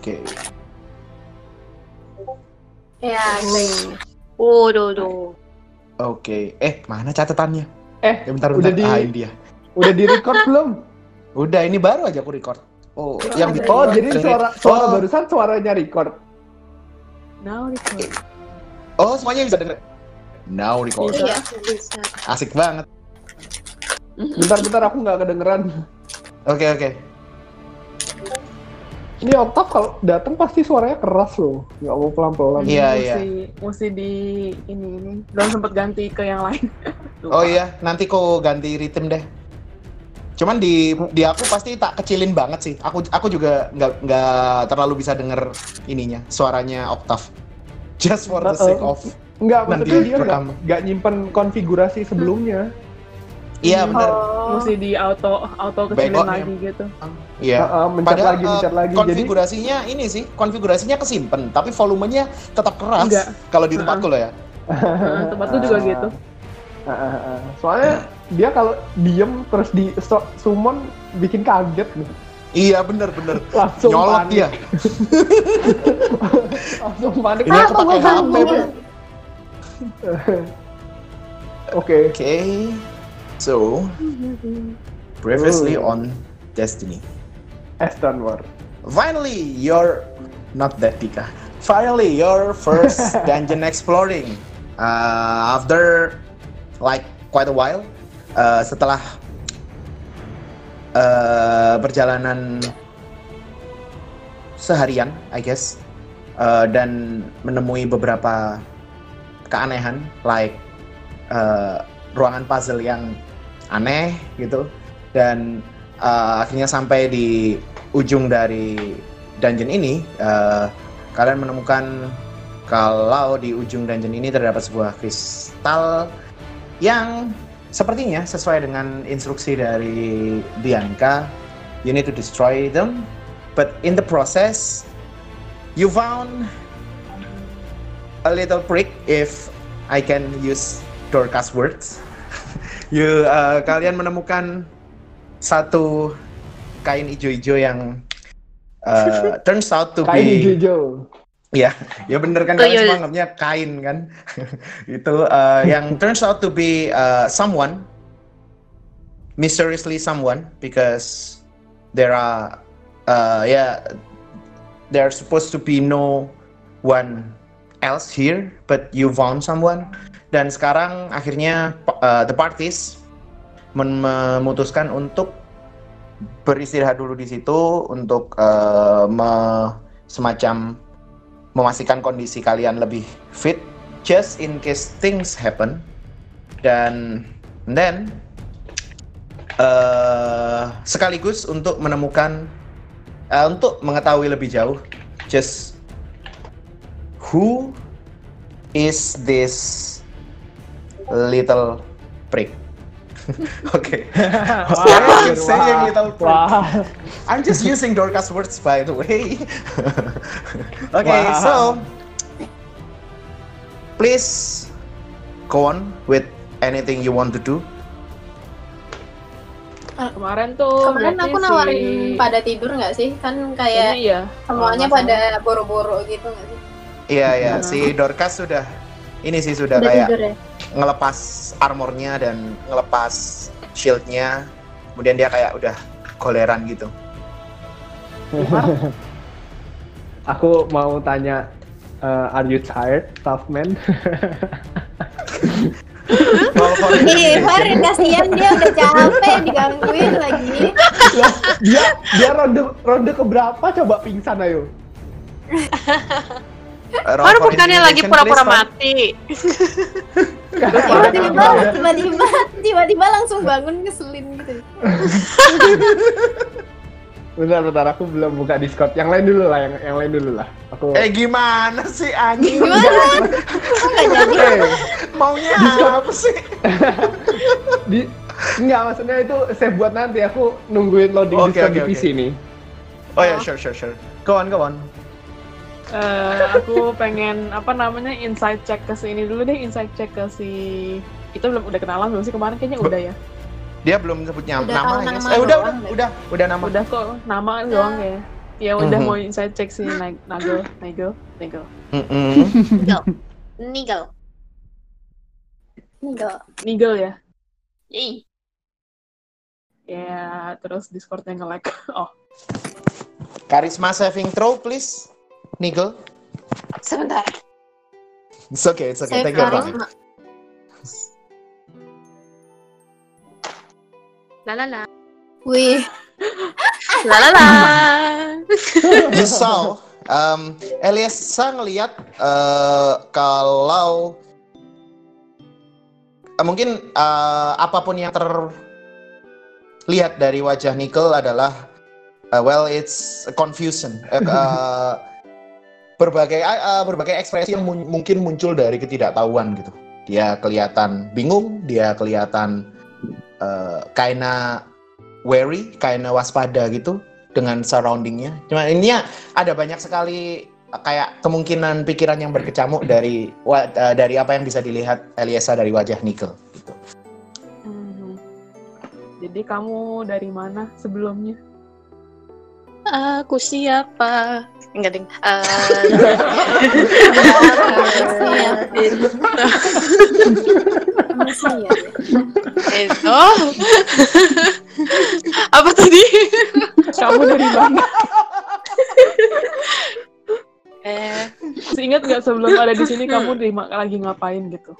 Oke. Ya, gue. Waduh, duh. Oke. Eh, mana catatannya? Eh, Ya bentar, udah bentar. di Ah, ini dia. udah di record belum? Udah, ini baru aja aku record. Oh, yang di Oh, jadi suara suara Oh. barusan suaranya record. Now record. Oh, semuanya bisa denger. Now record. Iya. Bisa. Asik banget. Bentar-bentar aku nggak kedengeran. Oke, oke. Ini Octave kalau datang pasti suaranya keras loh. Nggak mau pelan-pelan. Iya, mesti, iya. Mesti di ini ini. Belum sempat ganti ke yang lain. Oh iya, nanti kok ganti ritme deh. Cuman di di aku pasti tak kecilin banget sih. Aku aku juga nggak nggak terlalu bisa denger ininya suaranya Octave. Just for the sake of Nggak, Nanti maksudnya dia nggak nyimpen konfigurasi sebelumnya. Iya bener. Oh. Mesti di auto auto kecilin Bengkoknya. lagi gitu. Iya. Heeh, mencet Padahal lagi, mencet lagi. Jadi konfigurasinya ini sih, konfigurasinya kesimpan, tapi volumenya tetap keras. Enggak. Kalau di tempatku loh ya. Nah, tempatku juga Ah. gitu. Ah, ah. Soalnya dia kalau diem terus di summon bikin kaget nih. Iya bener-bener. Langsung Nyolot panik. dia. Langsung panik. Ini aku pakai HP. Oke. Oke. So, previously on Destiny. Aston War. Finally, your not that Tika. Finally, your first dungeon exploring. Uh, after like quite a while, uh, setelah uh, perjalanan seharian, I guess, uh, dan menemui beberapa keanehan, like uh, ruangan puzzle yang aneh gitu, dan uh, akhirnya sampai di ujung dari dungeon ini, uh, kalian menemukan kalau di ujung dungeon ini terdapat sebuah kristal yang sepertinya sesuai dengan instruksi dari Bianca, you need to destroy them, but in the process, you found a little prick if I can use Dorcas words. You uh, kalian menemukan satu kain ijo-ijo yang uh, turns out to Kain be hijau-hijau. ya ya bener kan Oh, kalian iya. semua anggapnya kain kan itu uh, yang turns out to be uh, someone mysteriously someone because there are uh, yeah there supposed to be no one else here but you found someone dan sekarang akhirnya uh, the parties memutuskan untuk beristirahat dulu di situ untuk uh, me- semacam memastikan kondisi kalian lebih fit just in case things happen. Dan then uh, sekaligus untuk menemukan uh, untuk mengetahui lebih jauh just who is this little prick Oke. You saying little prick? Wah. I'm just using Dorcas words by the way. okay, Wow. so please go on with anything you want to do. Kemarin tuh Kemarin aku si- nawarin pada tidur nggak sih? Kan kayak iya. semuanya nggak pada boro-boro gitu nggak sih? Iya ya, Hmm. si Dorcas sudah ini sih sudah Udah kayak tidur ya? ngelepas armornya dan ngelepas shieldnya. Kemudian dia kayak udah koleran gitu. Aku mau tanya, uh, are you tired, tough man? Ih, investigation- Farin kasihan dia udah capek digangguin lagi. Dia dia ronde ronde keberapa coba pingsan ayo? Baru bukannya lagi pura-pura mati. Tiba-tiba, tiba-tiba, tiba-tiba langsung bangun ngeselin gitu. Bentar bentar aku belum buka Discord. Yang lain dulu lah, yang yang lain dulu lah. Aku Eh gimana sih anjing? Gimana? Kok nggak jadi? Oke. Maunya apa sih? di Enggak, maksudnya itu save buat nanti. Aku nungguin loading Oke, Discord oke, di oke. PC nih. Oh ya, sure, sure, sure. Go on, go on. Eh, aku pengen apa namanya inside check ke si ini dulu deh inside check ke si itu belum udah kenalan belum sih kemarin kayaknya udah ya Dia belum sebut nyam- Udah nama, nama Eh udah, udah, deh. udah, udah nama. udah kok nama doang ya Ya udah Mhm. mau inside check sih Nag- Nagel, Nagel, Nagel. Mm-mm. Nigel. Nigel. Nigel. Nigel ya. Yay. Ya, terus Discordnya nge-lag. Oh, Charisma saving throw, please. Nigel. Sebentar. It's okay, it's okay. Saya Take your time. La la la. Wih, La la la. You saw, um, Eliasa ngelihat eh, kalau eh, mungkin eh, apa pun yang terlihat dari wajah Nickel adalah eh, well it's confusion. Eh, eh, berbagai eh, berbagai ekspresi yang mun- mungkin muncul dari ketidaktahuan gitu. Dia kelihatan bingung, dia kelihatan eh, kaina wary, kaina waspada gitu dengan surroundingnya. Cuma ini ya ada banyak sekali uh, kayak kemungkinan pikiran yang berkecamuk dari uh, dari apa yang bisa dilihat Eliasa dari wajah Nickel. Gitu. Mhm. Jadi kamu dari mana sebelumnya? Aku siapa? Enggak ding. Eh, itu apa tadi? Kamu dari mana? Eh, ingat nggak sebelum ada di sini kamu lagi ngapain gitu?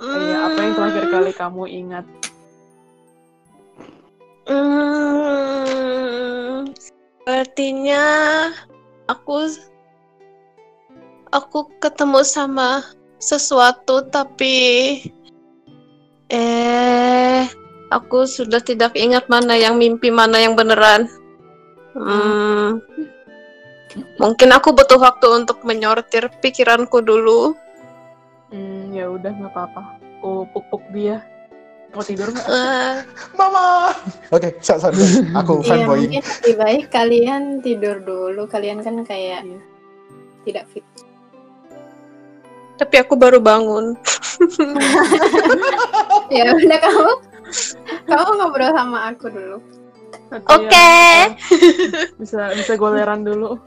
Iya, apa yang terakhir kali kamu ingat? Hmm, sepertinya aku aku ketemu sama sesuatu tapi eh aku sudah tidak ingat mana yang mimpi mana yang beneran. Hmm, mungkin aku butuh waktu untuk menyortir pikiranku dulu. Hmm, ya udah nggak apa-apa. Aku puk-puk dia. Mau tidur nggak? Eh, Mama. Oke, so- sorry, sorry. Aku Iya, fanboy. mungkin lebih baik kalian tidur dulu. Kalian kan kayak Iya. tidak fit. tapi aku baru bangun. Ya udah kamu kamu ngobrol sama aku dulu. Oke. ya, bisa bisa goleran dulu.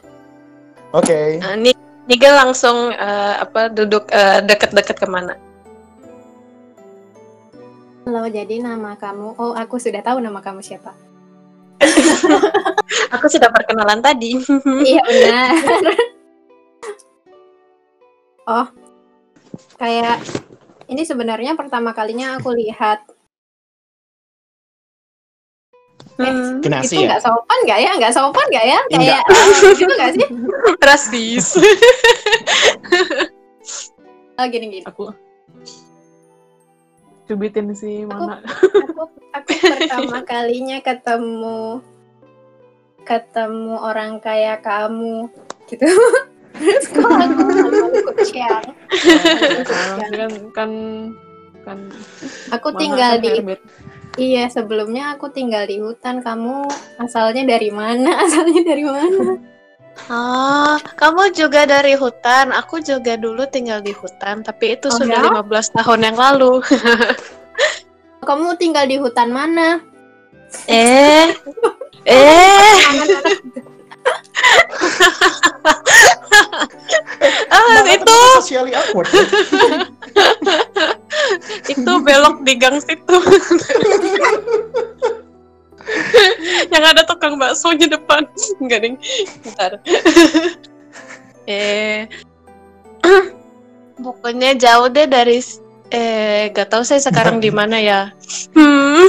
Oke. Uh, Ni- Nigel langsung eh, apa duduk eh, deket-deket ke mana? Halo, jadi nama kamu. Oh, aku sudah tahu nama kamu siapa. Aku sudah perkenalan tadi. iya benar. oh, kayak ini sebenarnya pertama kalinya aku lihat. Hmm, Itu Genasi ya. nggak sopan nggak ya? Nggak sopan nggak ya? Enggak. Kayak eh, gitu nggak sih? rasis. Oh, gini gini. Aku cubitin si mana? Aku aku pertama kalinya ketemu ketemu orang kayak kamu gitu. Terus kok aku malu kucing. kan kan kan Aku Mama tinggal kan di hermit. Iya, sebelumnya aku tinggal di hutan. Kamu asalnya dari mana? Asalnya dari mana? Oh, kamu juga dari hutan. Aku juga dulu tinggal di hutan, tapi itu Oh, sudah ya? 15 tahun yang lalu. Kamu tinggal di hutan mana? eh, eh, ah, itu itu belok di gang situ. yang ada tukang bakso di depan. Enggak, ding. Bentar. eh pokoknya jauh deh dari eh gak tahu saya sekarang di mana ya. Hmm.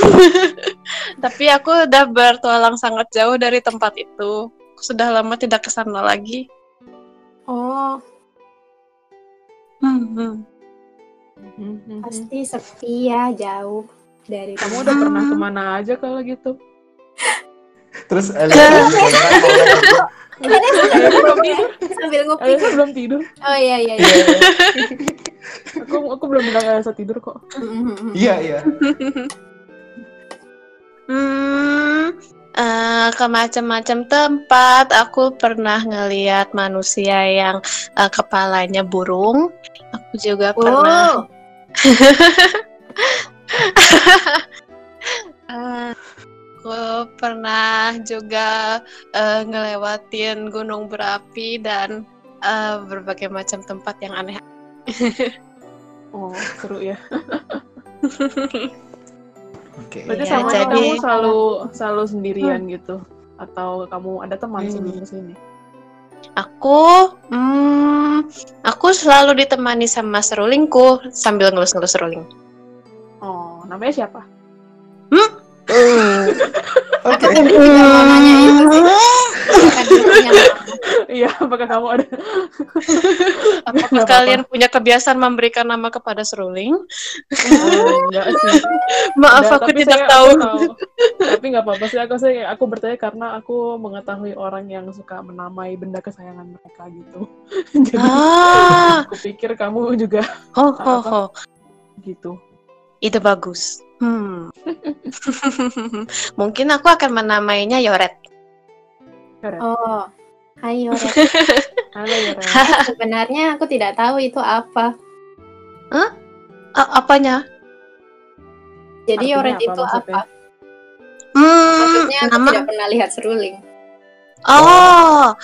Tapi aku udah bertualang sangat jauh dari tempat itu. Aku sudah lama tidak ke sana lagi. Oh, Hmm, hmm. Mhm. pasti sepi ya, jauh dari Kamu udah pernah ke mana aja kalau gitu? Terus. Eliasa belum tidur. sambil ngopi. Eliasa belum tidur. Oh iya iya Iya, iya. iya. Aku aku belum bilang Eliasa tidur kok. Iya, iya. Hmm, eh, ke macam-macam tempat. Aku pernah ngeliat manusia yang eh, kepalanya burung. Aku juga pernah. Oh, eh, aku pernah juga eh, ngelewatin gunung berapi dan eh, berbagai macam tempat yang aneh. Oh, seru ya. Oke. Berarti Iya, sama jadi- kamu selalu selalu sendirian gitu atau kamu ada teman Hmm. sebelum ke sini? Aku, hmm, aku selalu ditemani sama serulingku sambil ngelus-ngelus seruling. Oh, namanya siapa? Oke. Aku juga mau nanya itu dia punya nama? Iya, apakah kamu ada? Apakah Nggak kalian punya kebiasaan memberikan nama kepada seruling? Oh, enggak sih. Maaf, aku tapi tidak saya- tahu. aku Tapi nggak apa-apa sih. Aku sih aku bertanya karena aku mengetahui orang yang suka menamai benda kesayangan mereka gitu. Jadi Ah, aku pikir kamu juga ho ho ho, gitu. Ide bagus. Hmm. Mungkin aku akan menamainya Yoret. Oh, hai Yore. Halo Ren. Sebenarnya aku tidak tahu itu apa. A- apanya? Jadi Artinya Yoret apa itu maksudnya? apa? Hmm, Maksudnya aku nama tidak pernah lihat seruling. Oh,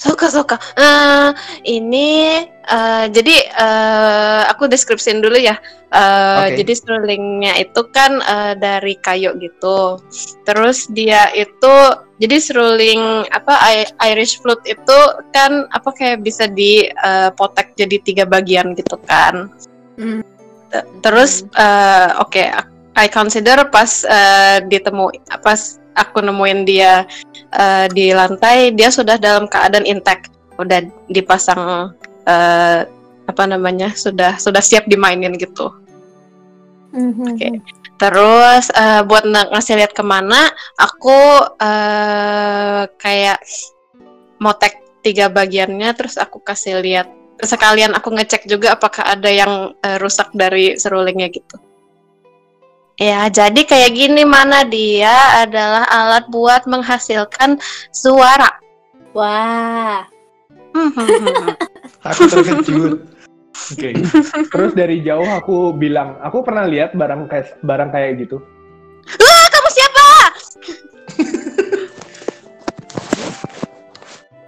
suka suka. Eh, ini eh, jadi eh, aku deskripsiin dulu ya. Eh, Oke. Jadi serulingnya itu kan eh, dari kayu gitu. Terus dia itu jadi seruling apa Irish flute itu kan apa kayak bisa dipotek jadi tiga bagian gitu kan. Hmm. T- Terus eh, oke, I consider pas eh, ditemu pas aku nemuin dia eh, di lantai, dia sudah dalam keadaan intact, udah dipasang eh, apa namanya, sudah sudah siap dimainin gitu. Mhm. Oke. Terus eh, buat ng- ngasih lihat ke mana, aku eh, kayak motek tiga bagiannya, terus aku kasih lihat sekalian aku ngecek juga apakah ada yang eh, rusak dari serulingnya gitu. Ya, jadi kayak gini mana dia adalah alat buat menghasilkan suara. Wah. Aku terkejut. Oke. Terus dari jauh aku bilang, aku pernah lihat barang kayak barang kayak gitu. Ah, kamu siapa?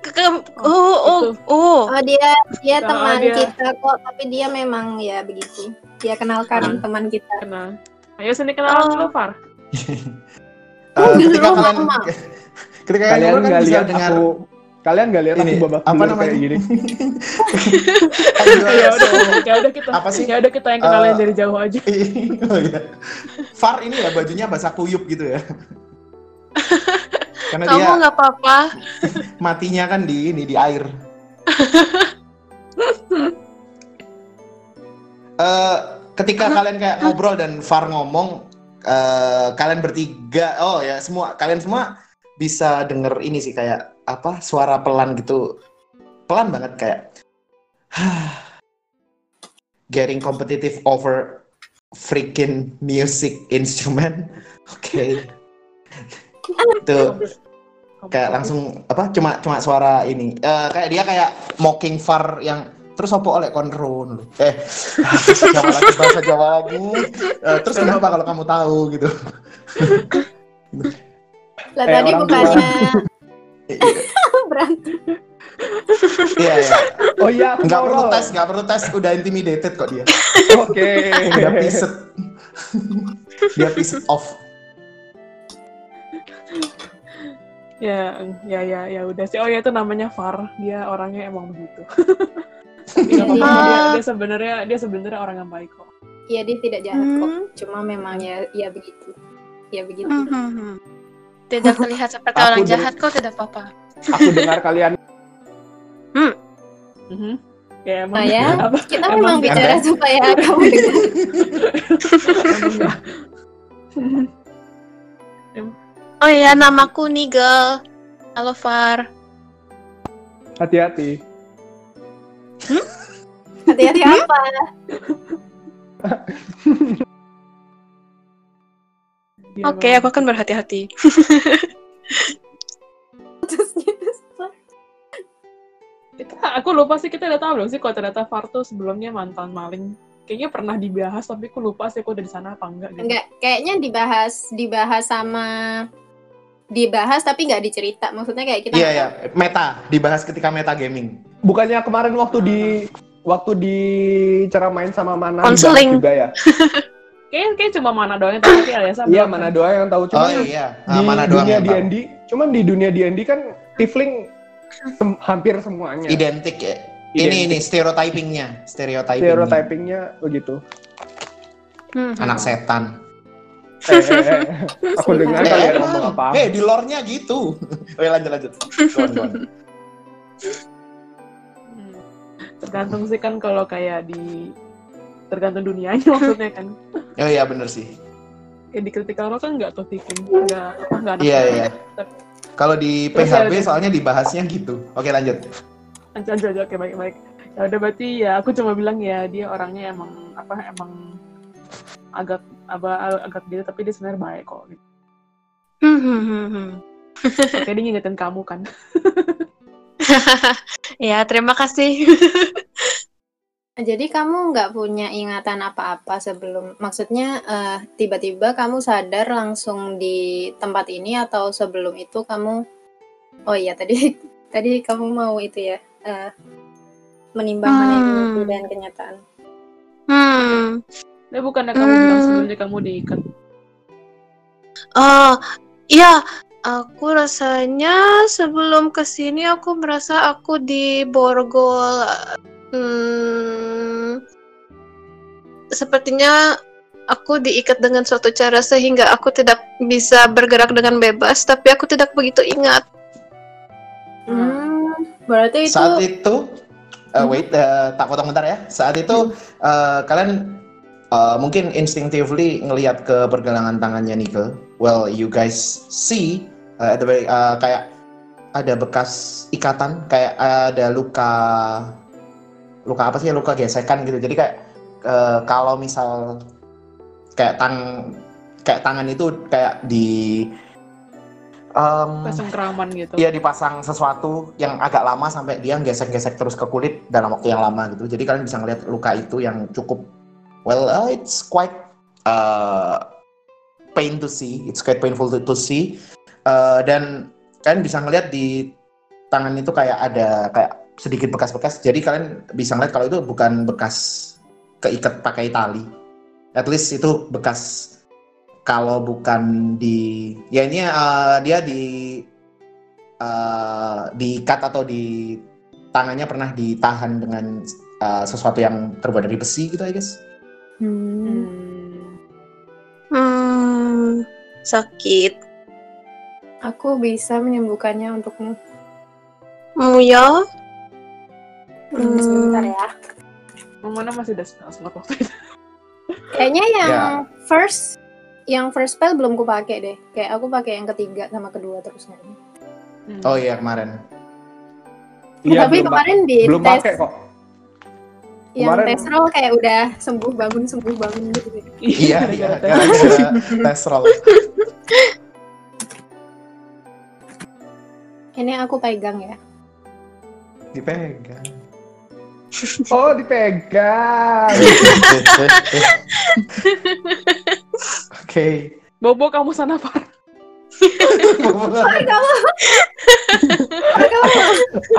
Ke- oh, oh, oh. oh dia dia Oh, teman dia. kita kok, tapi dia memang ya begitu. Dia kenalkan teman kita. Kenal. Ayo sini kenalan Oh. dulu, Far. Eh, ketika kalian ketika Kalian ngobrol kan nggak bisa lihat dengar aku kalian nggak lihat Ini, aku babak apa namanya? kayak gini. ya udah, ya udah kita. Apa sih? Ya udah kita yang kenalin Eh, dari jauh aja. oh, iya. Far ini ya bajunya basah kuyup gitu ya. Karena dia Kamu nggak apa-apa. matinya kan di ini di air. Eh, ketika kalian kayak ngobrol dan Far ngomong, eh, kalian bertiga, oh ya semua kalian semua bisa denger ini sih kayak apa suara pelan gitu, pelan banget kayak getting competitive over freaking music instrument. Oke. Tuh. Kayak langsung apa cuma cuma suara ini. Eh kayak dia kayak mocking far yang terus apa oleh kontrol eh Jawa lagi bahasa Jawa lagi. Eh, terus kenapa kalau kamu tahu gitu? Lah Eh, tadi bukannya berantem. iya iya. Oh iya, nggak perlu tes nggak perlu tes. Udah intimidated kok dia. Oke. dia pissed dia pissed off. Ya, ya, ya, ya udah sih. Oh ya itu namanya Far. Dia orangnya emang begitu. Tapi nggak apa-apa. Iya. Dia, dia sebenarnya dia sebenarnya orang yang baik kok. Iya dia tidak jahat kok. Hmm. Cuma memang ya ya begitu. Ya begitu. Hmm, hmm, hmm. Tidak terlihat seperti Aku orang jahat kok tidak apa-apa. Aku dengar kalian Mhm. Ya emang. Nah ya, apa? kita Emang memang bicara supaya kamu dengar. Oh iya, namaku Nigel. Halo Far. hati-hati. Hati-hati apa? Dia Oke, emang- aku akan berhati-hati. Kita, aku lupa sih kita udah tahu belum sih kalau ternyata Far tuh sebelumnya mantan maling kayaknya pernah dibahas tapi aku lupa sih aku udah di sana apa enggak gitu. Enggak, kayaknya dibahas dibahas sama dibahas tapi nggak dicerita. Maksudnya kayak kita Iya nggak ya, meta dibahas ketika meta gaming. Bukannya kemarin waktu di waktu di ceramain sama mana Konseling. juga ya? Kayaknya kayak cuma mana doang yang tahu sih Aliasa. Iya, mana kan? doa yang tahu Oh cuman iya, di Ah, mana doang dunia. D&D, cuman di dunia D&D kan Tifling sem- hampir semuanya. Identik ya. Ini Identik. ini stereotypingnya, stereotyping. Stereotypingnya begitu. Hmm. Anak setan. Eh, eh, eh. Aku dengar Eh, kalian emang. ngomong apa? Eh, di lore-nya gitu. Oke, lanjut lanjut. Go on, go on. Tergantung sih kan kalau kayak di tergantung dunianya maksudnya kan. Oh iya bener sih. Kayak di critical role kan nggak tuh tipping, nggak apa nggak Iya iya. Kalau di Terus PHP ya, soalnya dibahasnya gitu. Oke lanjut. Lanjut, lanjut, lanjut. oke baik baik. Ya udah berarti ya aku cuma bilang ya dia orangnya emang apa emang agak apa agak gitu tapi dia sebenarnya baik kok. Gitu. Hmm, hmm, hmm. Oke dia ngingetin kamu kan. ya, terima kasih. Jadi kamu nggak punya ingatan apa-apa sebelum, maksudnya eh, tiba-tiba kamu sadar langsung di tempat ini atau sebelum itu kamu, oh iya tadi tadi kamu mau itu ya eh, menimbang mana Hmm. mimpi dan kenyataan. Hmm. Dia bukannya kamu bilang Hmm. sebelumnya kamu diikat. Oh, iya. Aku rasanya sebelum ke sini aku merasa aku diborgol. Hmm, sepertinya aku diikat dengan suatu cara sehingga aku tidak bisa bergerak dengan bebas, tapi aku tidak begitu ingat. Hmm, berarti itu Saat itu, uh, Hmm. wait, uh, tak potong bentar ya. Saat itu uh, kalian uh, mungkin instinctively ngelihat ke pergelangan tangannya Nickel. Well, you guys see uh, uh, kayak ada bekas ikatan, kayak ada luka, luka apa sih? Luka gesekan gitu. Jadi kayak uh, kalau misal kayak tang kayak tangan itu kayak di um, Kesengkraman gitu. Iya dipasang sesuatu yang agak lama sampai dia gesek-gesek terus ke kulit dalam waktu yang lama gitu. Jadi kalian bisa ngeliat luka itu yang cukup well uh, it's quite uh, pain to see. It's quite painful to, to see. Uh, dan kalian bisa ngeliat di tangan itu kayak ada kayak sedikit bekas-bekas. Jadi kalian bisa ngeliat kalau itu bukan bekas keikat pakai tali. At least itu bekas kalau bukan di ya ini uh, dia di uh, diikat atau di tangannya pernah ditahan dengan uh, sesuatu yang terbuat dari besi gitu I guess. Hmm. Hmm. Hmm, sakit. Aku bisa menyembuhkannya untukmu. Oh ya? Hmm, sebentar ya. Mana masih ada spell slot waktu itu. Kayaknya yang Ya. first yang first spell belum ku pakai deh. Kayak aku pakai yang ketiga sama kedua terus kayaknya. Hmm. Oh iya kemarin. Iya, Tapi belum kemarin di belum tes pakai kok. yang Kemarin- tes roll kayak udah sembuh bangun sembuh bangun gitu. Iya iya gara-gara tes roll. Ini aku pegang ya. Dipegang. Oh, dipegang. Oke. Bobo kamu sana Pak.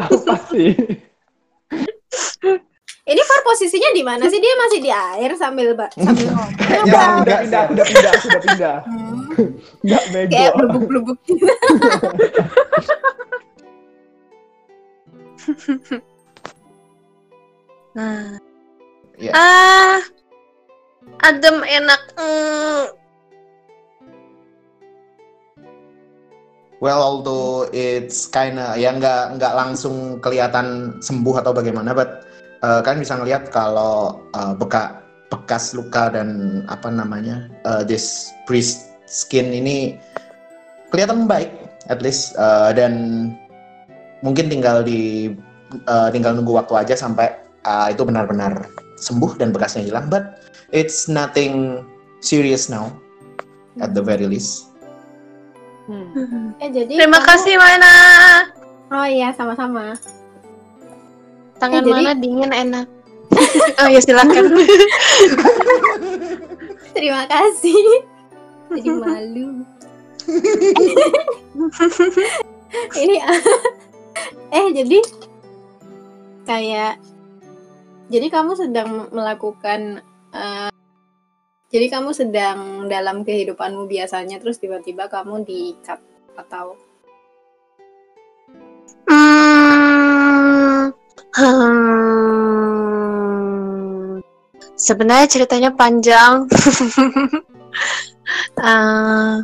apa sih? Ini Far posisinya di mana sih? Dia masih di air sambil ba- sambil ngomong. Kayaknya udah enggak pindah, udah pindah, udah pindah. Hmm, Enggak bego. kayak blubuk-blubuk. Nah. Ya. Ah, adem enak. Hmm. Well, although it's kinda ya nggak nggak langsung kelihatan sembuh atau bagaimana, but uh, kalian bisa ngelihat kalau uh, beka, bekas luka dan apa namanya uh, this priest skin ini kelihatan baik, at least uh, dan mungkin tinggal di uh, tinggal nunggu waktu aja sampai uh, itu benar-benar sembuh dan bekasnya hilang. But it's nothing serious now, at the very least. Hmm. Eh jadi Terima kamu- kasih Mana. Oh iya sama-sama. Tangan Eh, jadi- Mana dingin enak. Oh ya silakan. Terima kasih. Jadi malu. Ini eh jadi kayak jadi kamu sedang melakukan eh, jadi kamu sedang dalam kehidupanmu biasanya terus tiba-tiba kamu di-cut atau Hmm. Sebenarnya ceritanya panjang. Eh,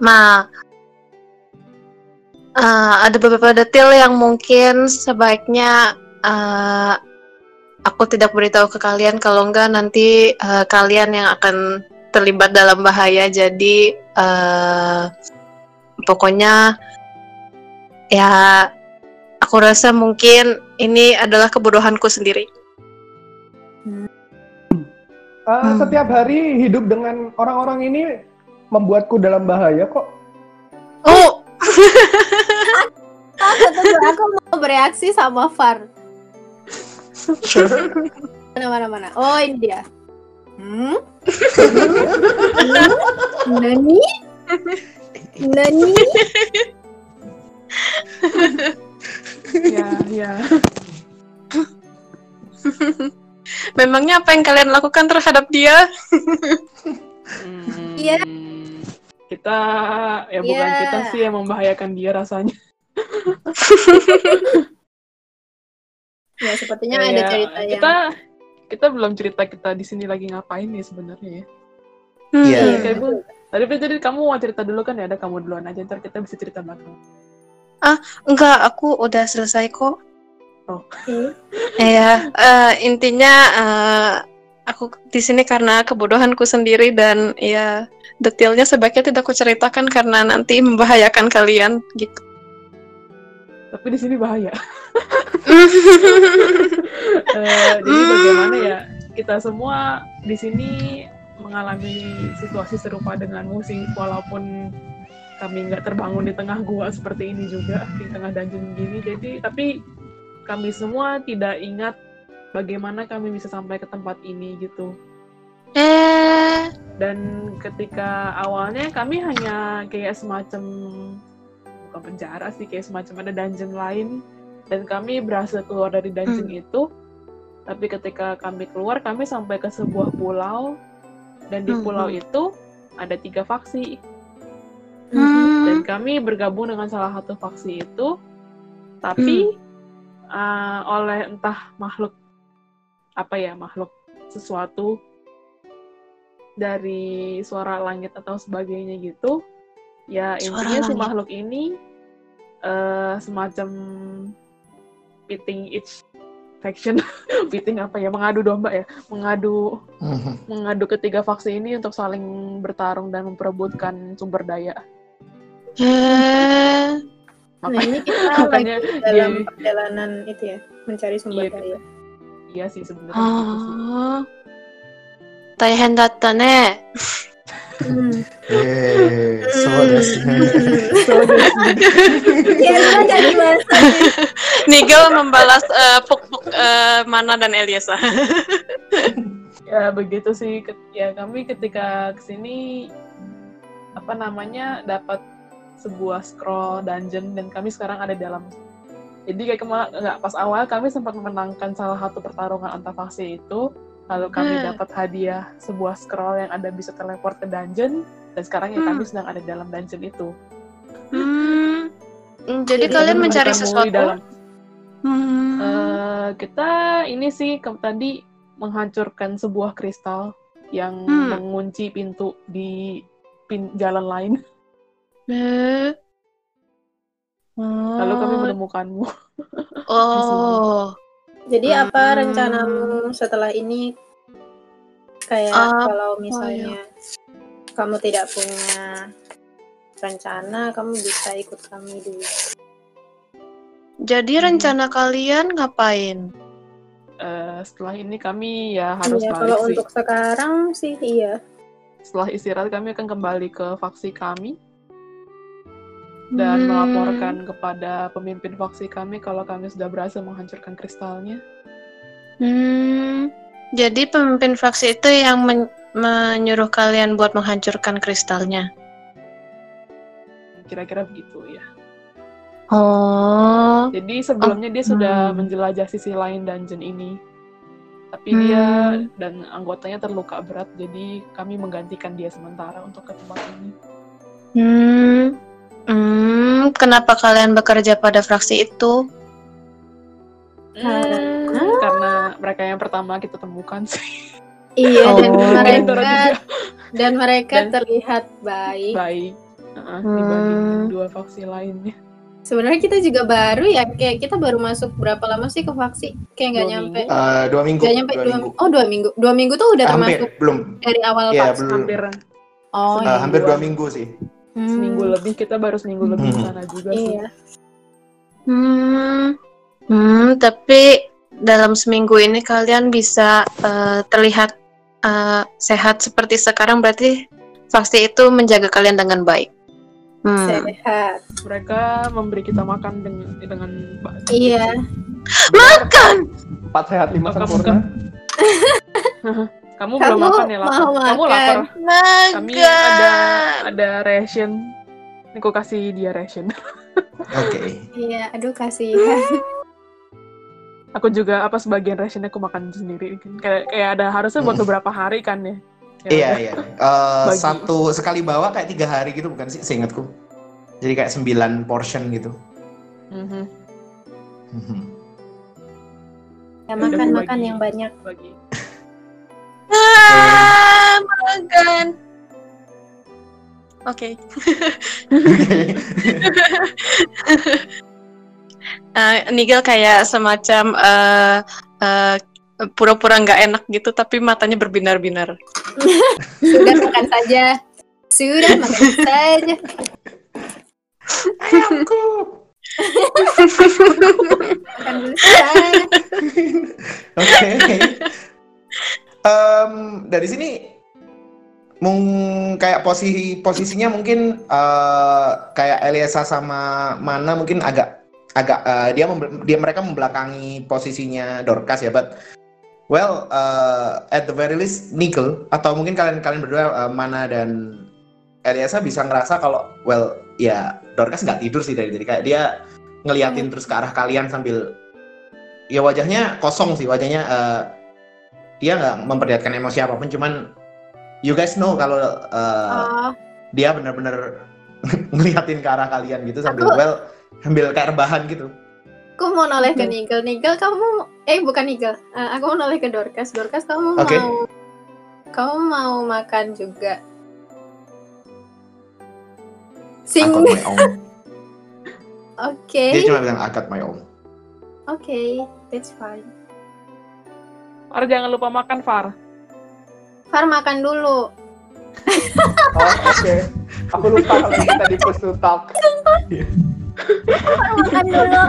Ma, eh, ada beberapa detail yang mungkin sebaiknya eh, aku tidak beritahu ke kalian kalau enggak nanti eh, kalian yang akan terlibat dalam bahaya. Jadi eh, pokoknya ya aku rasa mungkin ini adalah kebodohanku sendiri. Eh, Hmm. Setiap hari hidup dengan orang-orang ini membuatku dalam bahaya kok. Oh, Tunggu, tunggu, aku mau bereaksi sama Far. Mana mana mana. Oh ini dia. Hmm? Hmm? Nani? Nani? ya ya memangnya apa yang kalian lakukan terhadap dia? Hmm, Iya. Kita ya bukan Iya. kita sih yang membahayakan dia rasanya Ya sepertinya Ya, ada ya, cerita yang kita kita belum cerita kita di sini lagi ngapain nih sebenarnya ya Hmm. Iya. Iya, Kayak betul. bu- tadi jadi kamu mau cerita dulu kan ya ada kamu duluan aja ntar kita bisa cerita belakang Enggak, aku udah selesai kok. Oh. Hmm. Ya, eh, intinya eh, aku di sini karena kebodohanku sendiri dan ya detailnya sebaiknya tidak aku ceritakan karena nanti membahayakan kalian gitu. tapi di sini bahaya. Eh, jadi bagaimana ya kita semua di sini mengalami situasi serupa denganmu sih walaupun kami nggak terbangun di tengah gua seperti ini juga di tengah dungeon gini. Jadi tapi kami semua tidak ingat bagaimana kami bisa sampai ke tempat ini gitu dan ketika awalnya kami hanya kayak semacam bukan penjara sih kayak semacam ada dungeon lain. Dan kami berhasil keluar dari dungeon itu. Tapi ketika kami keluar kami sampai ke sebuah pulau. Dan di Hmm, pulau hmm. itu ada tiga faksi. Hmm, dan kami bergabung dengan salah satu faksi itu. Tapi uh, oleh entah makhluk apa ya makhluk sesuatu dari suara langit atau sebagainya gitu ya Suara intinya si langit. makhluk ini uh, semacam pitting each faction pitting apa ya mengadu domba ya mengadu Mhm. mengadu ketiga faksi ini untuk saling bertarung dan memperebutkan sumber daya eh, Nah Makanya- ini kita makanya lagi dalam dia- perjalanan itu ya mencari sumber Iya, daya. iya sih sebenarnya gitu sih. oh, 大変だったね。 Hmm. Eh,そうですね。 Ya, jadi bahasa Nigel membalas eh, puk-puk eh, Mana dan Eliasa. ya begitu sih Ket- ya kami ketika kesini apa namanya dapat sebuah scroll dungeon dan kami sekarang ada di dalam jadi kayak kema- nggak pas awal kami sempat memenangkan salah satu pertarungan antar faksi itu lalu kami Hmm. dapat hadiah sebuah scroll yang ada bisa teleport ke dungeon dan sekarang ya kami Hmm. sedang ada dalam dungeon itu Hmm, mm, jadi Jadi kalian Kami mencari sesuatu? dalam Hmm. Eh, kita ini sih ke- tadi menghancurkan sebuah kristal yang Hmm. mengunci pintu di pin- jalan lain. Eh. Lalu kami Oh. menemukanmu. Oh. Jadi apa Hmm. rencanamu setelah ini? Kayak Apa kalau misalnya kamu tidak punya rencana, kamu bisa ikut kami dulu. Jadi rencana kalian ngapain? Eh, setelah ini kami ya harus Iya, balik kalau sih. untuk sekarang sih iya. Setelah istirahat kami akan kembali ke faksi kami. Dan Hmm. melaporkan kepada pemimpin faksi kami kalau kami sudah berhasil menghancurkan kristalnya. Hmm, jadi pemimpin faksi itu yang men- menyuruh kalian buat menghancurkan kristalnya. Kira-kira begitu ya. Oh, Jadi sebelumnya dia sudah Hmm. menjelajah sisi lain dungeon ini. Tapi dia Hmm. dan anggotanya terluka berat, jadi kami menggantikan dia sementara untuk ke tempat ini. hmm, hmm, kenapa kalian bekerja pada fraksi itu? Hmm, karena mereka yang pertama kita temukan sih. Iya, dan Oh. mereka Dora juga dan mereka Dan- terlihat baik. baik uh, dibanding Hmm. dua faksi lainnya. Sebenarnya kita juga baru ya, kayak kita baru masuk berapa lama sih ke faksi? Kayak nggak nyampe. Eh, dua minggu. Nggak nyampe dua dua, minggu. Oh dua minggu. Dua minggu tuh udah hampir, termasuk belum. dari awal faksi. belum. Hampir Oh Eh, iya. hampir dua minggu sih. Hmm. seminggu lebih, kita baru seminggu lebih di Hmm. sana juga sih. Iya. Hmm, hmm, tapi dalam seminggu ini kalian bisa eh, terlihat eh, sehat seperti sekarang berarti faksi itu menjaga kalian dengan baik. Hmm. Sehat. Mereka memberi kita makan dengan dengan baik. Iya. Makan. Empat sehat lima sempurna. Kamu, Kamu belum makan ya lapar. mau Kamu makan. lapar. Makan. Kami ada ada ration. Ini aku kasih dia ration. Oke. Iya. Aduh kasihan. aku juga apa sebagian rationnya aku makan sendiri kan. Kayak kayak ada harusnya buat Mm. beberapa hari kan ya. Ya Iya, iya. Eh, Bagi. satu sekali bawa kayak tiga hari gitu bukan sih, seingatku. Jadi kayak sembilan portion gitu. Mhm. Mhm. Ya Udah makan aku makan yang banyak. Bagi. Ah, makan. Oke. Oke. Eh, Nigel kayak semacam eh, eh, pura-pura nggak enak gitu, tapi matanya berbinar-binar. Sudah makan saja. Sudah makan saja. Ayamku. Makan dulu saja. Oke. Em, dari sini mung kayak posisi posisinya mungkin eh, kayak Eliasa sama Mana mungkin agak agak eh, dia dia mereka membelakangi posisinya Dorcas ya, but well eh, at the very least Nickel atau mungkin kalian kalian berdua eh, Mana dan Eliasa bisa ngerasa kalau well ya Dorcas nggak tidur sih dari tadi. Kayak dia ngeliatin terus ke arah kalian sambil ya wajahnya kosong sih wajahnya eh, dia nggak memperlihatkan emosi apa pun cuman you guys know kalau eh, Oh, dia benar-benar ngeliatin ke arah kalian gitu sambil Aku- well sambil kayak rebahan gitu aku mau noleh ke. Nigel. Nigel kamu eh bukan Nigel. Eh, aku mau noleh ke Dorcas. Dorcas kamu Oke. mau kamu mau makan juga. Sing. Oke. dia cuma bilang got my own Oke, that's fine. Far jangan lupa makan Far. Far makan dulu. Oh, oke. Aku lupa kalau kita di push to talk. Far makan dulu.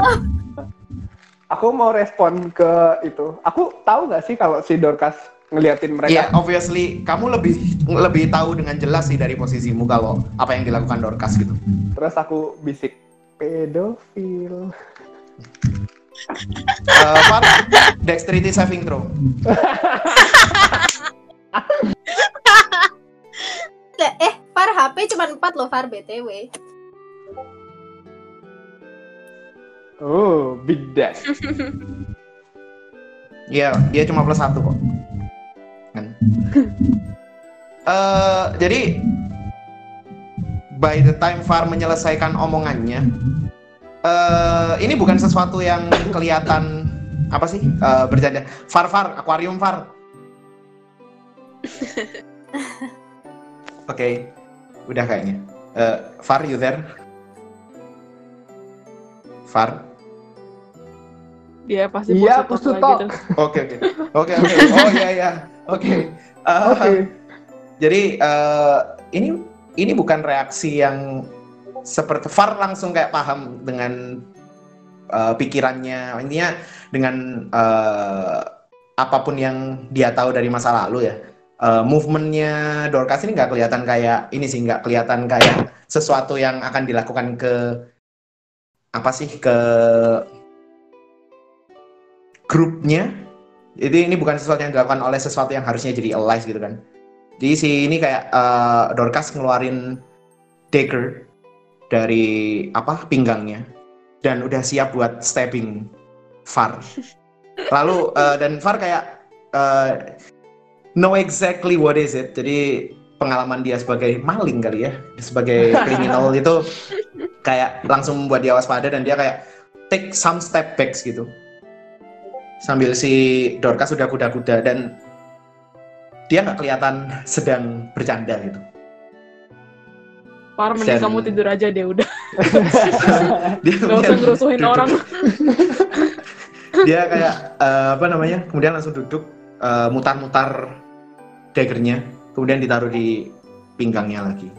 Aku mau respon ke itu. Aku tahu nggak sih kalau si Dorcas ngeliatin Iya, mereka? obviously kamu lebih lebih tahu dengan jelas sih dari posisimu kalau apa yang dilakukan Dorcas gitu. Terus aku bisik pedofil. Eh, Far, dexterity saving throw. Eh, Far HP cuma 4 loh Far BTW. Oh, big dash. Iya, dia cuma plus satu kok. Kan. Eh, jadi by the time Far menyelesaikan omongannya, eh ini bukan sesuatu yang kelihatan apa sih eh, bercanda. Far Far, akuarium Far. Oke, udah kayaknya. Eh, Far, you there? Far. Dia pasti Iya, to talk. Oke oke oke oke oh iya iya oke Oke. jadi eh, ini ini bukan reaksi yang seperti Far langsung kayak paham dengan eh, pikirannya. Intinya dengan eh, apa pun yang dia tahu dari masa lalu ya uh, movementnya Dorcas ini nggak kelihatan kayak ini sih nggak kelihatan kayak sesuatu yang akan dilakukan ke apa sih ke grupnya. Jadi ini bukan sesuatu yang dilakukan oleh sesuatu yang harusnya jadi alive gitu kan. Jadi si ini kayak uh, Dorcas ngeluarin dagger dari apa pinggangnya. Dan udah siap buat stabbing Far. Lalu uh, dan Far kayak uh, know exactly what is it. Jadi pengalaman dia sebagai maling kali ya. Sebagai kriminal itu kayak langsung membuat dia waspada dan dia kayak take some step back gitu. Sambil si Dorcas sudah kuda-kuda dan dia nggak kelihatan sedang bercanda gitu. Par, mending kamu tidur aja deh udah. dia Gak usah ngerusuhin duduk. orang. Dia kayak eh, apa namanya? Kemudian langsung duduk eh, mutar-mutar daggernya, kemudian ditaruh di pinggangnya lagi.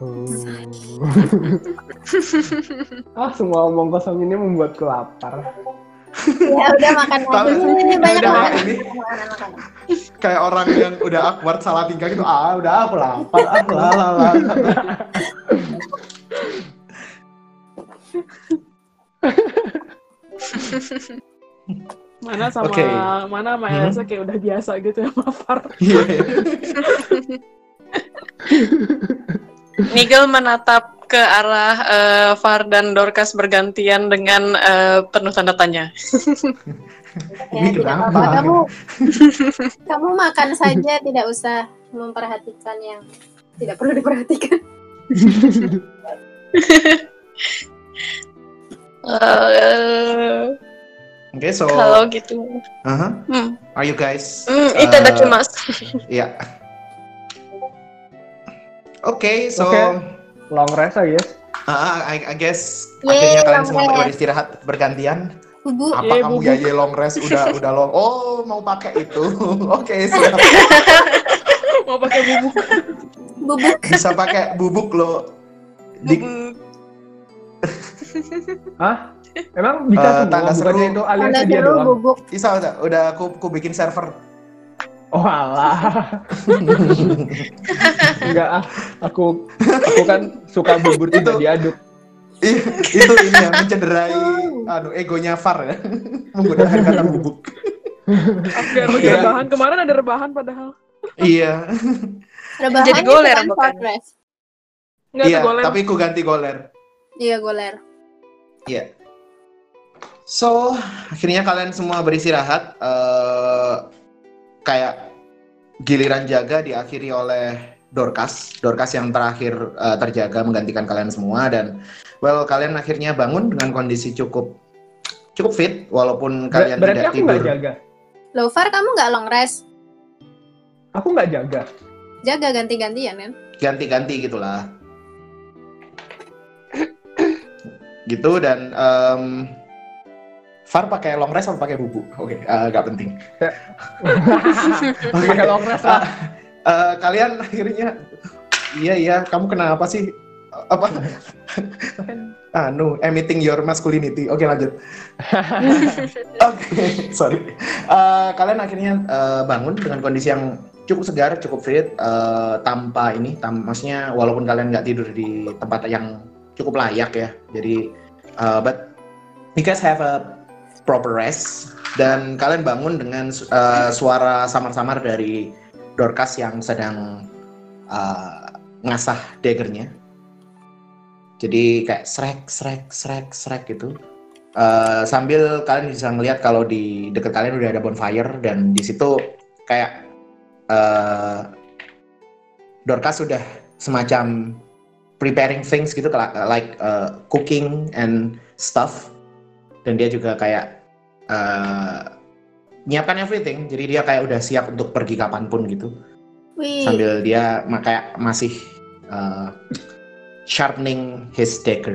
ah, semua omong kosong ini membuatku lapar. Ya udah makan aja. Tahu- Ini banyak udah banget. ini kayak orang yang udah awkward salah tingkah gitu. Ah, udah aku lapar, aku lalala. Mana sama Oke. mana sama Hmm. Elsa kayak udah biasa gitu ya sama Far. Iya, iya. Nigel menatap ke arah eh, Far dan Dorcas bergantian dengan eh, penuh tanda tanya. Ini Ya, tidak kenapa? apa-apa. Kamu kamu makan saja, tidak usah memperhatikan yang tidak perlu diperhatikan. Eh, Oke, so kalau gitu, uh-huh. hmm, are you guys? hmm, eh, itadakimasu. Iya. Oke, so Oke. Long rest, I guess. uh, I, I guess Yeay, akhirnya kalian semua rest. beristirahat bergantian. Bubu, Apa Yeay, kamu bubuk. ya ye long rest udah udah long. Oh, mau pakai itu. Oke, siap. Mau pakai bubuk. bubuk. Bisa pakai bubuk lo. Di, Hah? Emang bisa Eh, semua? tanda seru. Bukannya itu Tanda aliasnya dia seru doang? bubuk. bisa udah, udah aku, aku bikin server. Oh alah. Enggak ah, aku aku kan suka bubur tidak Itu- diaduk. Iya, itu ini yang mencederai anu egonya Far ya. Menggunakan kata bubuk. Oke, Oke. rebahan kemarin ada rebahan padahal. iya. Rebahannya Jadi goler bukan. Enggak Iya, goler. tapi ku ganti goler. Iya, goler. Iya. So, akhirnya kalian semua beristirahat. eh kayak giliran jaga diakhiri oleh Dorcas. Dorcas yang terakhir eh, terjaga menggantikan kalian semua dan well kalian akhirnya bangun dengan kondisi cukup cukup fit walaupun Ber- kalian berarti tidak aku tidur jaga. Lovar, kamu nggak long rest? Aku nggak jaga. Jaga ganti-gantian kan? ganti-ganti gitulah. gitu dan em, Far pakai long rest atau pakai bubuk? Oke, eh, nggak penting. Oke. Pakai long rest lah. Eh, kalian akhirnya iya iya kamu kenapa sih apa anu emitting your masculinity oke lanjut oke sorry Eh, kalian akhirnya eh, bangun dengan kondisi yang cukup segar cukup fit eh, tanpa ini tam maksudnya walaupun kalian nggak tidur di tempat yang cukup layak ya jadi eh, but you guys have a proper rest dan kalian bangun dengan eh, suara samar-samar dari Dorcas yang sedang uh, ngasah daggernya. Jadi kayak srek, srek, srek, srek gitu. Uh, sambil kalian bisa ngeliat kalau di dekat kalian udah ada bonfire dan di situ kayak uh, Dorcas sudah semacam preparing things gitu like uh, cooking and stuff dan dia juga kayak uh, nyiapkan everything jadi dia kayak udah siap untuk pergi kapan pun gitu Wih, sambil dia kayak masih uh, sharpening his dagger.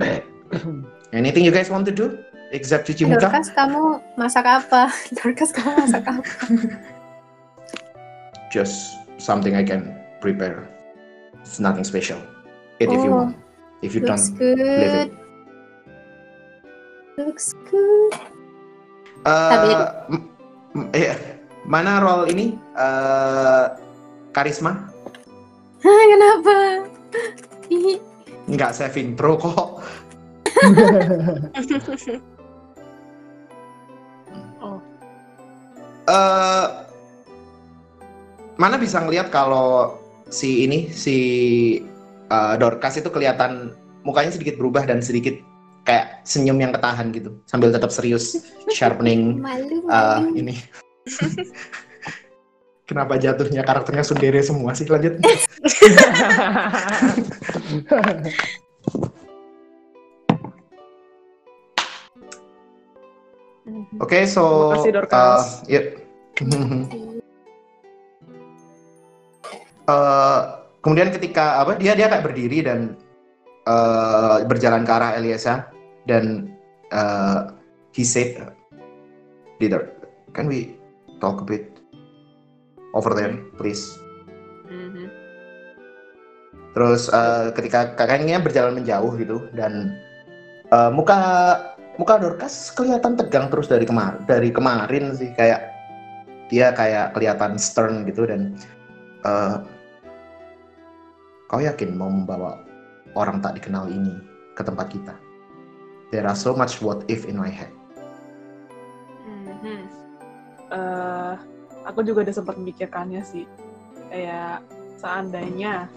Anything you guys want to do except cuci muka? Dorcas kamu masak apa? Dorcas kamu masak apa? Just something I can prepare. It's nothing special. Eat if you Oh, want. If you don't, leave it. Looks good. Uh, iya. mana roll ini? eh karisma? Hah, kenapa? Ih, Nggak save intro kok. Oh. Eh, mana bisa ngelihat kalau si ini si eh, Dorcas itu kelihatan mukanya sedikit berubah dan sedikit kayak senyum yang ketahan gitu sambil tetap serius sharpening malu, eh, malu. ini. Kenapa jatuhnya karakternya sundere semua sih lanjut? Oke, so Terima kasih, Dorcas. uh, ya. Eh, kemudian ketika apa dia dia kayak berdiri dan eh, berjalan ke arah Eliasa dan eh, he said, "Leader, can we talk a bit over there, please?" Mhm. Terus eh, ketika kakaknya berjalan menjauh gitu dan eh, muka muka Dorcas kelihatan tegang terus dari kemarin dari kemarin sih kayak dia kayak kelihatan stern gitu dan eh, kau yakin mau membawa orang tak dikenal ini ke tempat kita? There are so much what if in my head. Eh, aku juga udah sempat memikirkannya sih. Kayak seandainya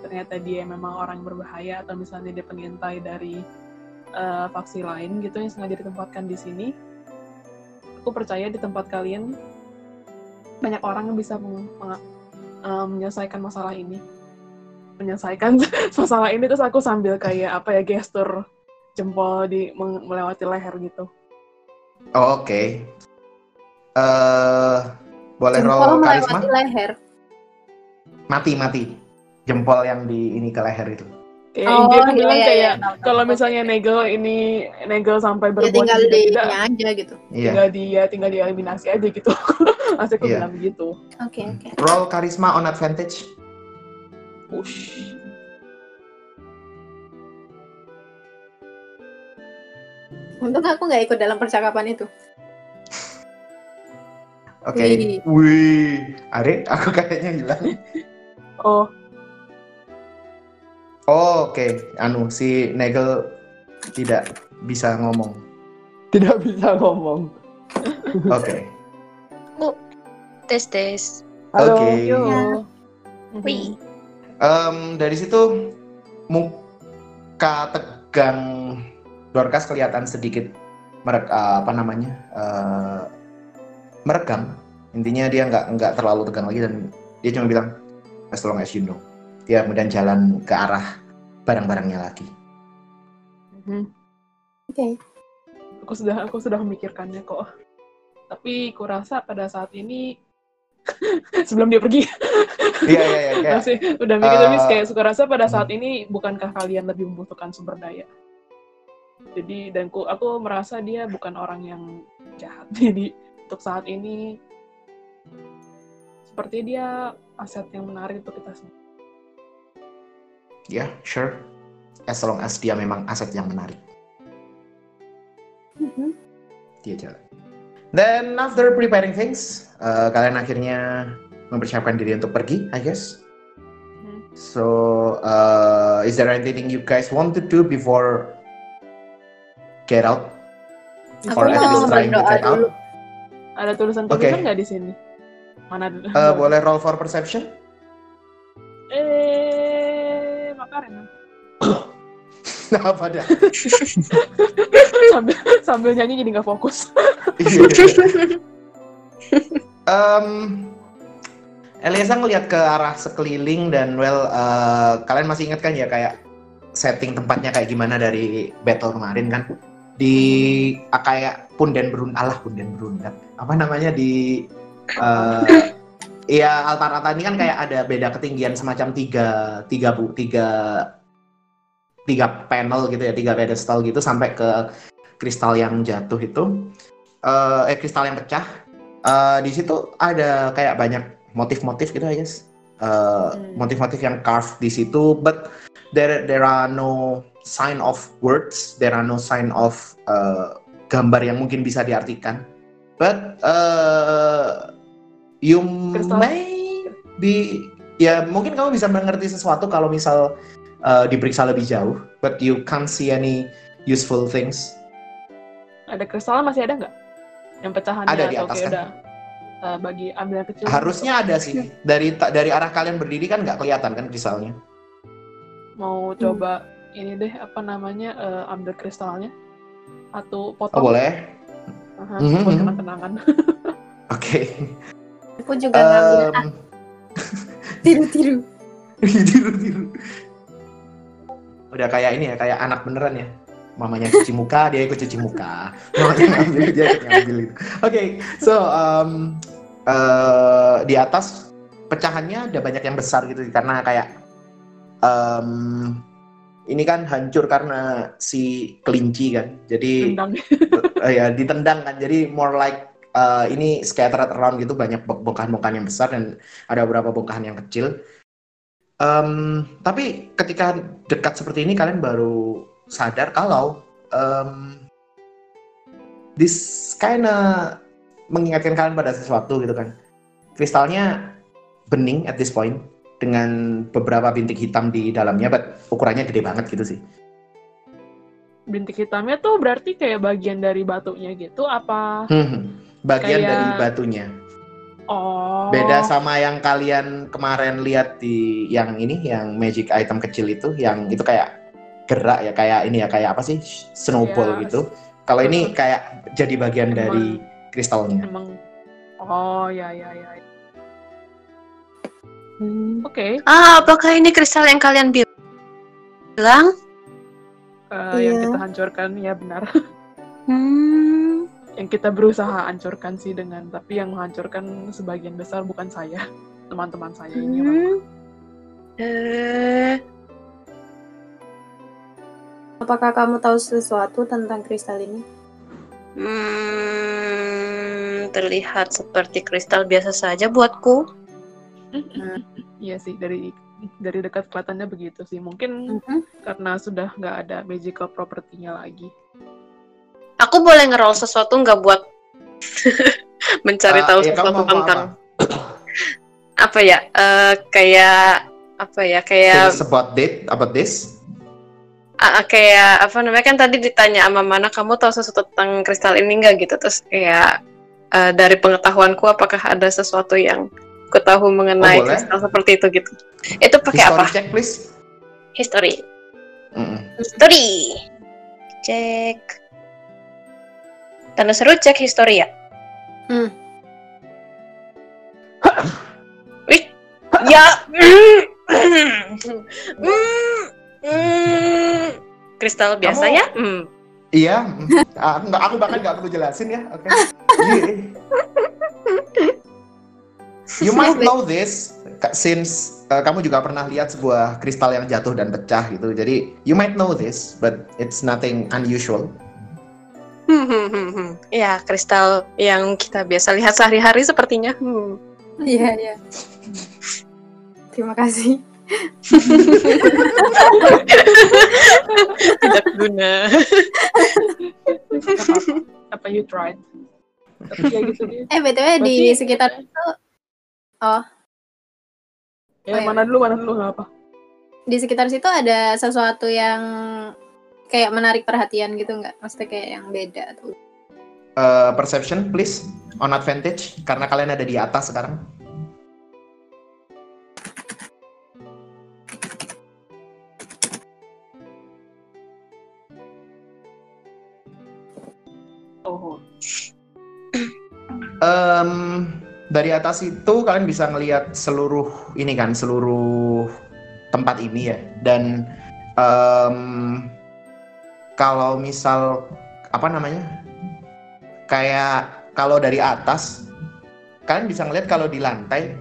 ternyata dia memang orang berbahaya atau misalnya dia pengintai dari eh, faksi lain gitu yang sengaja ditempatkan di sini. Aku percaya di tempat kalian banyak orang yang bisa meng- meng- eh, menyelesaikan masalah ini. Menyelesaikan masalah ini terus aku sambil kayak apa ya gestur jempol di melewati leher gitu. Oh, Oke. Eh, boleh Jempol roll melewati karisma? leher. Mati mati. Jempol yang di ini ke leher itu. Kayak Oh, dia kan iya, bilang iya, kayak iya, kalau misalnya negel ini negel sampai Ya berbuat tinggal tidak di tidak aja gitu. Iya. tinggal dia tinggal dieliminasi aja gitu. Masih aku Iya. bilang begitu. Oke, oke. Roll karisma on advantage. Push. Untung aku nggak ikut dalam percakapan itu. Oke. Wih. Wih. Are, aku kayaknya hilang. Oh, Oh, oke. Anu si Nagel tidak bisa ngomong. Tidak bisa ngomong. Oke. tes tes. Halo. Oke. yo. Wih. Em, dari situ muka tegang Dorcas kelihatan sedikit merek apa namanya eh, merekam. Intinya dia nggak nggak terlalu tegang lagi dan dia cuma bilang as long as you know. Dia kemudian jalan ke arah barang-barangnya lagi. Mhm. Oke. Aku sudah aku sudah memikirkannya kok. Tapi kurasa pada saat ini sebelum dia pergi Iya iya iya. masih udah mikir tapi Eh, kayak suka rasa pada saat ini bukankah kalian lebih membutuhkan sumber daya jadi dan ku, aku merasa dia bukan orang yang jahat jadi untuk saat ini seperti dia aset yang menarik untuk kita semua Ya, sure. As long as dia memang aset yang menarik. Mhm. dia jalan. Then after preparing things, uh, kalian akhirnya mempersiapkan diri untuk pergi, I guess. Hmm. So, uh, is there anything you guys want to do before get out? Aku Or at mau least trying to berdoa get out? dulu. ada tulisan Oke. tulisan nggak di sini mana Uh, boleh roll for perception? eh Makarena Apa dah? sambil sambil nyanyi jadi nggak fokus um, Eliasa ngelihat ke arah sekeliling dan well uh, kalian masih ingat kan ya kayak setting tempatnya kayak gimana dari battle kemarin kan di ah, kayak punden berun alah punden berundak apa namanya di uh, Iya altar-altar ini kan kayak ada beda ketinggian semacam tiga tiga bu tiga tiga panel gitu ya tiga pedestal gitu sampai ke kristal yang jatuh itu. Eh, eh kristal yang pecah. Eh, di situ ada kayak banyak motif-motif gitu I guess. Eh, Hmm. motif-motif yang carved di situ but there there are no sign of words there are no sign of eh, gambar yang mungkin bisa diartikan but eh, you Kristal. may be ya mungkin kamu bisa mengerti sesuatu kalau misal uh, diperiksa lebih jauh, but you can't see any useful things. Ada kristalnya masih ada nggak? Yang pecahannya Ada di atau atas kayak kan? udah eh, bagi ambil yang kecil. Harusnya ada sih. Dari dari arah kalian berdiri kan nggak kelihatan kan kristalnya. Mau coba ini deh apa namanya eh, ambil kristalnya atau Oh, potong boleh. Aha, Mhm, buat mhm. kenang-kenangan. Oke. Aku juga ngambil ah, Em, tiru-tiru. tiru-tiru. Udah kayak ini ya, kayak anak beneran ya. Mamanya cuci muka, dia ikut cuci muka. Mamanya ngambil, dia ikut ngambil itu. Oke, so um, eh, di atas pecahannya ada banyak yang besar gitu karena kayak em, ini kan hancur karena si kelinci kan. Jadi Tendang. eh, ya ditendang kan. Jadi more like eh, ini scattered around gitu banyak bongkahan-bongkahan yang besar dan ada beberapa bongkahan yang kecil. Em, tapi ketika dekat seperti ini kalian baru sadar kalau em, this kinda mengingatkan kalian pada sesuatu gitu kan. Kristalnya bening at this point dengan beberapa bintik hitam di dalamnya, but ukurannya gede banget gitu sih. Bintik hitamnya tuh berarti kayak bagian dari batunya gitu apa? Hmm, bagian Kayak- dari batunya. Oh. Beda sama yang kalian kemarin lihat di yang ini, yang magic item kecil itu, yang itu kayak gerak ya, kayak ini ya, kayak apa sih, snowball Iya. gitu. Kalau ini kayak jadi bagian Emang. dari kristalnya. Emang. Oh ya ya ya. Oke. Ah, apakah ini kristal yang kalian bil- bilang? Eh, Yang Iya. kita hancurkan ya benar. Hmm. yang kita berusaha hancurkan sih dengan tapi yang menghancurkan sebagian besar bukan saya, teman-teman saya ini. Hmm. Eh, Apakah kamu tahu sesuatu tentang kristal ini? hmm, terlihat seperti kristal biasa saja buatku. Iya sih dari dari dekat kelihatannya begitu sih. Mungkin Mhm. karena sudah nggak ada magical property-nya lagi. Aku boleh ngerol sesuatu nggak buat mencari Ah, tahu kamu sesuatu mau tentang apa? apa ya? Eh, kayak apa ya? Kayak Things about date, about this? Ah, ah, kayak apa namanya kan tadi ditanya sama mana kamu tahu sesuatu tentang kristal ini enggak gitu terus kayak eh, dari pengetahuanku apakah ada sesuatu yang ku tahu mengenai Oh, boleh. kristal seperti itu gitu itu pakai History apa check, please. history Mm-mm. history cek tanda seru cek history ya Hmm. Wih, ya Hmm. kristal biasa Kamu- ya Hmm. Iya, mm. Ah, nggak- aku bahkan nggak perlu jelasin ya. Oke. Jadi, You might know this since uh, kamu juga pernah lihat sebuah kristal yang jatuh dan pecah gitu. Jadi you might know this, but it's nothing unusual. Hmm, hmm, hmm, hmm. Ya, kristal yang kita biasa lihat sehari-hari sepertinya. Hmm. Iya, iya. Terima kasih. Tidak guna. Apa you tried? Tapi ya gitu dia. Eh, BTW di sekitar itu oh, Ya, Oh, iya. mana dulu, mana dulu nggak apa. di sekitar situ ada sesuatu yang kayak menarik perhatian gitu nggak? Maksudnya kayak yang beda atau Uh, perception, please, on advantage, karena kalian ada di atas sekarang. Oh, Em, dari atas itu kalian bisa ngelihat seluruh ini kan, seluruh tempat ini ya. Dan em, kalau misal apa namanya, kayak kalau dari atas, kalian bisa ngelihat kalau di lantai,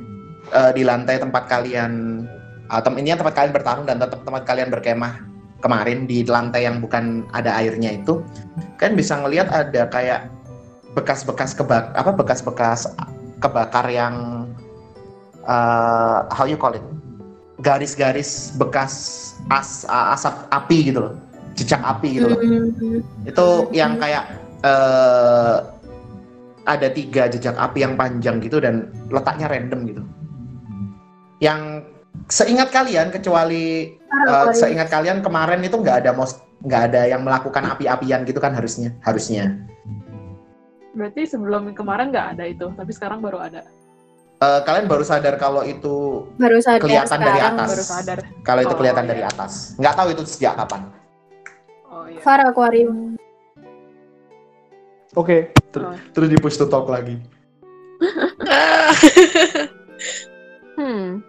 eh, di lantai tempat kalian, atau ini tempat kalian bertarung dan tempat tempat kalian berkemah kemarin di lantai yang bukan ada airnya itu, kalian bisa ngelihat ada kayak bekas-bekas kebak apa bekas-bekas kebakar yang uh, how you call it garis-garis bekas as asap api gitu loh jejak api gitu loh Hmm. itu yang kayak eh, ada tiga jejak api yang panjang gitu dan letaknya random gitu. Yang seingat kalian kecuali eh, seingat kalian kemarin itu nggak ada mos nggak ada yang melakukan api-apian gitu kan harusnya harusnya. Berarti sebelum kemarin nggak ada itu, tapi sekarang baru ada. Eh, kalian baru sadar kalau itu Baru sadar kelihatan dari atas. Baru sadar. kalau itu Oh, kelihatan iya. dari atas. Nggak tahu itu sejak kapan. Oh iya. Far akuarium. Oke. Ter- Oh. Terus di push to talk lagi. Hmm.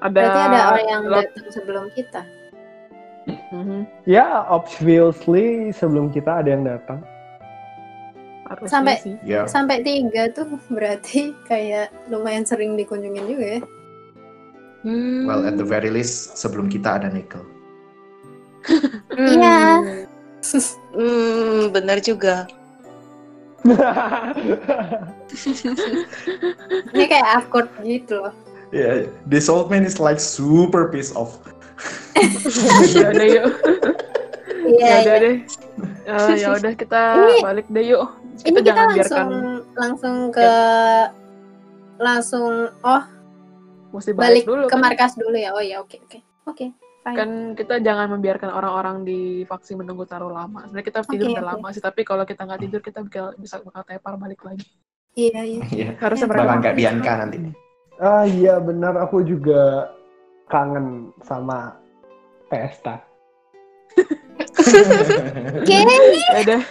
Ada Berarti ada orang yang lot- datang sebelum kita. Mhm. Ya, obviously sebelum kita ada yang datang. Harusnya Sampai- sih. Ya. Sampai tiga tuh berarti kayak lumayan sering dikunjungin juga ya. Hmm. Well, at the very least sebelum kita ada Nickel. Iya. Hmm, benar juga. Ini kayak awkward gitu loh. Yeah, this old man is like super pissed off. ya udah yuk. Iya, ya udah iya. deh. Eh, ya udah kita Ini- balik deh yuk. Kita Ini kita langsung biarkan langsung ke langsung oh mesti balik balik, dulu ke kan. markas dulu ya. Oh ya oke oke. Oke. fine. kan kita jangan membiarkan orang-orang di vaksin menunggu terlalu lama. Sebenarnya kita tidur Oke, udah oke. lama sih, tapi kalau kita nggak tidur kita bakal bisa bakal tepar balik lagi. Iya iya. Iya. Harusnya Ya, mereka Bahkan kayak Bianca nanti. ah iya benar aku juga kangen sama pesta. Oke. ya udah.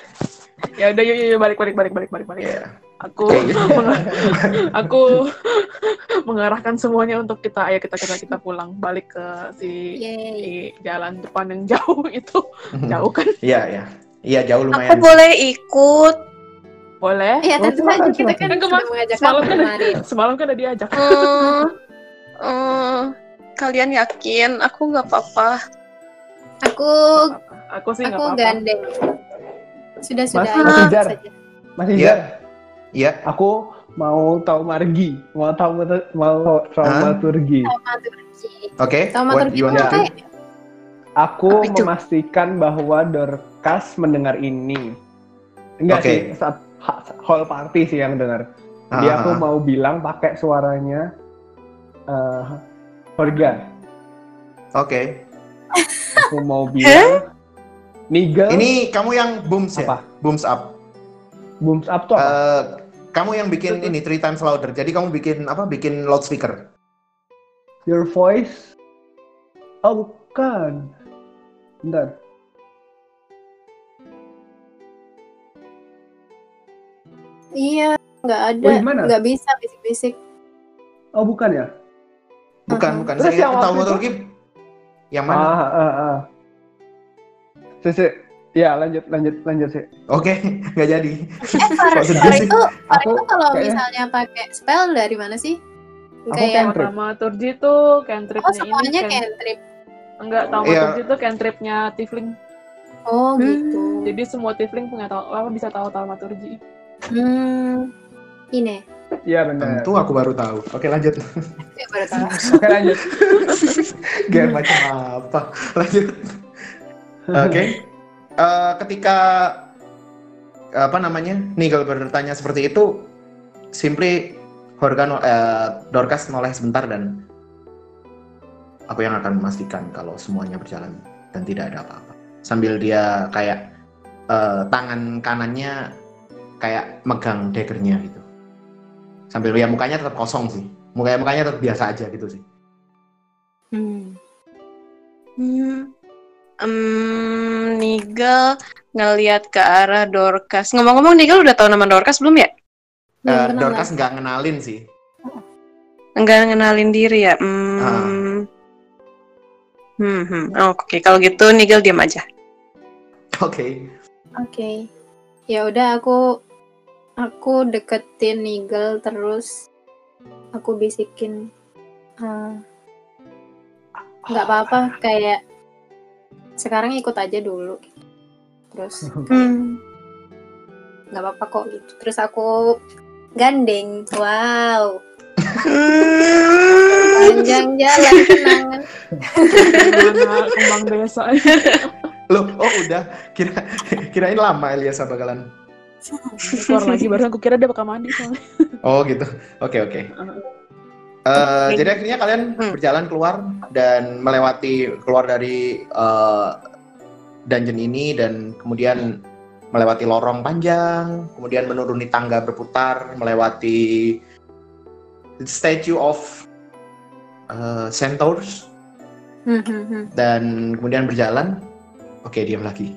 Ya udah yuk, yuk, yuk balik balik balik balik balik balik. Iya. Aku meng- aku mengarahkan semuanya untuk kita ayo kita kita kita pulang balik ke si Yeay. di jalan depan yang jauh itu. Jauh kan? Iya, iya. Iya, jauh Aku lumayan. boleh ikut. Boleh. Iya tentu saja kita kan Kan sudah kemar- mengajak semalam kan- kemarin. Semalam kan udah diajak. Hmm, hmm, kalian yakin? Aku nggak apa-apa. Aku Aku sih nggak aku apa-apa. gandeng. Sudah sudah. Mas- ayo Mas Ijar. saja. Mas Iya. Iya. aku mau tahu margi, mau tahu mau traumaturgi. Oke. Taumaturgi you itu want to apa? Aku memastikan bahwa Dorcas mendengar ini. Enggak Oke. sih, saat ha- whole party sih yang dengar. Jadi Ah, aku ah, ah. mau bilang pakai suaranya eh Horga. Oke. Aku mau bilang Nigel Ini kamu yang booms ya? apa? Booms up. Booms up tuh apa? Eh, kamu yang bikin ini three times louder. Jadi kamu bikin apa? Bikin loudspeaker. Your voice? Oh bukan. Bentar. Iya, nggak ada, Oh, gimana? nggak bisa bisik-bisik. Oh bukan ya? Bukan, Mhm. bukan. Terus Saya yang waktu taumaturgi yang mana? Ah, ah, ah. Si, si. Ya lanjut lanjut lanjut sih. Oke, nggak jadi. Eh, sih? itu, Far Aku itu kalau kayaknya- misalnya pakai spell dari mana sih? Aku Kayak cantrip. Dramaturgi tuh cantripnya oh semuanya ini. can- cantrip. Enggak, dramaturgi tuh cantripnya Tifling. Oh Hmm. gitu. Jadi semua Tifling punya tahu apa bisa tahu dramaturgi. Hmm. Ini. Iya benar. Tentu aku baru tahu. Oke, lanjut. Baru tahu. Oke lanjut. Gak macam apa. Lanjut. Oke. Eh, ketika apa namanya Nigel bertanya seperti itu, simply Horga no- eh, Dorcas noleh sebentar dan aku yang akan memastikan kalau semuanya berjalan dan tidak ada apa-apa. Sambil dia kayak eh, tangan kanannya kayak megang daggernya gitu. Sambil ya mukanya tetap kosong sih. Mukanya mukanya tetap biasa aja gitu sih. Hmm. Hmm. Em, Nigel ngelihat ke arah Dorcas. Ngomong-ngomong, Nigel udah tahu nama Dorcas belum ya? Belum Eh, kenal Dorcas nggak ngenalin sih. Enggak ngenalin diri ya? Hmm. Hmm, hmm. Oke, kalau gitu Nigel diam aja. Oke. Oke. Ya udah aku aku deketin Nigel terus aku bisikin eh, nggak apa-apa kayak sekarang ikut aja dulu terus Hmm. nggak apa-apa kok gitu terus aku gandeng wow panjang jalan kenangan kembang desa. Loh, oh udah. Kira kirain lama Eliasa bakalan. Keluar lagi barusan aku kira dia bakal mandi soalnya. Oh gitu. Oke oke. Eh, jadi akhirnya kalian Hmm. berjalan keluar dan melewati keluar dari eh, dungeon ini dan kemudian melewati lorong panjang, kemudian menuruni tangga berputar, melewati statue of eh, centaurs Hmm, hmm, hmm. dan kemudian berjalan. Oke, diam lagi.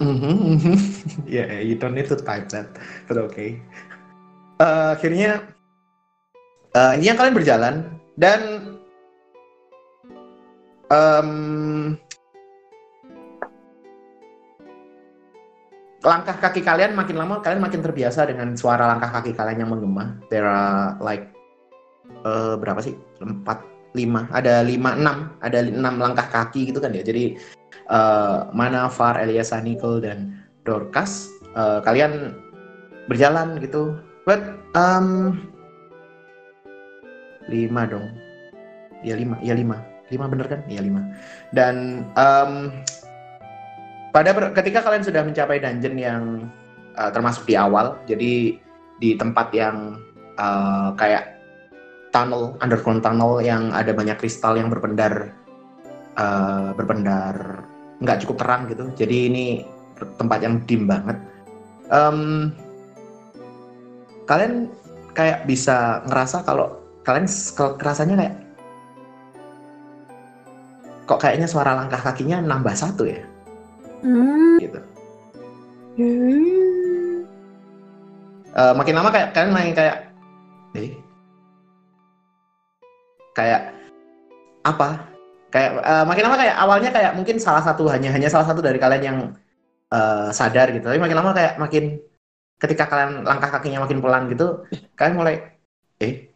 Mhm. yeah, you don't need to type that, but okay. Eh, akhirnya, eh, ini yang kalian berjalan dan em, langkah kaki kalian makin lama kalian makin terbiasa dengan suara langkah kaki kalian yang menggema. There are like eh, berapa sih? Empat, lima, ada lima, enam, ada enam langkah kaki gitu kan ya. Jadi eh, Mana, Far, Eliasa, Nicole dan Dorcas eh, kalian berjalan gitu. But um, lima dong. Ya lima, ya lima, lima bener kan? Ya lima. Dan em, pada ketika kalian sudah mencapai dungeon yang eh, termasuk di awal, jadi di tempat yang eh, kayak tunnel, underground tunnel yang ada banyak kristal yang berpendar, eh, berpendar nggak cukup terang gitu. Jadi ini tempat yang dim banget. Em, kalian kayak bisa ngerasa kalau kalian kerasanya kayak kok kayaknya suara langkah kakinya nambah satu ya Hmm. gitu. Hmm. Eh, makin lama kayak kalian main kayak eh kayak apa kayak eh, makin lama kayak awalnya kayak mungkin salah satu hanya hanya salah satu dari kalian yang eh, sadar gitu tapi makin lama kayak makin ketika kalian langkah kakinya makin pelan gitu kalian mulai eh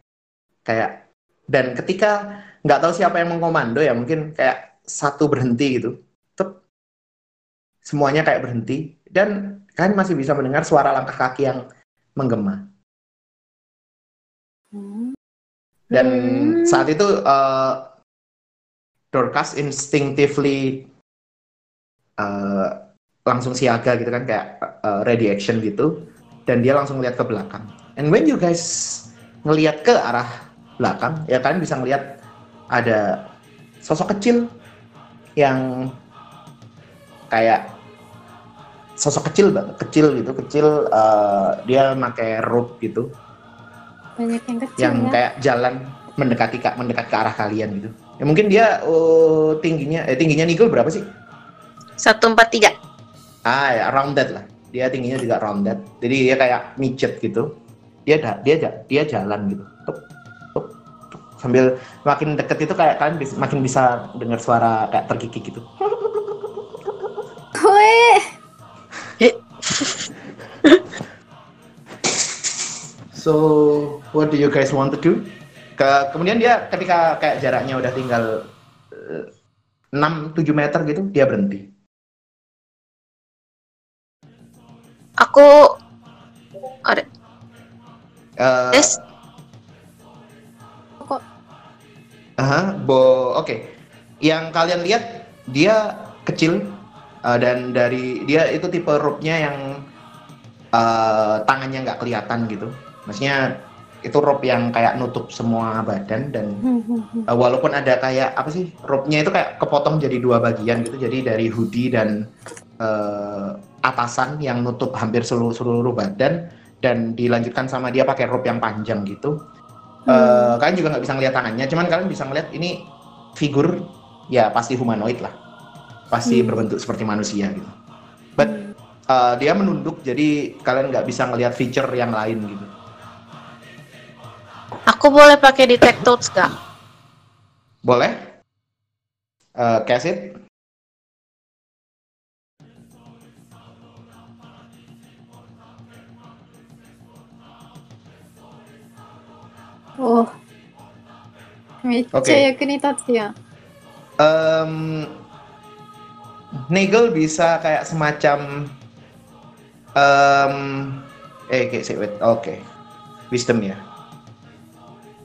kayak dan ketika nggak tahu siapa yang mengkomando ya mungkin kayak satu berhenti gitu Tep. semuanya kayak berhenti dan kalian masih bisa mendengar suara langkah kaki yang menggema. Dan Hmm. saat itu eh, Dorcas instinctively eh, langsung siaga gitu kan kayak eh, ready action gitu dan dia langsung lihat ke belakang. And when you guys ngelihat ke arah belakang ya kalian bisa ngelihat ada sosok kecil yang kayak sosok kecil banget kecil gitu kecil eh, dia pakai robe gitu Banyak yang kecil yang ya. kayak jalan mendekati ka- mendekat ke arah kalian gitu. Ya mungkin dia oh, tingginya eh tingginya Nigel berapa sih? Satu empat tiga. Ah ya around that lah. Dia tingginya juga around that. Jadi dia kayak micet gitu. Dia dia dia jalan gitu. Sambil makin deket itu kayak kalian bis- makin bisa dengar suara kayak terkikik gitu. Weh. So, what do you guys want to do? Ke, kemudian dia ketika kayak jaraknya udah tinggal eh, 6-7 meter gitu, dia berhenti. Aku Eh, Yes. Aha, bo, oke. Yang kalian lihat dia kecil eh, dan dari dia itu tipe rope-nya yang eh, tangannya nggak kelihatan gitu. Maksudnya itu rope yang kayak nutup semua badan dan. Uh, walaupun ada kayak apa sih rope-nya itu kayak kepotong jadi dua bagian gitu jadi dari hoodie dan uh, atasan yang nutup hampir seluruh seluruh badan dan dilanjutkan sama dia pakai rope yang panjang gitu Uh, kalian juga nggak bisa ngeliat tangannya cuman kalian bisa ngeliat ini figur ya pasti humanoid lah. Pasti Hmm. berbentuk seperti manusia gitu. But uh, dia menunduk jadi kalian nggak bisa ngeliat feature yang lain gitu. Aku boleh pakai detect thoughts gak? boleh. Uh, cast it Oh. めっちゃ Okay. 役に立つやん。 um, Nagel bisa kayak semacam um, eh kayak sih wait oke wisdom ya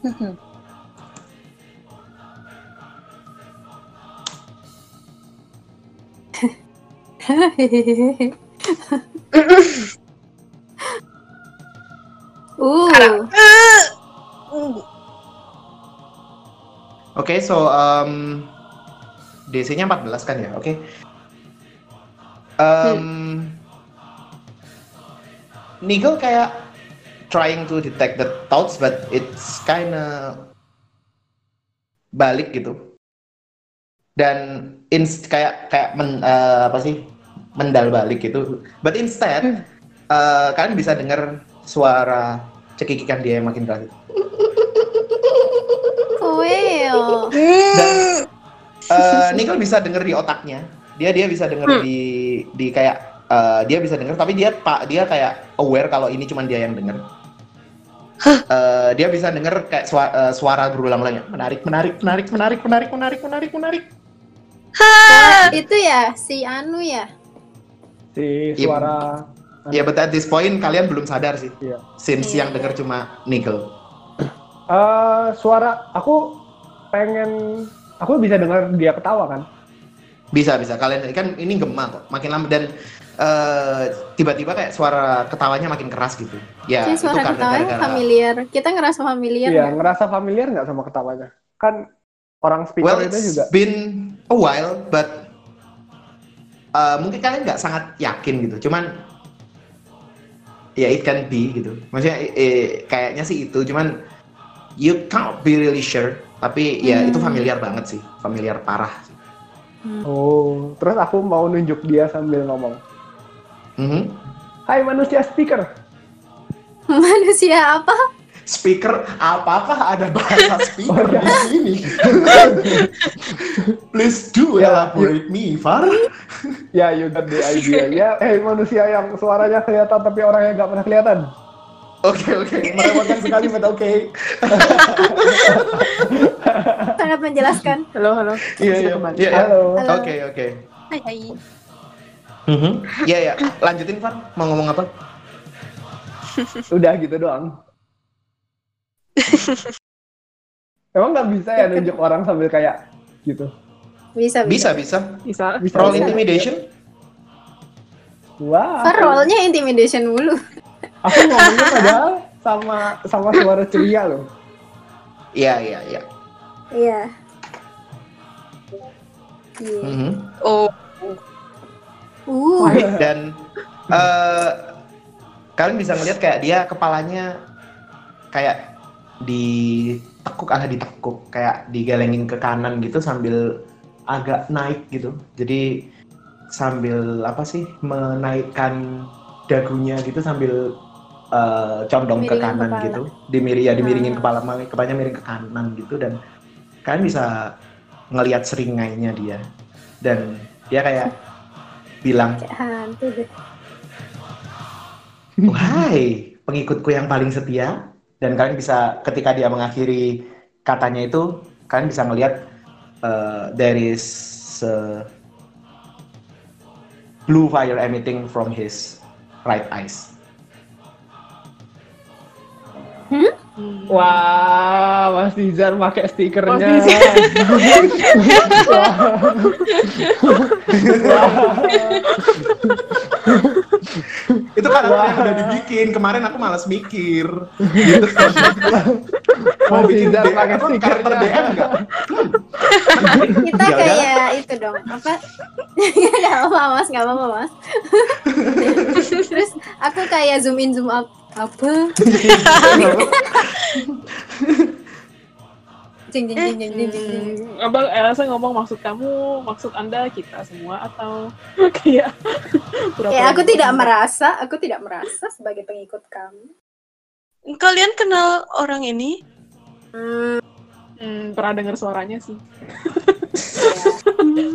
Uh, Oke, so um, DC-nya 14 kan ya, oke. Um, Nigel kayak trying to detect the thoughts, but it's kinda balik gitu. Dan ins kayak kayak men, eh, apa sih mendal balik gitu. But instead eh, kalian bisa dengar suara cekikikan dia yang makin keras. Well. Dan eh, Nickel bisa denger di otaknya. Dia dia bisa denger Hmm. di di kayak eh, dia bisa denger tapi dia pak dia kayak aware kalau ini cuma dia yang denger. Eh, dia bisa denger kayak suara, eh, suara berulang-ulang ya. Menarik, menarik, menarik, menarik, menarik, menarik, menarik, menarik. Itu ya si Anu ya. Si Iya. suara Ya, but at this point kalian belum sadar sih. Iya. Since Iya. yang denger cuma Nickel. Eh suara aku pengen aku bisa dengar dia ketawa kan. Bisa, bisa. Kalian kan ini gema kok. Makin lama dan eh, tiba-tiba kayak suara ketawanya makin keras gitu. Ya, itu suara karena ketawanya gara-gara familiar. Kita ngerasa familiar. Iya, nggak? ngerasa familiar nggak sama ketawanya? Kan orang speaker Well, itu it's juga. been a while, but uh, mungkin kalian nggak sangat yakin gitu. Cuman ya it can be gitu. Maksudnya eh, kayaknya sih itu. Cuman you can't be really sure. Tapi ya Hmm. itu familiar banget sih, familiar parah. Oh, terus aku mau nunjuk dia sambil ngomong. Mhm. Hai manusia speaker. Manusia apa? Speaker, apakah ada bahasa speaker Oh, iya. di sini? Please do Ya, elaborate me, Far. Ya, you got the idea. Ya, hey manusia yang suaranya kelihatan tapi orangnya nggak pernah kelihatan. Oke oke, merepotkan sekali, but oke. Sangat menjelaskan. Halo, halo. Iya iya. Iya, iya. Halo. Oke oke. Hai hai. Mhm. Iya ya, lanjutin Far. Mau ngomong apa? Udah gitu doang. Emang nggak bisa ya nunjuk orang sambil kayak gitu? Bisa, Bisa bisa. bisa. Bisa. Bisa. intimidation. Wah. Kan rollnya intimidation dulu. Aku ngomongnya padahal sama sama suara ceria loh. Iya iya iya. Iya. Mhm. Oh, Uh, Dan eh kalian bisa ngeliat kayak dia kepalanya kayak ditekuk ah ditekuk kayak digelengin ke kanan gitu sambil agak naik gitu. Jadi sambil apa sih menaikkan dagunya gitu sambil eh, condong ke kanan kepala. gitu. Dimiri ya dimiringin Ah. kepala kepalanya miring ke kanan gitu dan kalian bisa ngelihat seringainya dia dan dia kayak bilang kayak hantu deh. Wahai pengikutku yang paling setia dan kalian bisa ketika dia mengakhiri katanya itu kalian bisa melihat uh, there is uh, blue fire emitting from his right eyes. Wah, Mas Dizar pakai stikernya. Mas Itu kan yang udah dibikin kemarin aku malas mikir. Gitu. Mau Mas bikin Dizar DM, pakai stikernya. DM nggak? Kita Ya kayak itu dong, apa? Gak apa-apa mas, gak apa-apa mas. Terus aku kayak zoom in zoom out apa? Jeng jeng jeng jeng jeng jeng. Hmm, Abang Elsa ngomong maksud kamu, maksud Anda kita semua atau kayak Ya aku tidak merasa, aku tidak merasa sebagai pengikut kamu. kalian kenal orang ini? Hmm, Hmm, pernah dengar suaranya sih. ya.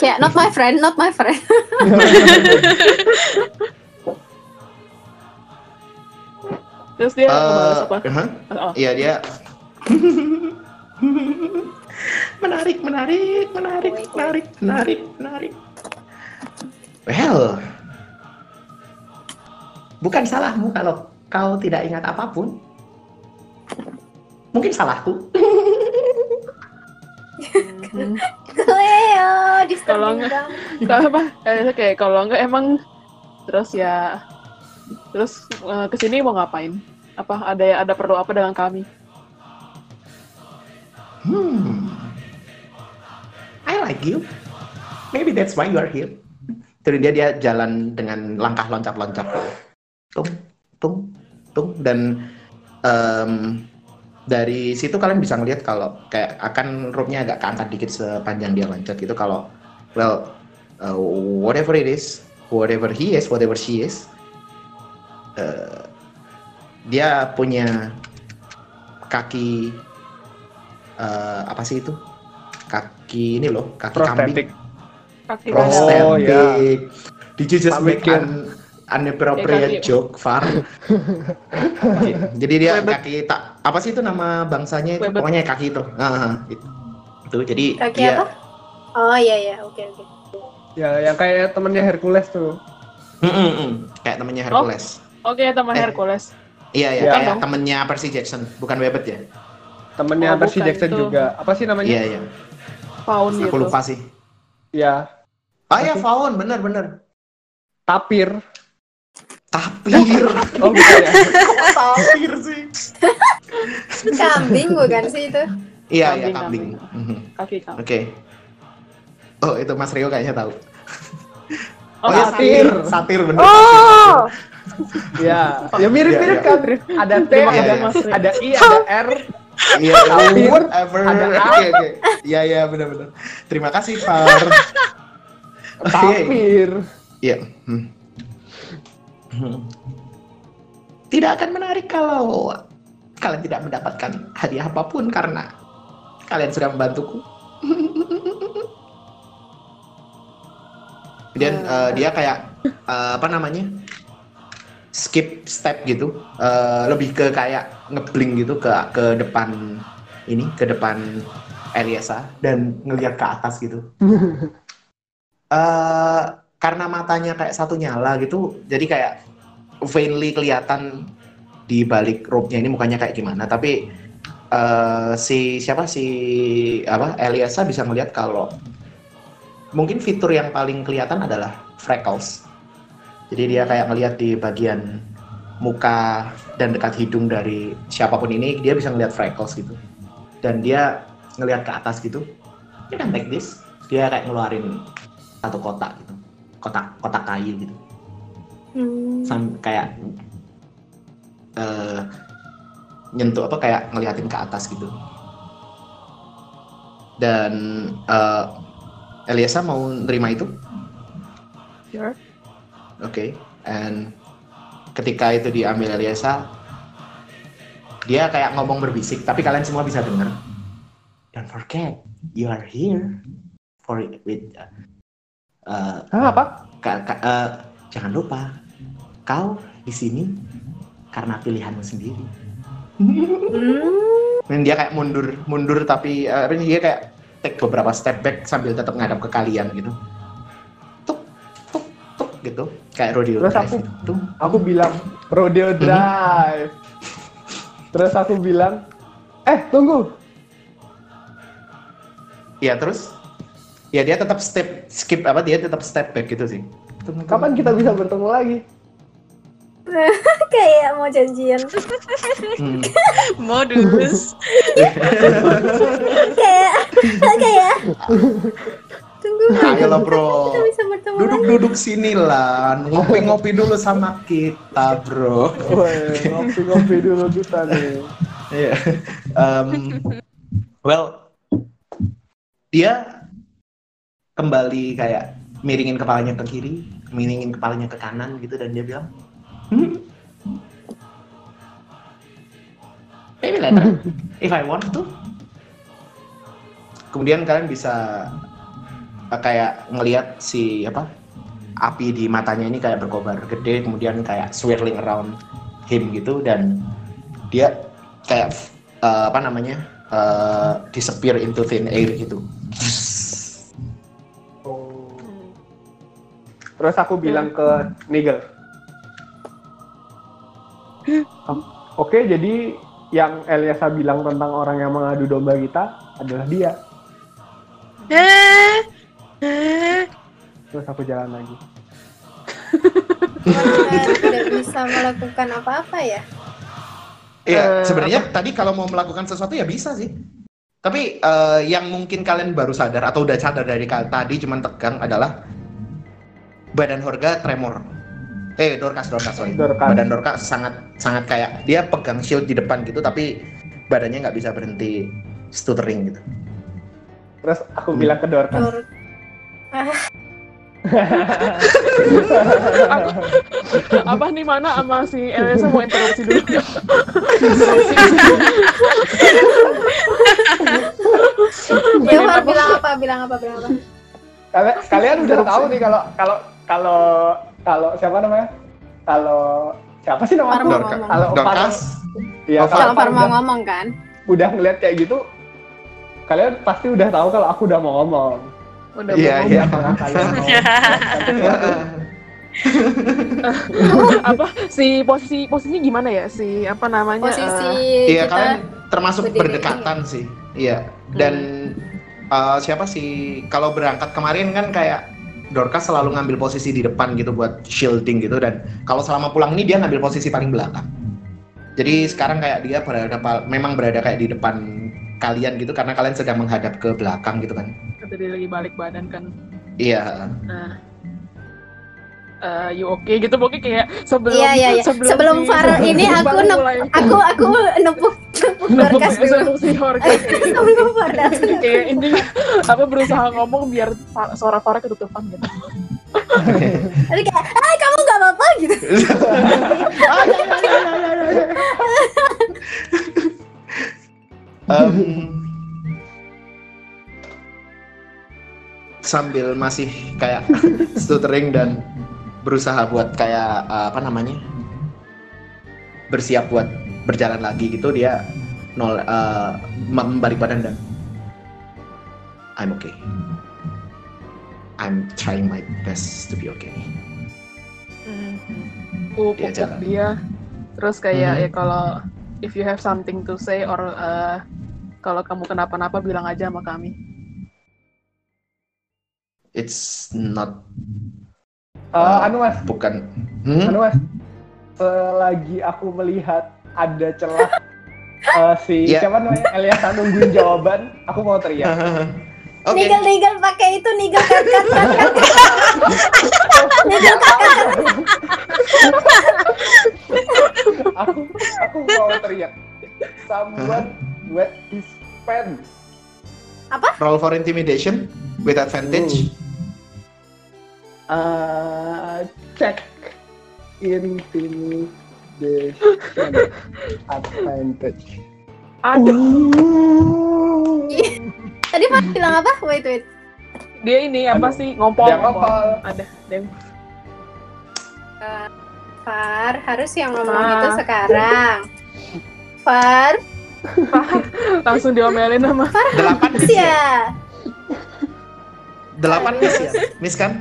Kayak not my friend, not my friend. Terus dia ngebales Eh, apa? uh-huh. Oh, Iya dia menarik, menarik, menarik, menarik, menarik, menarik. Well, bukan salahmu kalau kau tidak ingat apa pun. Mungkin salahku. Cleo, Kalau nggak-. Nggak apa? Kayak kalau enggak emang terus ya terus eh, ke sini mau ngapain? Apa ada ada perlu apa dengan kami? Hmm. I like you. Maybe that's why you are here. Terus dia dia jalan dengan langkah loncat-loncat. Tung, tung, tung dan em, dari situ kalian bisa ngeliat kalau kayak akan rope-nya agak keangkat dikit sepanjang dia loncat gitu kalau well uh, whatever it is, whatever he is, whatever she is, uh, dia punya kaki eh, apa sih itu? Kaki ini loh, kaki Prostetik. kambing. Kaki Oh. Prostetik. iya. Did you just make an inappropriate Ya, joke, Far? Jadi dia Webet. kaki tak apa sih itu nama bangsanya itu? Webet. Pokoknya kaki itu. Ah, itu. itu. Jadi Kaki dia apa? Oh iya iya, oke oke. Ya, yang kayak temennya Hercules tuh. Mm, mm, kayak temennya Hercules. Oke, teman Eh. Hercules. Iya ya, Ya. kayak Dong. temennya Percy Jackson, bukan Webet ya? Temennya Oh, Percy Jackson itu. juga. Apa sih namanya? Iya iya. Faun gitu. Aku lupa sih. Ya, Ah ya, Apa sih? Faun, bener bener. tapir. Tapir. Oh, bukan ya? Kok tapir sih? Kambing bukan sih itu? Iya iya Kambing. Mhm. Oke. Oh itu Mas Rio kayaknya tahu. Oh, ya satir. satir, satir bener. Oh, Ya, ya mirip-mirip Iya, kan. Ada T, ada, ada I, ada R. Iya, Tapir, whatever. ada A. Oke oke. Iya iya benar benar. Terima kasih Far. Tapir. Iya. Hmm. Tidak akan menarik kalau kalian tidak mendapatkan hadiah apa pun karena kalian sudah membantuku. Kemudian eh, dia kayak eh, apa namanya? Skip step gitu, Eh, lebih ke kayak ngebling gitu ke ke depan ini, ke depan Eliasa dan ngelihat ke atas gitu. eh karena matanya kayak satu nyala gitu, jadi kayak vainly kelihatan di balik robe-nya ini mukanya kayak gimana. Tapi eh si siapa si apa Eliasa bisa melihat kalau mungkin fitur yang paling kelihatan adalah freckles. Jadi dia kayak melihat di bagian muka dan dekat hidung dari siapa pun ini dia bisa ngelihat freckles gitu. Dan dia ngelihat ke atas gitu. You can take this. Dia kayak ngeluarin satu kotak gitu. Kotak kotak kayu gitu. Hmm. Sam- kayak eh nyentuh apa kayak ngeliatin ke atas gitu. Dan eh Eliasa mau nerima itu? Sure. Oke, and ketika itu diambil Eliasa, dia kayak ngomong berbisik, tapi kalian semua bisa dengar. Don't forget, you are here for it with. Uh, Hah, apa? ka- ka- uh, jangan lupa, kau di sini karena pilihanmu sendiri. Hmm. Dan dia kayak mundur, mundur tapi uh, dia kayak take beberapa step back sambil tetap ngadap ke kalian gitu. Gitu. Kayak rodeo Terus drive aku- gitu. Aku bilang rodeo drive. Terus aku bilang, eh tunggu. Iya terus? Ya dia tetap step skip apa dia tetap step back gitu sih. Kapan kita bisa bertemu lagi? Kayak mau janjian. Hmm. modus. kayak kayak. Tunggu. Ayo lah bro. Kita bisa bertemu lagi. Duduk-duduk sini lah, ngopi-ngopi dulu sama kita bro. Woi, ngopi-ngopi dulu kita nih. Iya. Em, well, dia kembali kayak miringin kepalanya ke kiri, miringin kepalanya ke kanan gitu dan dia bilang, hmm, maybe later, if I want to. Kemudian kalian bisa kayak ngelihat si apa api di matanya ini kayak berkobar gede, kemudian kayak swirling around him gitu dan dia kayak eh, apa namanya eh, disappear into thin air gitu. Terus aku bilang ke Nigel. Oke, jadi yang Eliasa bilang tentang orang yang mengadu domba kita adalah dia. Eh, terus aku jalan lagi. Tidak bisa melakukan apa-apa ya? Iya, Eh, sebenarnya tadi kalau mau melakukan sesuatu ya bisa sih. Tapi eh, yang mungkin kalian baru sadar atau udah sadar dari kal- tadi cuman tegang adalah badan Horga tremor. Eh, Dorcas, Dorcas, sorry. Dorcas. Badan Dorcas sangat sangat kayak dia pegang shield di depan gitu, tapi badannya nggak bisa berhenti stuttering gitu. Terus aku Hmm. bilang ke Dorcas, Dor apa nih mana sama si Elisa mau interupsi dulu ya Far, bilang apa? Bilang apa? Bilang apa? kalian, kalian udah tahu nih kalau kalau kalau kalau siapa namanya? Kalau siapa sih Far namanya? Kalau Dorcas, Iya, kalau Kalau Far Far mau udah, ngomong kan? udah ngeliat kayak gitu, kalian pasti udah tahu kalau aku udah mau ngomong. Udah Iya, mau iya. Apakah kalian mau? apa si posisi posisinya gimana ya si apa namanya Posisi eh, Iya, kita kalian termasuk berdiri. berdekatan sih. Iya. Dan eh, siapa sih kalau berangkat kemarin kan kayak Dorcas selalu ngambil posisi di depan gitu buat shielding gitu dan kalau selama pulang ini dia ngambil posisi paling belakang. Jadi sekarang kayak dia berada memang berada kayak di depan kalian gitu karena kalian sedang menghadap ke belakang gitu kan. Kata dia lagi balik badan kan Iya. nah eh you oke gitu pokoknya kayak sebelum Iya, iya, iya. Sebelum si- Far ini sebelum aku nep- aku aku nepuk nepuk Dorcas dulu. sebelum si Sebelum datang. kayak ini apa berusaha ngomong biar suara Farah ketutupan gitu Tadi kayak, ah kamu nggak apa-apa gitu. Em, sambil masih kayak stuttering dan berusaha buat kayak uh, apa namanya bersiap buat berjalan lagi gitu dia nol uh, membalik badan dan I'm okay. I'm trying my best to be okay. Aku Dia jalan. dia. Terus kayak Mhm. ya kalau if you have something to say or uh, kalau kamu kenapa-napa bilang aja sama kami it's not Eh, anu mas, bukan hmm? anu mas, selagi aku melihat ada celah eh, si Iya. siapa namanya Eliasa nungguin jawaban, aku mau teriak. Oke. Nigel nigel pakai itu nigel kat. Nigel aku aku mau teriak. Someone wet his pen. roll for intimidation with advantage Uh, check intimidation advantage. aduh Tadi Far bilang apa? Wait wait. dia ini apa Aduh. sih ngompol Dia ngompol. ada dia Far harus yang ngomong Far. itu sekarang. Far, langsung diomelin sama delapan miss ya ya. delapan miss ya miss kan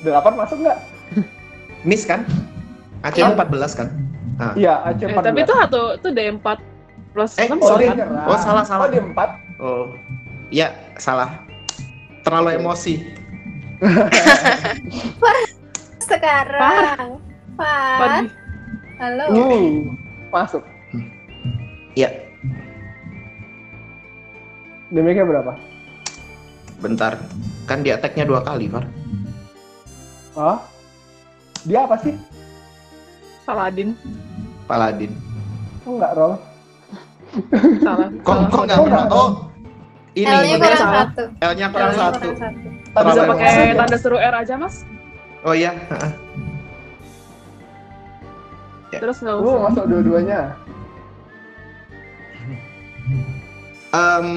Delapan masuk nggak? miss kan AC Iya. 14 kan Iya, AC eh, 14. tapi itu satu itu D4 plus Eh, 6 oh, sorry. kan? Oh, salah, salah. Oh, dia 4. oh ya salah terlalu emosi Sekarang. Far, Padi. halo. Uh, masuk. ya Damage-nya berapa? bentar kan di attack-nya dua kali Far Hah? Dia apa sih? Saladin Paladin Kok nggak roll? salah kok salah. kok nggak kok pernah oh ini L-nya kurang satu. L-nya kurang satu satu. bisa pakai tanda seru R aja mas oh iya Ya. terus nggak Uh, usah masuk dua-duanya. Um,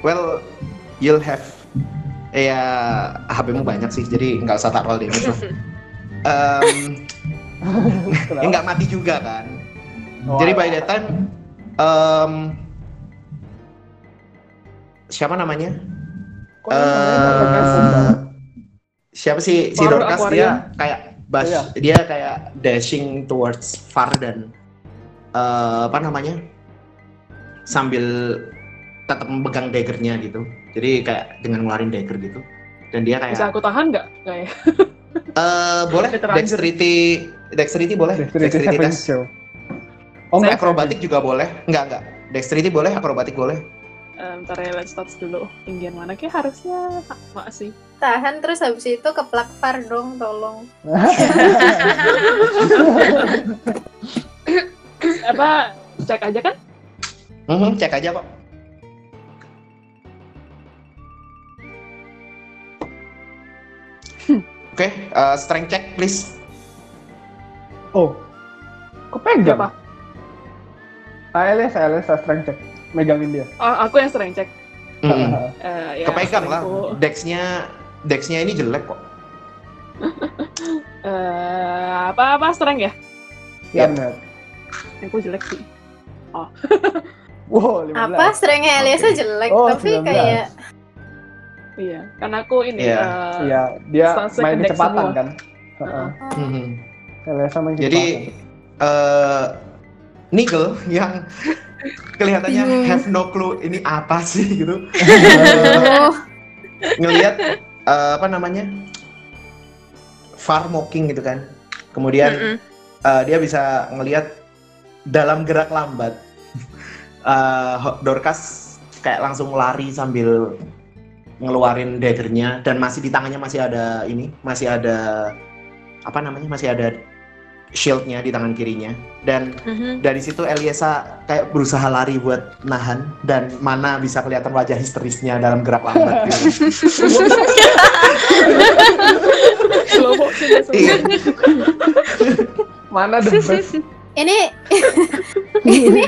well, you'll have ya HP-mu banyak sih, jadi nggak usah tak roll damage. Um, ya Kenapa? nggak mati juga kan. Oh, jadi by alah. that time, um, siapa namanya? Kok ini namanya Eh, siapa sih si Dorcas dia kayak bash, Iya. dia kayak dashing towards Far dan eh, apa namanya sambil tetap memegang daggernya gitu Jadi kayak dengan ngeluarin dagger gitu. Dan dia kayak Bisa aku tahan nggak? Ya? eh boleh dexterity dexterity boleh Dexterity saving test. Oh enggak, akrobatik juga boleh. Enggak, enggak. Dexterity boleh, akrobatik boleh. Eh, Ntar ya, let's touch dulu. Tinggian mana kayak harusnya mak sih. Tahan terus habis itu keplak far dong, tolong. Apa cek aja kan? Mhm, cek aja kok. Oke, eh, strength check please. Oh. Kepegang. Siapa? Saya lihat, saya lihat, saya strength check. Megangin dia. Oh, aku yang sering cek. Mhm. Eh, ya, Kepegang lah. Dex-nya Dex-nya ini jelek kok. Eh, apa apa strength ya? Ya Yap. benar. Aku jelek sih. Wow, 15. Apa strength Eliasa jelek, Oh, tapi 19. kayak Iya, karena aku ini Iya. eh, Iya, dia main kecepatan semua. kan. Main Jadi eh Nigel yang kelihatannya Bingung. have no clue ini apa sih gitu. aduh. ngelihat eh, apa namanya far mocking gitu kan kemudian Mm-mm. eh, dia bisa ngelihat dalam gerak lambat eh, Ho- Dorcas kayak langsung lari sambil ngeluarin daggernya dan masih di tangannya masih ada ini masih ada apa namanya masih ada shieldnya di tangan kirinya dan Mhm. dari situ Eliasa kayak berusaha lari buat nahan dan mana bisa kelihatan wajah histerisnya dalam gerak lambat gitu. ya, Iya. Mana the best? Ini ini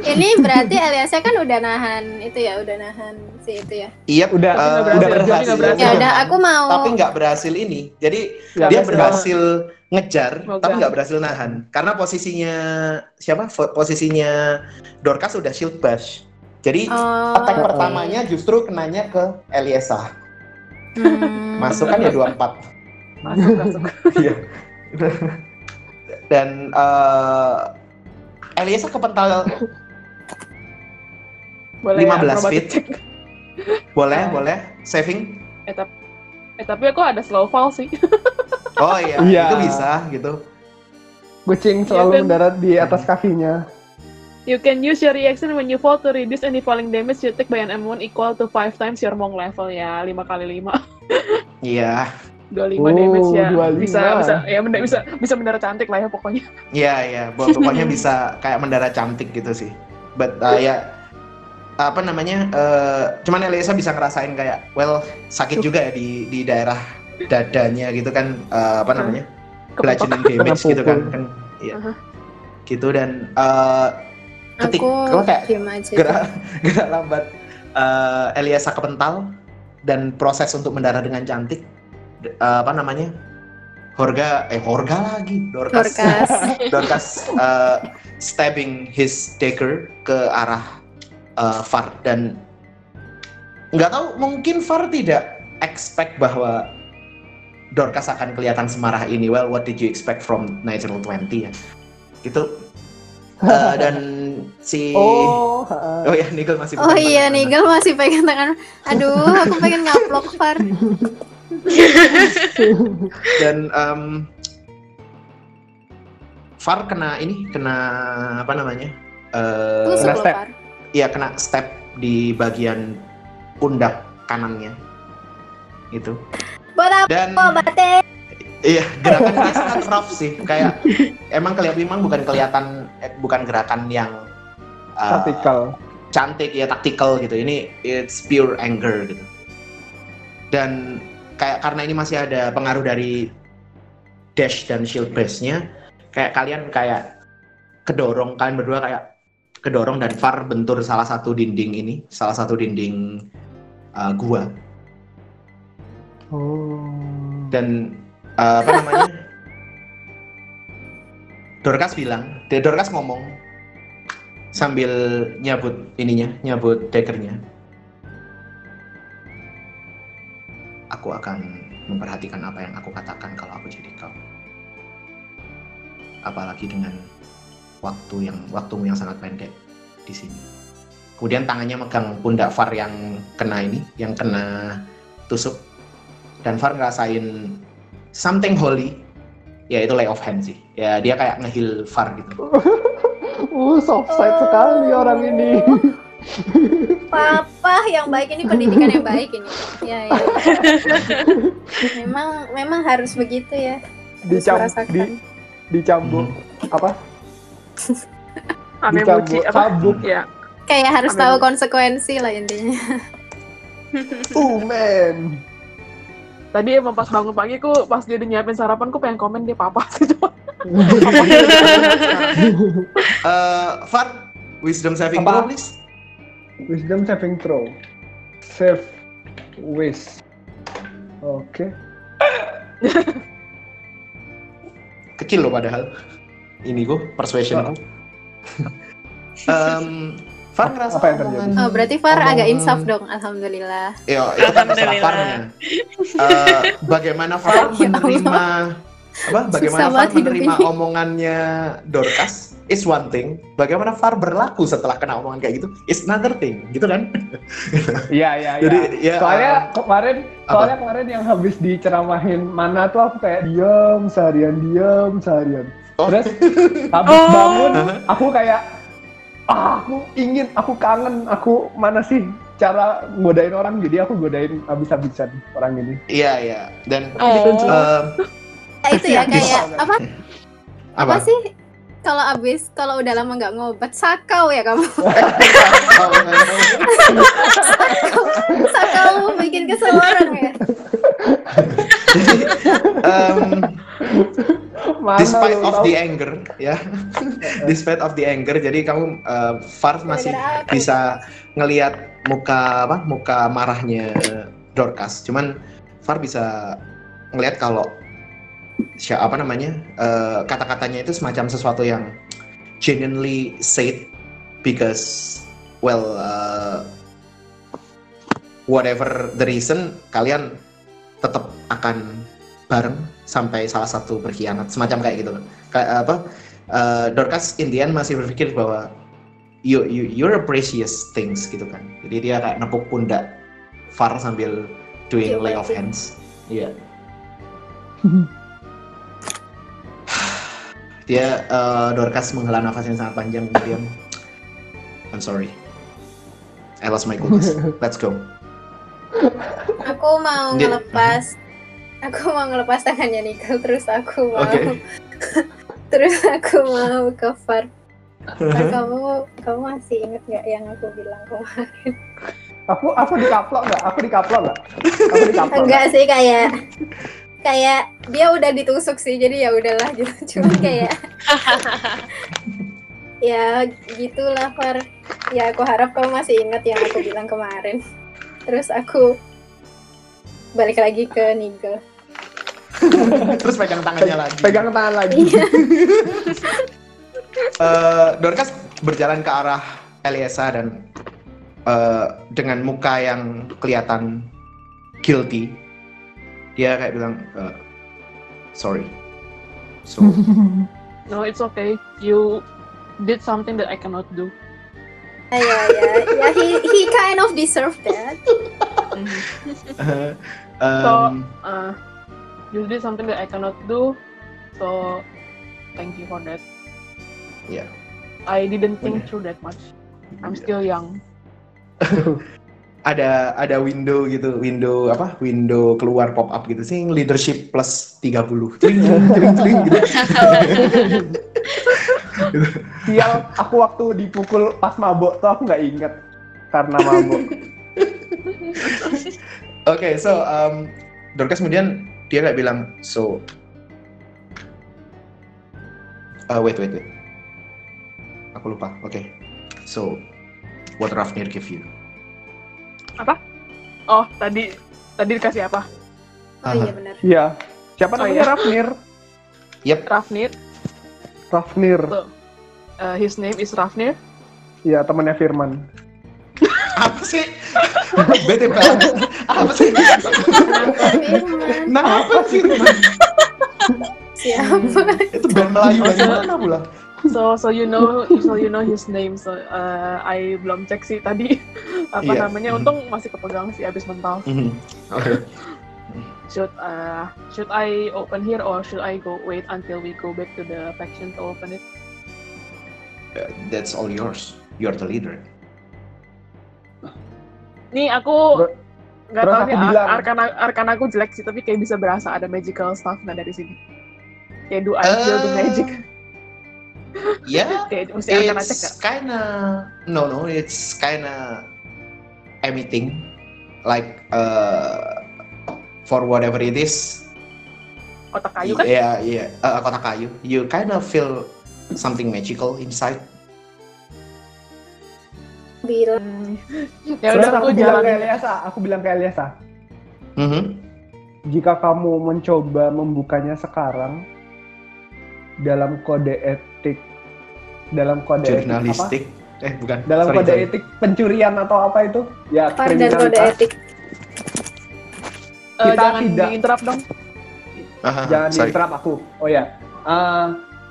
ini berarti Eliasa kan udah nahan itu ya, udah nahan si itu ya. Iya, Udah- nggak udah berhasil, berhasil. nggak berhasil. Ya udah, aku mau. Tapi nggak berhasil ini. Jadi Ya, dia berhasil ngejar, Semoga. tapi nggak berhasil nahan. Karena posisinya siapa? Posisinya Dorcas udah shield bash. Jadi Oh, attack pertamanya justru kenanya ke Eliasa. Hmm. Masuk kan ya 24. Masuk, masuk. Iya. Dan eh Eliasa kepental Boleh 15 acrobatic feet. boleh, Eh. boleh. Saving. Eh, tap- eh, tapi aku ada slow fall sih. Oh iya, Iya. itu bisa gitu. Kucing Iya, selalu kan? mendarat di atas kakinya. You can use your reaction when you fall to reduce any falling damage you take by an M1 equal to 5 times your monk level ya 5 kali 5 Iya. 25 Oh, damage ya 25. bisa bisa ya menda- bisa bisa mendarat cantik lah ya pokoknya Iya, iya. Pokoknya bisa kayak mendarat cantik gitu sih. But uh, ya apa namanya? eh cuman Elisa bisa ngerasain kayak well sakit juga ya di di daerah dadanya gitu kan eh, apa namanya? bludgeoning damage gitu kan. kan iya. Gitu dan eh ketik Aku apa kayak gerak gerak lambat eh Eliasa kepental dan proses untuk mendarat dengan cantik eh, apa namanya? Horga eh Horga lagi Dorcas Dorcas. Dorcas uh, stabbing his dagger ke arah uh, Far dan nggak tahu mungkin Far tidak expect bahwa Dorcas akan kelihatan semarah ini. Well, what did you expect from Natural 20 ya? Gitu. Uh, dan si Oh, heeh. Oh ya, Nigel masih Oh iya. Nigel masih pegang tangan. Aduh, aku pengen ngaplok Far. dan um, Far kena ini kena apa namanya? Eh, Tusuk kena step. Iya kena step di bagian pundak kanannya. Itu dan iya gerakannya sangat rough sih. Kayak emang kelihatan memang bukan kelihatan eh, bukan gerakan yang uh, Vertikal. cantik ya taktikal gitu. Ini it's pure anger gitu. Dan kayak karena ini masih ada pengaruh dari dash dan shield base nya kayak kalian kayak kedorong kalian berdua kayak kedorong dan far bentur salah satu dinding ini salah satu dinding uh, gua. Oh. dan uh, apa namanya? Dorcas bilang Dorcas ngomong sambil nyabut ininya nyabut daggernya aku akan memperhatikan apa yang aku katakan kalau aku jadi kau apalagi dengan waktu yang waktumu yang sangat pendek di sini kemudian tangannya megang pundak Far yang kena ini, yang kena tusuk, dan Far ngerasain something holy, yaitu lay of hand sih. Ya dia kayak ngehil Far gitu. Uh, soft side sekali orang ini. Papa yang baik ini pendidikan yang baik ini. Ya, ya. memang memang harus begitu ya. Dicam, di, dicambuk apa? Ame Dicambuk apa? sabuk. Ya. Kayak harus Amin. tahu konsekuensi lah intinya. Uh, man. Tadi emang pas bangun pagi ku pas dia nyiapin sarapan ku pengen komen dia papa sih cuma Eh, Far, wisdom saving Apa? throw please. Wisdom saving throw. Save wish. Oke. Kecil loh padahal. Ini gue persuasion aku. Em, Far ngerasa Apa yang terjadi? omongan- Oh, berarti Far agak omongan- insaf dong, alhamdulillah. Ya, itu kan terserah Alhamdulillah. Farnya. Eh, bagaimana Far Ya menerima apa? Bagaimana Susah Far banget hidup menerima ini. omongannya Dorcas is one thing. Bagaimana Far berlaku setelah kena omongan kayak gitu is another thing, gitu kan? Iya, iya, iya. Jadi ya Soalnya eh, kemarin, apa? soalnya kemarin yang habis diceramahin mana tuh aku kayak diam seharian, diam seharian. Oh. Terus habis Oh. bangun, aku kayak ah, aku ingin, aku kangen, aku mana sih cara godain orang jadi aku godain habis-habisan orang ini. iya iya dan Oh. em, Ya, itu ya kayak apa? apa? Apa sih? Kalau abis, kalau udah lama nggak ngobat, sakau ya kamu. sakau bikin kesel orang ya. Jadi, Mana despite of the anger ya despite of the anger jadi kamu uh, Far masih Gara-gara aku. bisa ngelihat muka apa muka marahnya Dorcas cuman Far bisa ngelihat kalau siapa namanya uh, kata-katanya itu semacam sesuatu yang genuinely said because well uh, whatever the reason kalian tetap akan bareng sampai salah satu berkhianat semacam kayak gitu. Kayak apa uh, Dorcas in the end masih berpikir bahwa you you you're a precious things gitu kan. Jadi dia kayak nepuk pundak Far sambil doing lay of hands. Iya dia uh, Dorcas menghela nafas yang sangat panjang kemudian I'm sorry I lost my coolness let's go Aku mau Dia- ngelepas, aku mau ngelepas tangannya Nicole, terus aku mau, Oke. terus aku mau ke Far. Far, kamu, kamu masih inget nggak yang aku bilang kemarin? Aku aku dikaplok nggak? Aku dikaplok nggak? Aku dikaplok. Enggak sih kayak kayak dia udah ditusuk sih jadi ya udahlah gitu. Cuma kayak ya gitulah Far. Ya aku harap kamu masih ingat yang aku bilang kemarin. Terus aku balik lagi ke Nigel. Terus pegang tangannya lagi. Pegang tangan lagi. Eh, Dorcas berjalan ke arah Eliasa dan eh, dengan muka yang kelihatan guilty, dia kayak bilang, eh, sorry. So, no it's okay you did something that I cannot do ya ya ya he he kind of deserve that Mhm. um, uh, you did something that I cannot do so thank you for that Yeah. I didn't think Bener. through that much I'm still young ada ada window gitu, window apa? Window keluar pop up gitu sih, leadership plus 30. Tring, tring, tring, gitu. Sial, aku waktu dipukul pas mabok tuh aku nggak inget karena mabok. Oke, so um, Dorcas kemudian dia kayak bilang, so, uh, wait, wait, wait, aku lupa. Oke, so, what Rafnir give you? Oh tadi tadi dikasih apa oh iya benar Iya. Siapa Oh, namanya iya. Rafnir? Rafnir Rafnir. so, uh, his name is Rafnir Iya, temannya Firman. Apa sih? Bete banget. Apa sih? Nah, apa sih? siapa Itu band Melayu dari mana pula? So so you know so you know his name. So uh, I belum cek sih tadi apa Iya. namanya. Untung masih kepegang sih abis mental. Mhm. Oke. Should uh should I open here or should I go wait until we go back to the faction to open it? Uh, That's all yours. You're the leader. Nih aku nggak tahu nih bilang- ar- arkan arkan aku jelek sih tapi kayak bisa berasa ada magical stuff nah dari sini. Kayak do I feel the Eh, magic? Yeah, it's kinda no no, it's kinda emitting like uh, for whatever it is. Otak kayu kan? Iya iya, uh, kotak kayu. You kind of feel something magical inside. bilang Hmm. Ya udah aku aku bilang ke Eliasa, aku bilang ke Eliasa, Mhm. jika kamu mencoba membukanya sekarang dalam kode etik, dalam kode etik apa? Jurnalistik. Eh bukan. Dalam Sorry, kode sorry. etik pencurian atau apa itu? Ya dan kode etik Eh, Kita jangan tidak- diinterrupt dong. Aha, Jangan sorry. diinterrupt aku. Oh ya, Eh,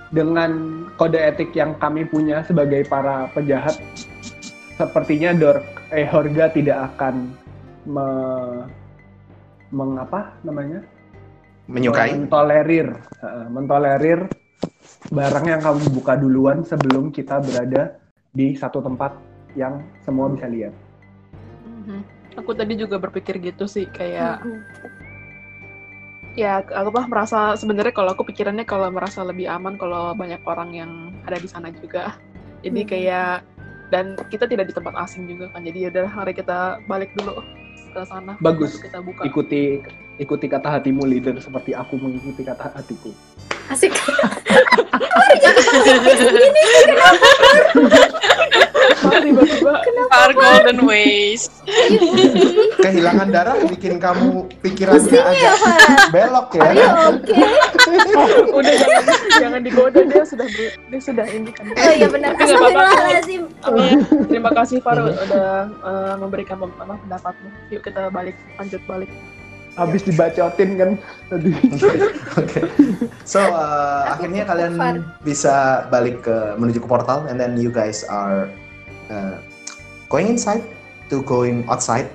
dengan kode etik yang kami punya sebagai para penjahat, sepertinya Dor eh Horga tidak akan me, mengapa namanya? Menyukai. Mentolerir, eh, mentolerir barang yang kamu buka duluan sebelum kita berada di satu tempat yang semua bisa lihat. Mhm. Aku tadi juga berpikir gitu sih kayak Mhm. ya aku mah merasa sebenarnya kalau aku pikirannya kalau merasa lebih aman kalau banyak orang yang ada di sana juga. Jadi Mhm. kayak dan kita tidak di tempat asing juga kan. Jadi ya udah mari kita balik dulu ke sana. Bagus. Kita buka. Ikuti ikuti kata hatimu leader seperti aku mengikuti kata hatiku. asik tiba-tiba Our golden ways. Kehilangan darah bikin kamu pikirannya ya agak belok ya. Are you okay? udah jangan jangan digoda dia sudah dia sudah ini kan. Oh iya benar. Apa, terima kasih Faro udah eh, memberikan pendapatmu. Yuk kita balik lanjut balik. Habis dibacotin kan tadi. Oke. So uh, akhirnya kalian bisa balik ke menuju ke portal and then you guys are uh, going inside to going outside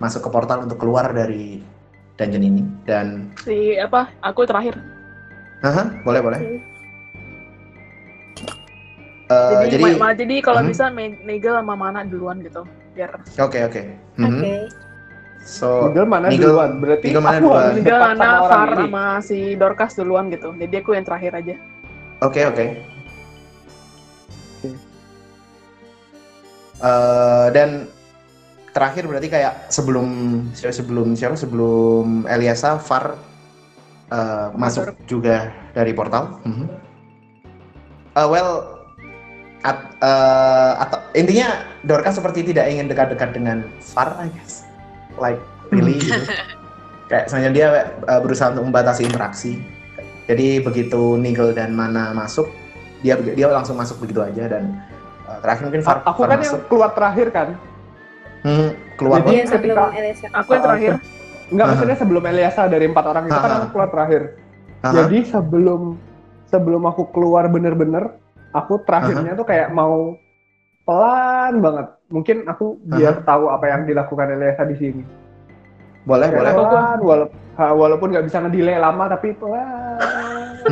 masuk ke portal untuk keluar dari dungeon ini dan Si apa? Aku terakhir. Aha, boleh boleh. Oke. Uh, jadi jadi ma- ma- jadi kalau Mhm. bisa Me- Nigel sama Mana duluan gitu. Biar oke oke. Mhm. Oke. So Nigel mana Nigel- duluan? Berarti Nigel mana aku duluan? Nigel, Ana, Far sama si Dorcas duluan gitu. Jadi aku yang terakhir aja. oke oke. Oke. Eh, dan terakhir berarti kayak sebelum sebelum siapa sebelum Eliasa Far eh, masuk juga dari portal. Mhm. Eh, well, at- eh, atau intinya Dorcas seperti tidak ingin dekat-dekat dengan Far, I guess. Like really gitu. Kayak sebenarnya dia eh, berusaha untuk membatasi interaksi. Jadi begitu Nigel dan Mana masuk, dia dia langsung masuk begitu aja dan eh, terakhir mungkin Far, Aku Far kan masuk. yang keluar terakhir kan? Hmm, keluar. Jadi- Iya sebelum. Aku yang Ah, terakhir. Enggak, Aha. maksudnya sebelum Eliasa dari empat orang itu kan Aha. aku keluar terakhir. Aha. Jadi sebelum sebelum aku keluar bener-bener, aku terakhirnya tuh kayak mau pelan banget. Mungkin aku biar tahu apa yang dilakukan Eliasa di sini. boleh, Kayak boleh. pelan, wala- ha, walaupun nggak bisa ngedelay lama, tapi pelan.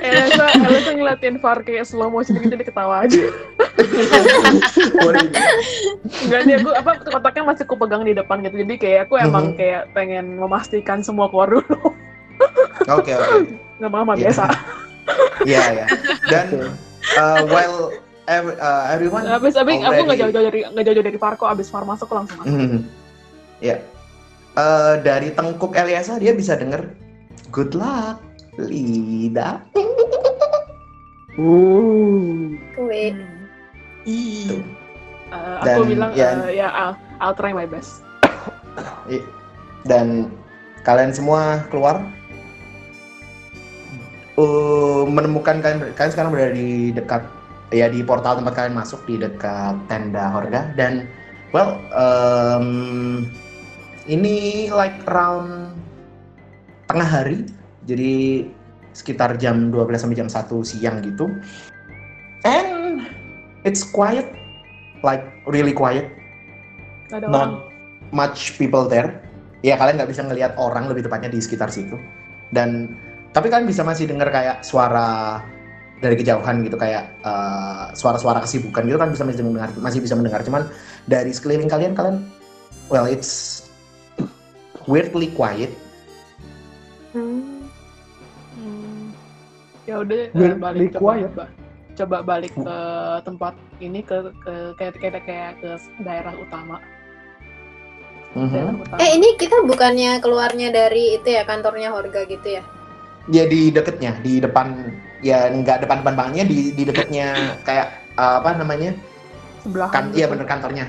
Elsa, Elsa ngeliatin Far kayak slow motion gitu dia ketawa aja. Enggak nih aku apa kotaknya masih aku pegang di depan gitu. Jadi kayak aku emang Mhm. kayak pengen memastikan semua keluar dulu. Oke, oke. Nggak mama Iya. biasa. Iya, ya. Dan uh, while ev- uh, everyone Habis habis aku nggak already- jauh-jauh dari nggak jauh-jauh dari Farko. Abis Far masuk langsung masuk. Mhm. Ya. Eh, dari tengkuk Eliasa dia bisa denger good luck Lida. Uh. Kue. Tuh. Eh, Dan, aku bilang ya- eh, ya I'll, I'll try my best. I- Dan kalian semua keluar uh, menemukan kalian kalian sekarang berada di dekat ya di portal tempat kalian masuk di dekat tenda Horga dan well um, ini like around tengah hari jadi sekitar jam 12 sampai jam 1 siang gitu. And it's quiet, like really quiet, orang. not much people there. Ya kalian nggak bisa ngelihat orang lebih tepatnya di sekitar situ. Dan tapi kalian bisa masih dengar kayak suara dari kejauhan gitu kayak uh, suara-suara kesibukan gitu kan bisa masih mendengar masih bisa mendengar cuman dari sekeliling kalian kalian well it's weirdly quiet Hmm. Hmm. Ya udah eh, Weirdly balik coba, quiet. ba- coba balik ke tempat ini ke ke kayak kayak kayak ke daerah utama. Mhm. Daerah utama. Eh ini kita bukannya keluarnya dari itu ya kantornya Horga gitu ya? ya di deketnya di depan ya nggak depan-depan banknya di di deketnya kayak uh, apa namanya Sebelahan kan gitu. iya bener kantornya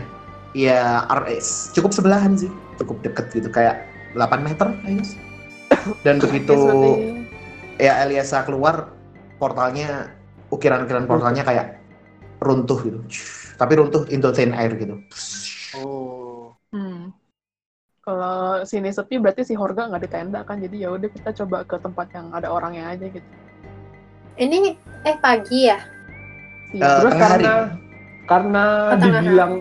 ya RS cukup sebelahan sih cukup deket gitu kayak 8 meter guess. dan begitu Ya, ya Eliasa keluar portalnya ukiran-ukiran portalnya kayak runtuh gitu tapi runtuh into thin air gitu Oh. Hmm. Kalau sini sepi berarti si Horga nggak di tenda kan, jadi ya udah kita coba ke tempat yang ada orangnya aja gitu. Ini eh pagi ya? Eh, Terus tengah hari. karena karena Oh, dibilang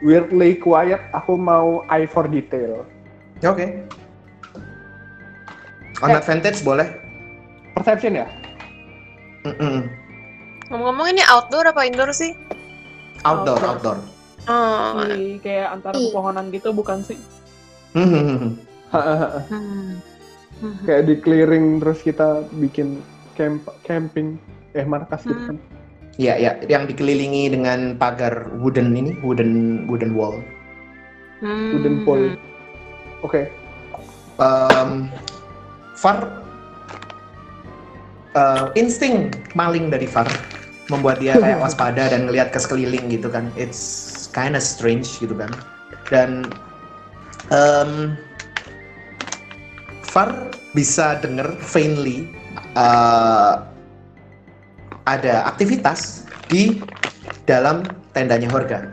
weirdly quiet, aku mau eye for detail. Ya, oke on Eh. advantage boleh Perception ya? Mm-mm. Ngomong-ngomong ini outdoor apa indoor sih? outdoor Outdoor. outdoor Oh. kayak antara pepohonan gitu bukan sih? Hmm. Hmm. Kayak di clearing terus kita bikin camp camping eh markas gitu kan. Ya, ya, yang dikelilingi dengan pagar wooden ini, wooden wooden wall. Hmm. Wooden pole. Oke. Um, Far, uh, insting maling dari Far membuat dia kayak waspada dan ngelihat ke sekeliling gitu kan. It's kinda strange gitu kan. Dan um, Far bisa denger faintly uh, ada aktivitas di dalam tendanya Horga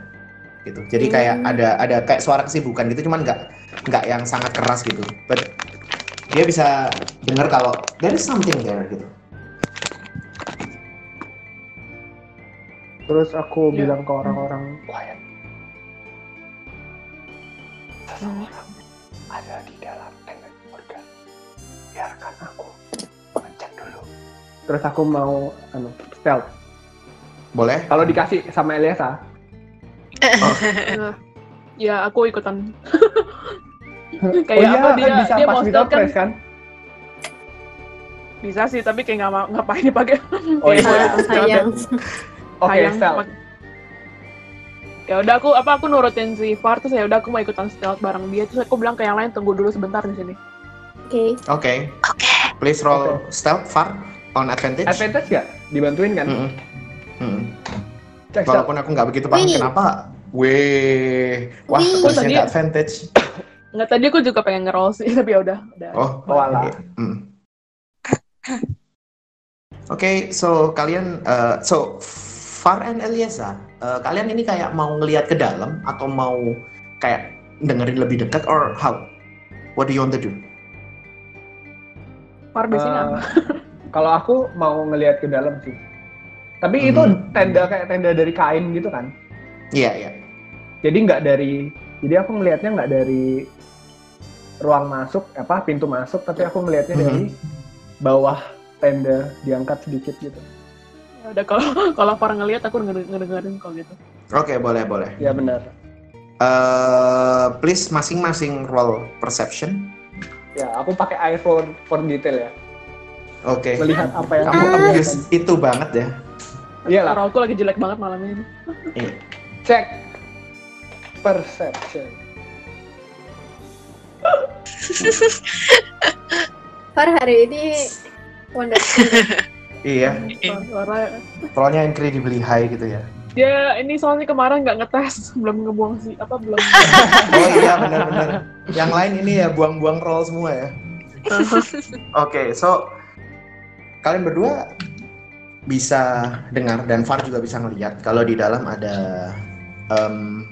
gitu. Jadi kayak Hmm. ada ada kayak suara kesibukan gitu, cuman nggak nggak yang sangat keras gitu. But dia bisa dengar kalau there is something there gitu. Terus aku Iya. bilang ke orang-orang quiet. Hmm. Ada di dalam tenda keluarga. Biarkan aku. Terus aku mau anu stealth. Boleh? Kalau dikasih sama Eliasa, Nah, ya aku ikutan. oh kayak iya apa kan dia bisa dia pas mau stealth kan kan? bisa sih tapi kayak nggak mau ngapain dipakai. Oh iya. sayang. Oke, sayang. stealth. Ya udah aku apa aku nurutin si Far terus ya udah aku mau ikutan stealth bareng dia terus aku bilang ke yang lain tunggu dulu sebentar di sini. Oke. Oke. Please roll stealth far on advantage. Advantage gak? Dibantuin kan? Mm-mm. Mm-mm. Cek stealth. Walaupun aku nggak begitu paham Wih. kenapa. Wih, wah Wih. harusnya Tadi- nggak advantage. Nggak tadi aku juga pengen nge-roll sih tapi ya udah. udah. Oh, Oh, alah. Oke, mm. Oke, so kalian, uh, so Far and Eliasa, uh, kalian ini kayak mau ngelihat ke dalam atau mau kayak dengerin lebih dekat or how? What do you want to do? Far di sini Eh, apa? Kalau aku mau ngelihat ke dalam sih. Tapi itu Mhm. tenda kayak tenda dari kain gitu kan. Iya, iya. Jadi nggak dari, jadi aku ngelihatnya nggak dari ruang masuk, apa pintu masuk, tapi aku ngelihatnya Mhm. dari bawah tenda diangkat sedikit gitu. Ya udah kalau kalau Far ngelihat aku ngede- ngedengerin kok gitu. Oke, boleh, boleh. Ya benar. Uh, please masing-masing roll perception. Ya aku pakai for, for detail ya. Oke. Melihat apa yang Kamu aku abuse itu banget ya. Iyalah. Suara aku lagi jelek banget malam ini. Iya. Cek perception. Far hari ini wonderful. Iya, Suara rollnya incredibly high gitu ya. dia ini soalnya kemarin nggak ngetes belum ngebuang sih apa belum Oh iya benar-benar. Yang lain ini ya buang-buang roll semua ya. Oke, so kalian berdua bisa dengar dan Far juga bisa ngelihat kalau di dalam ada em,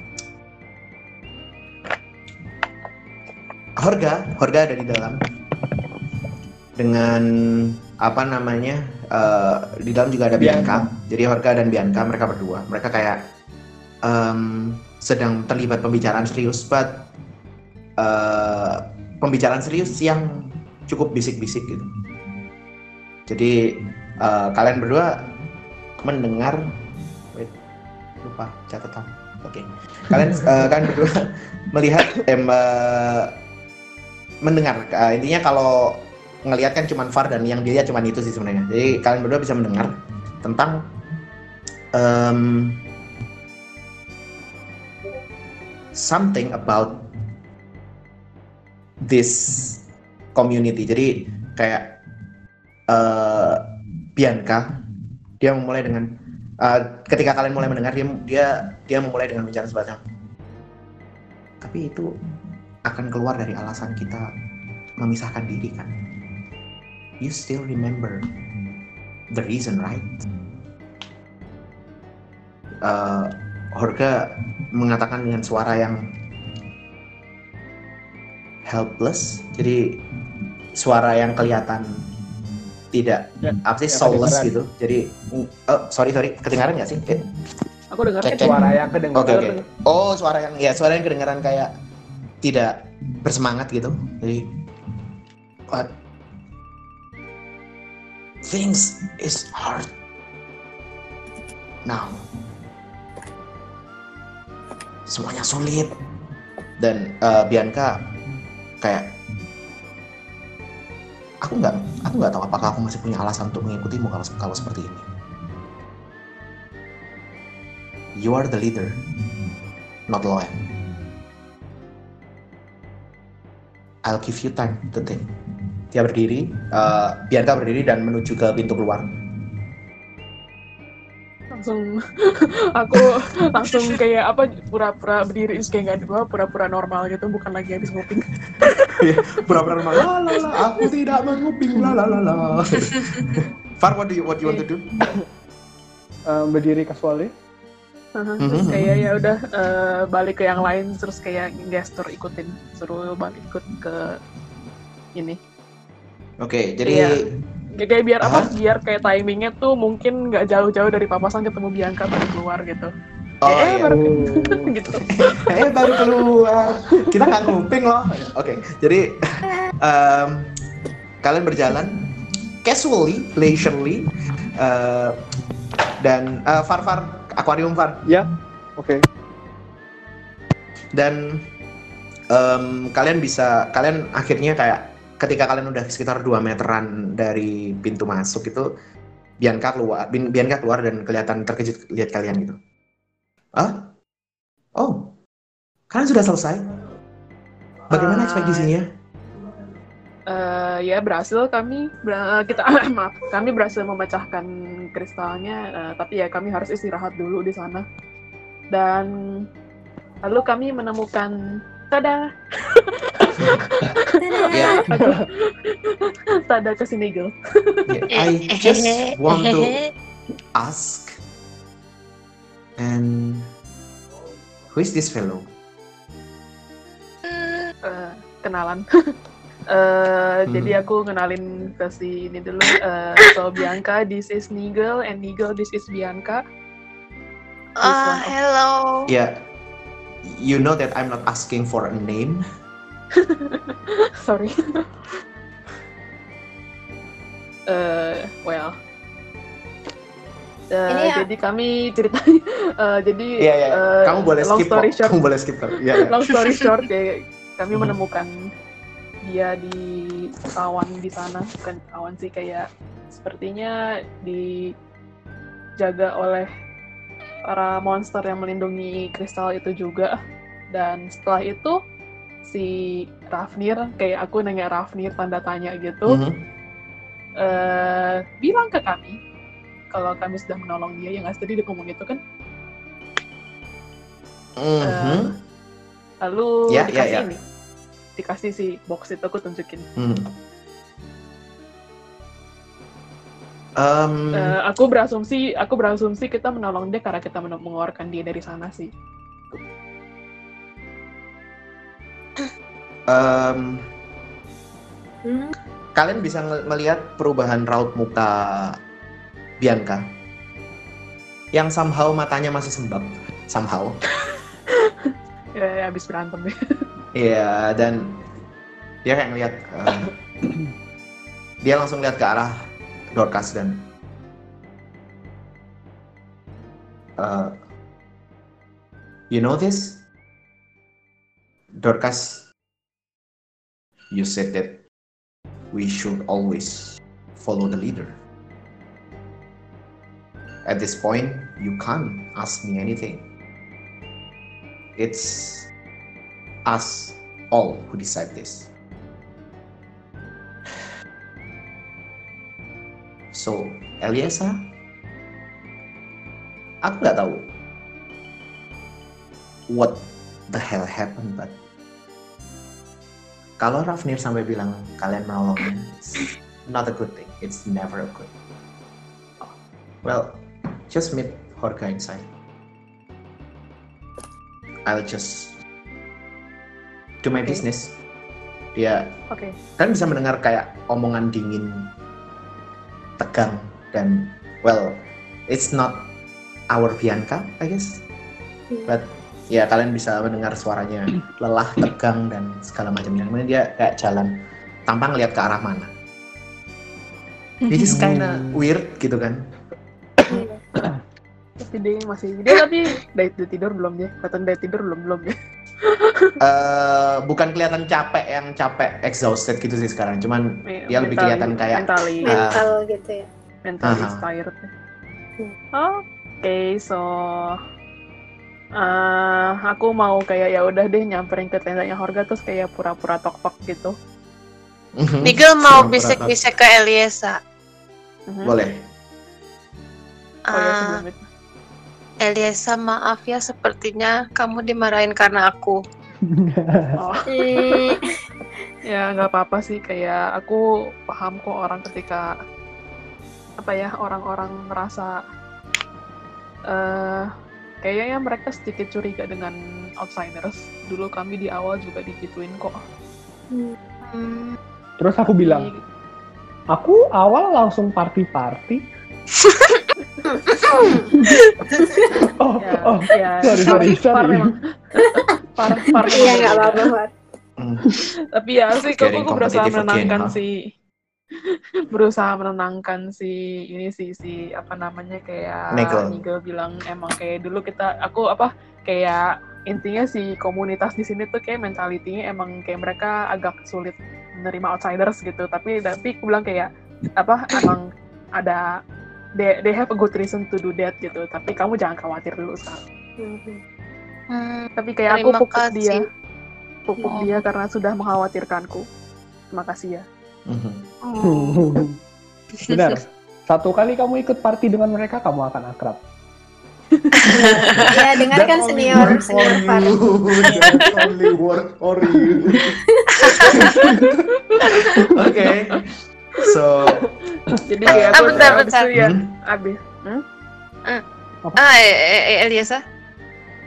Horga, Horga ada di dalam dengan apa namanya eh, di dalam juga ada Bianca. Bianca. Jadi Horga dan Bianca mereka berdua. Mereka kayak em, sedang terlibat pembicaraan serius, but eh, pembicaraan serius yang cukup bisik-bisik gitu. Jadi eh, kalian berdua mendengar, wait, lupa catatan. Oke, kalian eh, kalian berdua melihat em, eh, mendengar. Eh, intinya kalau ngelihat kan cuman Far dan yang dilihat cuman itu sih sebenarnya. Jadi kalian berdua bisa mendengar tentang em, something about this community. Jadi kayak eh, Bianca dia memulai dengan eh, ketika kalian mulai mendengar dia dia dia memulai dengan bicara semacam tapi itu akan keluar dari alasan kita memisahkan diri kan? You still remember the reason right? Eh, Horga mengatakan dengan suara yang helpless jadi suara yang kelihatan tidak Ya, apa sih yang soulless kedengeran. gitu jadi oh, sorry sorry kedengaran nggak sih Eh, Aku dengar. Suara yang kedengaran. Oke oke. Oh suara yang ya suara yang kedengaran kayak tidak bersemangat gitu. Jadi what things is hard now. Semuanya sulit dan eh, Bianca kayak aku nggak aku nggak tahu apakah aku masih punya alasan untuk mengikutimu kalau kalau seperti ini. You are the leader, not loyal. I'll give you time to think. Dia berdiri, eh, Bianca berdiri dan menuju ke pintu keluar. Langsung aku langsung kayak apa pura-pura berdiri terus kayak nggak ada gua pura-pura normal gitu bukan lagi habis nguping Pura-pura normal, la la la, aku tidak menguping, la la la la. Far, what do you what you want to do? Eh, berdiri casually. terus kayak ya udah eh, balik ke yang lain terus kayak gestur ikutin suruh balik ikut ke ini Oke, jadi Iya. Kayak, kayak biar apa? Biar kayak timingnya tuh mungkin nggak jauh-jauh dari papasan ketemu Bianca baru keluar gitu. Oh eh, iya. baru Oh. gitu. Eh baru keluar. Kita nggak nguping loh. Oke jadi em, kalian berjalan casually leisurely eh, dan eh, far far akuarium far. Ya, oke. dan em, kalian bisa kalian akhirnya kayak ketika kalian udah sekitar 2 meteran dari pintu masuk itu Bianca keluar Bianca keluar dan kelihatan terkejut lihat kalian gitu. Ah oh. Kalian sudah selesai? Bagaimana Ah, ekspedisinya Eh, ya berhasil kami ber- kita maaf kami berhasil memecahkan kristalnya eh, tapi ya kami harus istirahat dulu di sana. Dan lalu kami menemukan tada. Ya. Tada ke Sinigel I just want to ask and who is this fellow? Eh, kenalan. Eh, Hmm. jadi aku kenalin ke si ini dulu. Eh, so Bianca this is Nigel and Nigel this is Bianca. Ah, hello. ya you know that I'm not asking for a name sorry Eh, well Eh, Ini ya- jadi kami ceritanya eh, jadi Iya, iya. eh, kamu boleh long skip story kok. short Kamu boleh skip kok. Iya, iya. long story short kayak kami Mhm. menemukan dia di awan di sana bukan awan sih kayak sepertinya dijaga oleh para monster yang melindungi kristal itu juga dan setelah itu si Rafnir kayak aku nanya Rafnir tanda tanya gitu Mhm. eh, bilang ke kami kalau kami sudah menolong dia yang tadi di komun itu kan Mhm. lalu Ya, ya, dikasih ya. ini dikasih si box itu aku tunjukin Mhm. Em, Eh, aku berasumsi aku berasumsi kita menolong dia karena kita men- mengeluarkan dia dari sana sih. Em, Hmm, kalian bisa melihat perubahan raut muka Bianca. Yang somehow matanya masih sembab. Somehow. Ya, ya habis berantem ya. Iya dan dia kayak ngeliat eh, dia langsung lihat ke arah Dorcas dan eh, you know this? Dorcas you said that we should always follow the leader. At this point you can't ask me anything. It's us all who decide this. So, Eliasa, aku nggak tahu what the hell happened, but kalau Rafnir sampai bilang kalian menolongnya, it's not a good thing. It's never a good. Well, just meet Horga inside. I'll just do my Okay. business. Ya, Oke. kalian bisa mendengar kayak omongan dingin, tegang, dan well, it's not our Bianca, I guess. But ya kalian bisa mendengar suaranya lelah, tegang, dan segala macamnya. Kemudian dia kayak jalan tanpa ngeliat ke arah mana. This is kinda weird gitu kan. Tapi dia masih dia tapi dari dari tidur belum dia. Kelihatan dari tidur belum belum ya. Eh bukan kelihatan capek yang capek exhausted gitu sih sekarang. Cuman Dia lebih kelihatan kayak, mentally, uh, mental gitu ya mentally Aha. tired. ya. Hmm. Oke, so eh aku mau kayak ya udah deh nyamperin ke tendanya Horga terus kayak pura-pura tok-tok gitu. mhm, Nigel mau bisik-bisik ke Eliesa. Mhm. boleh. Oh ya Ah, sebelum itu. Eliesa maaf ya sepertinya kamu dimarahin karena aku. Oh, ya nggak apa-apa sih kayak aku paham kok orang ketika apa ya orang-orang merasa eh kayaknya mereka sedikit curiga dengan outsiders. Dulu kami di awal juga digituin kok. hmm. Hmm, Terus aku bilang, aku awal langsung party-party. Oh, ya, oh, ya, sorry, sorry, sorry. par, par iya nggak apa-apa. Hmm. Tapi ya sih, kok aku berusaha again, menenangkan huh? si berusaha menenangkan si ini si si apa namanya kayak Nigel. Nigel bilang emang kayak dulu kita aku apa kayak intinya si komunitas di sini tuh kayak mentalitinya emang kayak mereka agak sulit menerima outsiders gitu tapi tapi aku bilang kayak apa emang ada they, they have a good reason to do that gitu tapi kamu jangan khawatir dulu sekarang Hmm. hmm, tapi kayak aku pupuk kasih. dia pupuk Oh. dia karena sudah mengkhawatirkanku terima kasih ya Mhm. oh. Benar. Satu kali kamu ikut party dengan mereka, kamu akan akrab. ya dengarkan senior senior only work for you. Oke. So, jadi Eh, kayak Ah, aku bentar, abis bentar. itu ya hmm, abis Ah, e- e- e- Eliesa?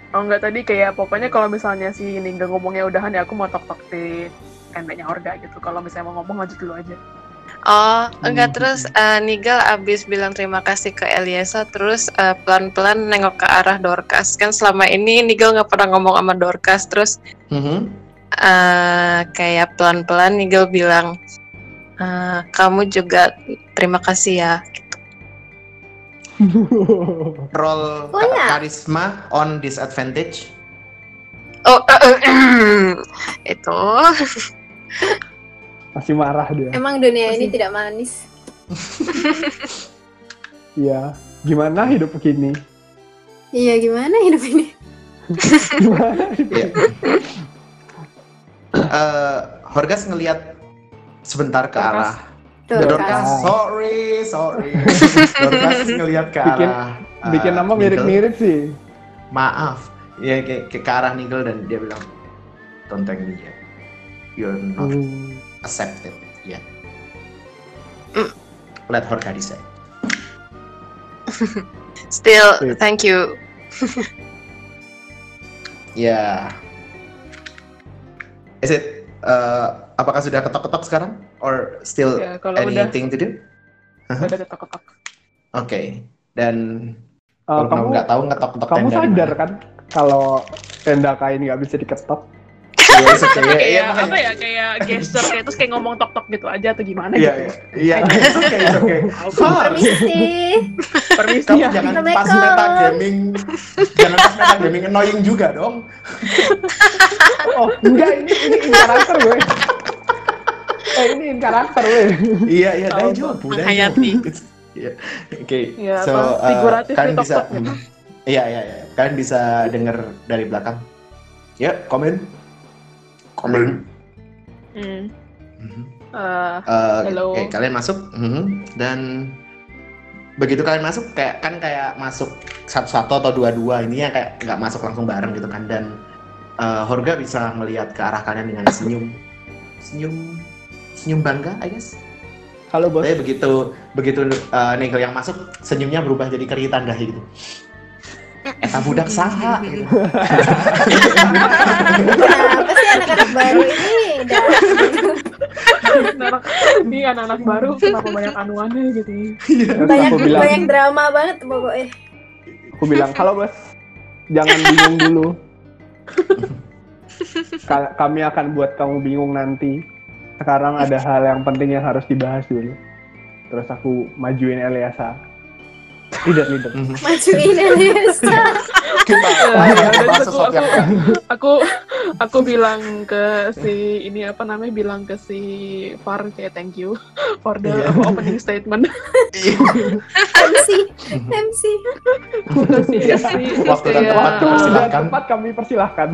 oh enggak tadi kayak pokoknya kalau misalnya si Ningga ngomongnya udahan ya aku mau tok tok di tendanya Orga gitu kalau misalnya mau ngomong lanjut dulu aja Oh, enggak Hmm. terus eh, Nigel abis bilang terima kasih ke Eliesa, terus eh, pelan-pelan nengok ke arah Dorcas. Kan selama ini Nigel nggak pernah ngomong sama Dorcas, terus mhm. eh, kayak pelan-pelan Nigel bilang, "Eh, kamu juga terima kasih ya. roll Oh, ya. karisma on disadvantage. Oh, itu. Masih marah dia. emang dunia ini Masih. tidak manis Iya. Gimana hidup begini? iya gimana hidup ini Gimana hidup? Eh, Horgas ngelihat sebentar ke Dorcas. arah Dorcas. Dorcas. Sorry, sorry. Dorcas ngelihat ke Bikin- arah eh, Bikin nama Nigel. mirip-mirip sih. Maaf. Ya ke, ke, ke arah Nigel dan dia bilang, Don't thank me yet. You're not Hmm. accepted yet. Mm. Let Horga decide. Still, Sip. thank you. Ya. Is it uh, apakah sudah ketok-ketok sekarang? Or still Ya, kalau udah anything to do? udah ketok-ketok. Oke. Dan Eh, kalau kamu nggak tahu ngetok-ketok kamu sadar mana? kan kalau tenda kain nggak bisa diketok? Iya, okay. Iya, kayak iya, apa ya kayak gesture kayak terus kayak ngomong tok tok gitu aja atau gimana Iya, gitu. iya. Iya, it's okay. Far. Permisi. Permisi Kamu ya. jangan pas meta gaming, jangan pas meta gaming annoying juga dong. Oh enggak ini ini in karakter gue. Eh ini in karakter gue. Iya, iya, menghayati. It's- Iya. Oke. Iya, So, uh, figuratif kalian bisa gitu. Iya, iya, iya. Kalian bisa dengar dari belakang. Ya, komen. Komen. Hmm. Mhm. Eh, Eh, Hello. Oke, kalian masuk Mhm. dan begitu kalian masuk kayak kan kayak masuk satu-satu atau dua-dua ini ya kayak nggak masuk langsung bareng gitu kan dan eh, Horga bisa melihat ke arah kalian dengan senyum senyum senyum bangga I guess Halo bos. tapi begitu begitu eh, Nigel yang masuk senyumnya berubah jadi keritan dahi gitu Eta budak saha gitu. Kenapa sih anak-anak baru ini? Ini anak-anak baru kenapa banyak anuannya gitu. Terus banyak aku bilang, banyak drama banget pokoknya. aku bilang halo bos. Jangan bingung dulu. Ka- kami akan buat kamu bingung nanti. Sekarang ada hal yang penting yang harus dibahas dulu. Terus aku majuin Eliasa. Leader, leader. Mhm. Majuin Elisa. Kita ya bahas sesuatu aku- yang Aku aku bilang ke si ini apa namanya bilang ke si Far kayak thank you for the Iya. opening statement. MC. MC. Si, Iya. si- terus Waktu dan tempat Dipersilahkan. tempat kami persilahkan.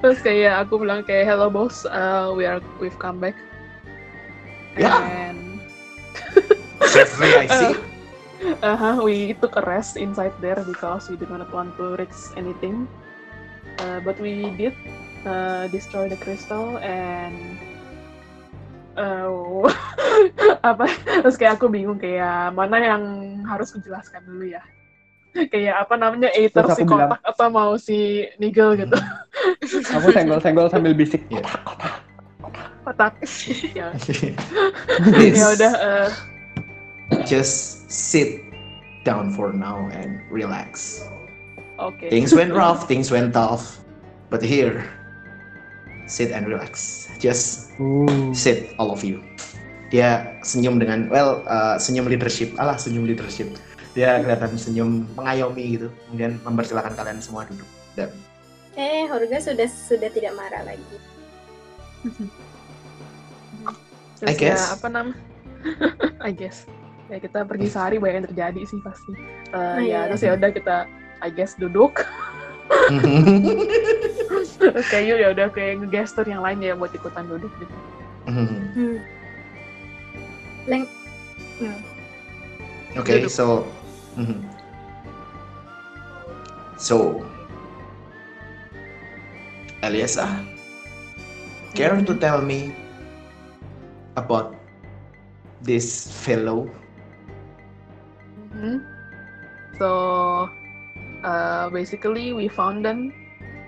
terus kayak aku bilang kayak hello boss, uh, we are we've come back. Ya. And Jeffrey I see uh we took a rest inside there because we did not want to risk anything. Uh, but we did uh, destroy the crystal and uh, apa terus kayak aku bingung kayak mana yang harus kujelaskan dulu ya kayak apa namanya Aether si bilang- kotak atau mau si Nigel gitu Aku senggol-senggol sambil bisik. Iya. kotak ya Please. ya udah uh, just sit down for now and relax. oke Things went rough, things went tough, but here, sit and relax. Just Uh, sit, all of you. Dia senyum dengan, well, uh, senyum leadership. Alah, senyum leadership. Dia kelihatan senyum mengayomi gitu. Kemudian mempersilahkan kalian semua duduk. Dan Eh, Horga sudah sudah tidak marah lagi. Terus I guess. ya apa nam I guess ya kita pergi sehari banyak yang terjadi sih pasti Eh, Oh, ya iya. terus ya udah kita I guess duduk kayak yuk ya udah kayak ngegestur yang lain ya buat ikutan duduk gitu Hmm. Leng. Hmm. okay, Duduk. so, mhm. so, Eliasa, care to tell me about this fellow? Mhm. so uh, basically we found them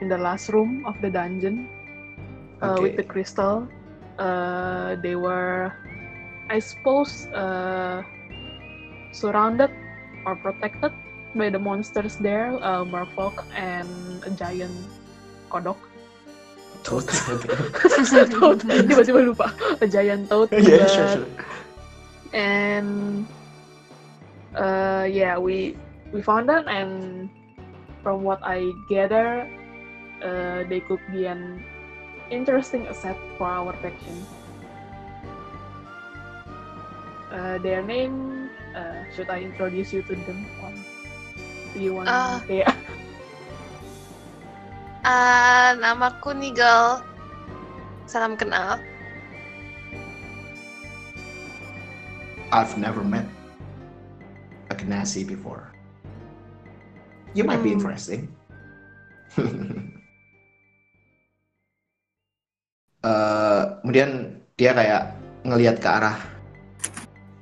in the last room of the dungeon uh, with the Okay. crystal uh, they were I suppose uh, surrounded or protected by the monsters there, uh, Merfolk and a giant kodok. Toad. Toad. Tiba-tiba lupa. A giant toad. yeah, juga. sure, sure. And uh, yeah, we we found them, and from what I gather, uh, they could be an interesting asset for our faction. Uh, their name, uh, should I introduce you to them? Or do you want Ah. kayak Ah, namaku Nigel. Salam kenal. I've never met a Genasi before. You might be Hmm. interesting. Eh, kemudian dia kayak ngelihat ke arah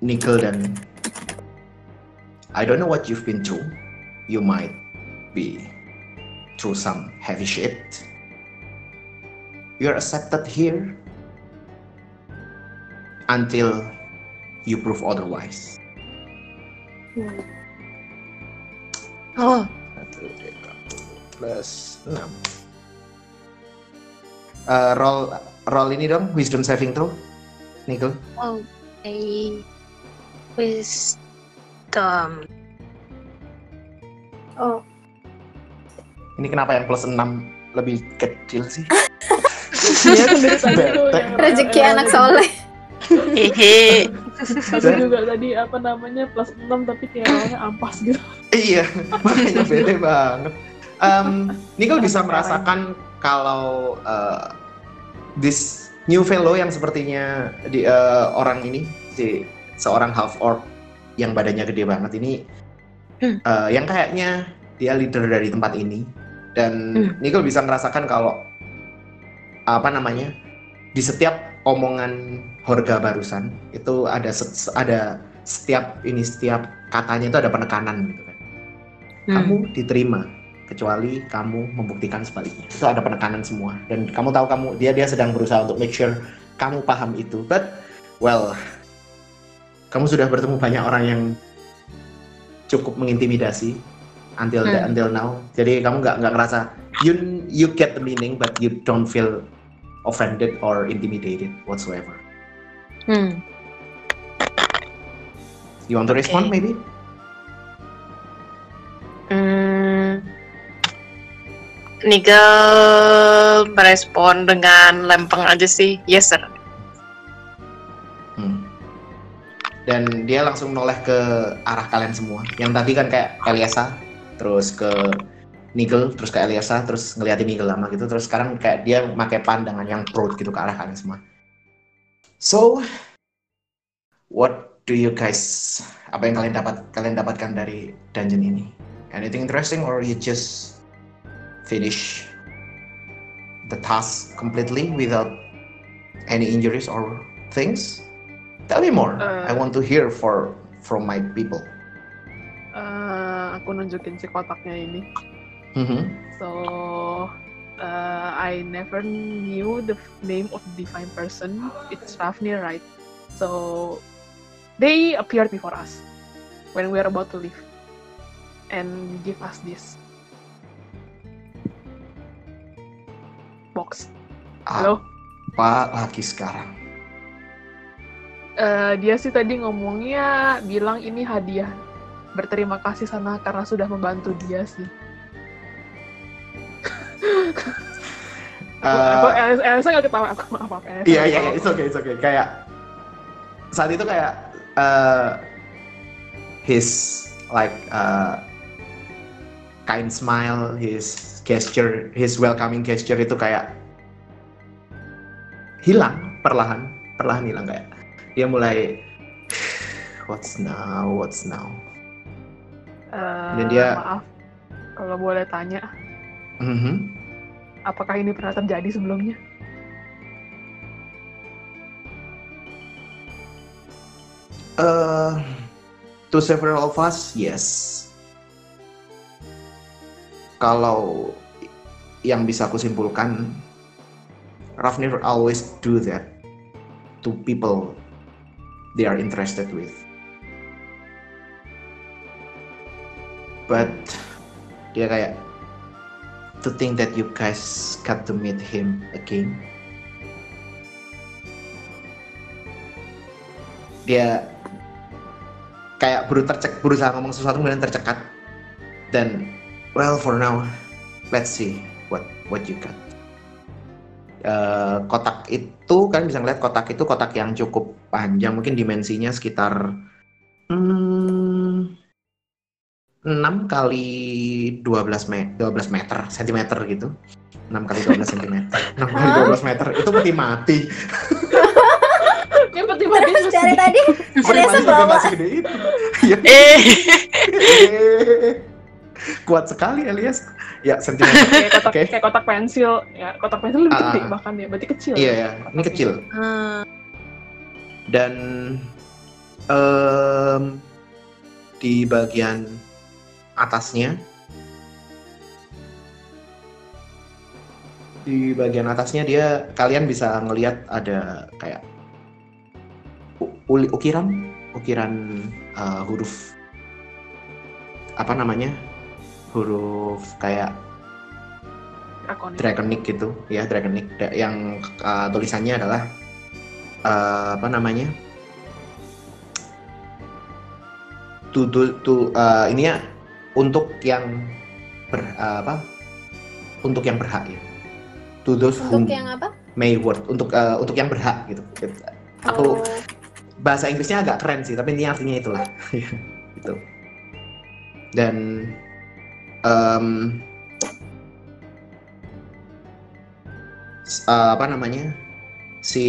Nickel dan I don't know what you've been through. You might be through some heavy shit. you're accepted here until you prove otherwise. Hmm. Oh, Satu, tiga, plus enam. Eh, roll roll ini dong wisdom saving throw, Nickel. okay. Wisdom. Oh, Ini kenapa yang plus 6 lebih kecil sih? Iya rezeki anak soleh. Hehe. Aku juga tadi apa namanya plus 6 tapi kayak orangnya ampas gitu. iya, makanya beda banget. Um, Nickel bisa merasakan kalau uh, this new fellow yang sepertinya di uh, orang ini si seorang half orc yang badannya gede banget ini uh, yang kayaknya dia leader dari tempat ini dan Hmm. Nickel bisa merasakan kalau apa namanya di setiap omongan Horga barusan itu ada ada setiap ini setiap katanya itu ada penekanan gitu kan. Hmm. kamu diterima kecuali kamu membuktikan sebaliknya. Itu ada penekanan semua. Dan kamu tahu kamu dia dia sedang berusaha untuk make sure kamu paham itu. But well kamu sudah bertemu banyak orang yang cukup mengintimidasi until the- Hmm. until now. Jadi kamu nggak nggak ngerasa you you get the meaning but you don't feel offended or intimidated whatsoever Hmm. you want to respond Okay. maybe Hmm. Nigel merespon dengan lempeng aja sih. Yes, sir. Hmm. Dan dia langsung noleh ke arah kalian semua. Yang tadi kan kayak Eliasa, terus ke Nigel, terus ke Eliasa, terus ngeliatin Nigel lama gitu. Terus sekarang kayak dia pakai pandangan yang proud gitu ke arah kalian semua. So, what do you guys, apa yang kalian dapat kalian dapatkan dari dungeon ini? Anything interesting or you just finish the task completely without any injuries or things? Tell me more. Uh, I want to hear for from my people. Eh, aku nunjukin si kotaknya ini. Mhm. So uh, I never knew the name of the divine person. It's Ravnir, right? So they appeared before us when we are about to leave and give us this box. Halo? Apa lagi sekarang? Eh, dia sih tadi ngomongnya bilang ini hadiah berterima kasih sana karena sudah membantu dia sih. Eh, Elsa, Elsa nggak ketawa. Aku maaf maaf Elsa. Iya iya iya, it's okay it's okay. Kayak saat itu kayak uh, his like uh, kind smile, his gesture, his welcoming gesture itu kayak hilang perlahan, perlahan hilang kayak. Dia mulai what's now, what's now. Eh, Dan dia- maaf. Kalau boleh tanya Mhm. apakah ini pernah terjadi sebelumnya? Uh, to several of us, yes. Kalau yang bisa aku simpulkan, Ravnir always do that to people they are interested with. But dia kayak to think that you guys got to meet him again. Dia kayak baru tercek berusaha ngomong sesuatu kemudian tercekat dan well for now let's see what what you got Eh, kotak itu kan bisa ngeliat kotak itu kotak yang cukup panjang mungkin dimensinya sekitar hmm, 6 kali 12 me 12 meter sentimeter gitu. 6 kali 12 sentimeter. 6 kali 12 meter itu peti mati. Ya peti mati Terus dari tadi peti Eliasa mati sampai bawa. masih gede itu. Iya. Eh, kuat sekali Elias. Ya sentimeter. Kayak kotak Oke. kayak kotak pensil. Ya kotak pensil lebih Ah. gede bahkan ya. Berarti kecil. Iya ya ini kecil. Hmm, dan em, di bagian atasnya. Di bagian atasnya dia kalian bisa ngelihat ada kayak ukiran ukiran uh, huruf apa namanya huruf kayak draconic gitu ya draconic Da- yang uh, tulisannya adalah uh, apa namanya to do to uh, ini ya untuk yang ber, uh, apa? Untuk yang berhak ya. To those whom Untuk yang apa? may worth. Untuk uh, untuk yang berhak gitu. Aku Oh, bahasa Inggrisnya agak keren sih tapi ini artinya itulah. Gitu. Dan s- uh, apa namanya? Si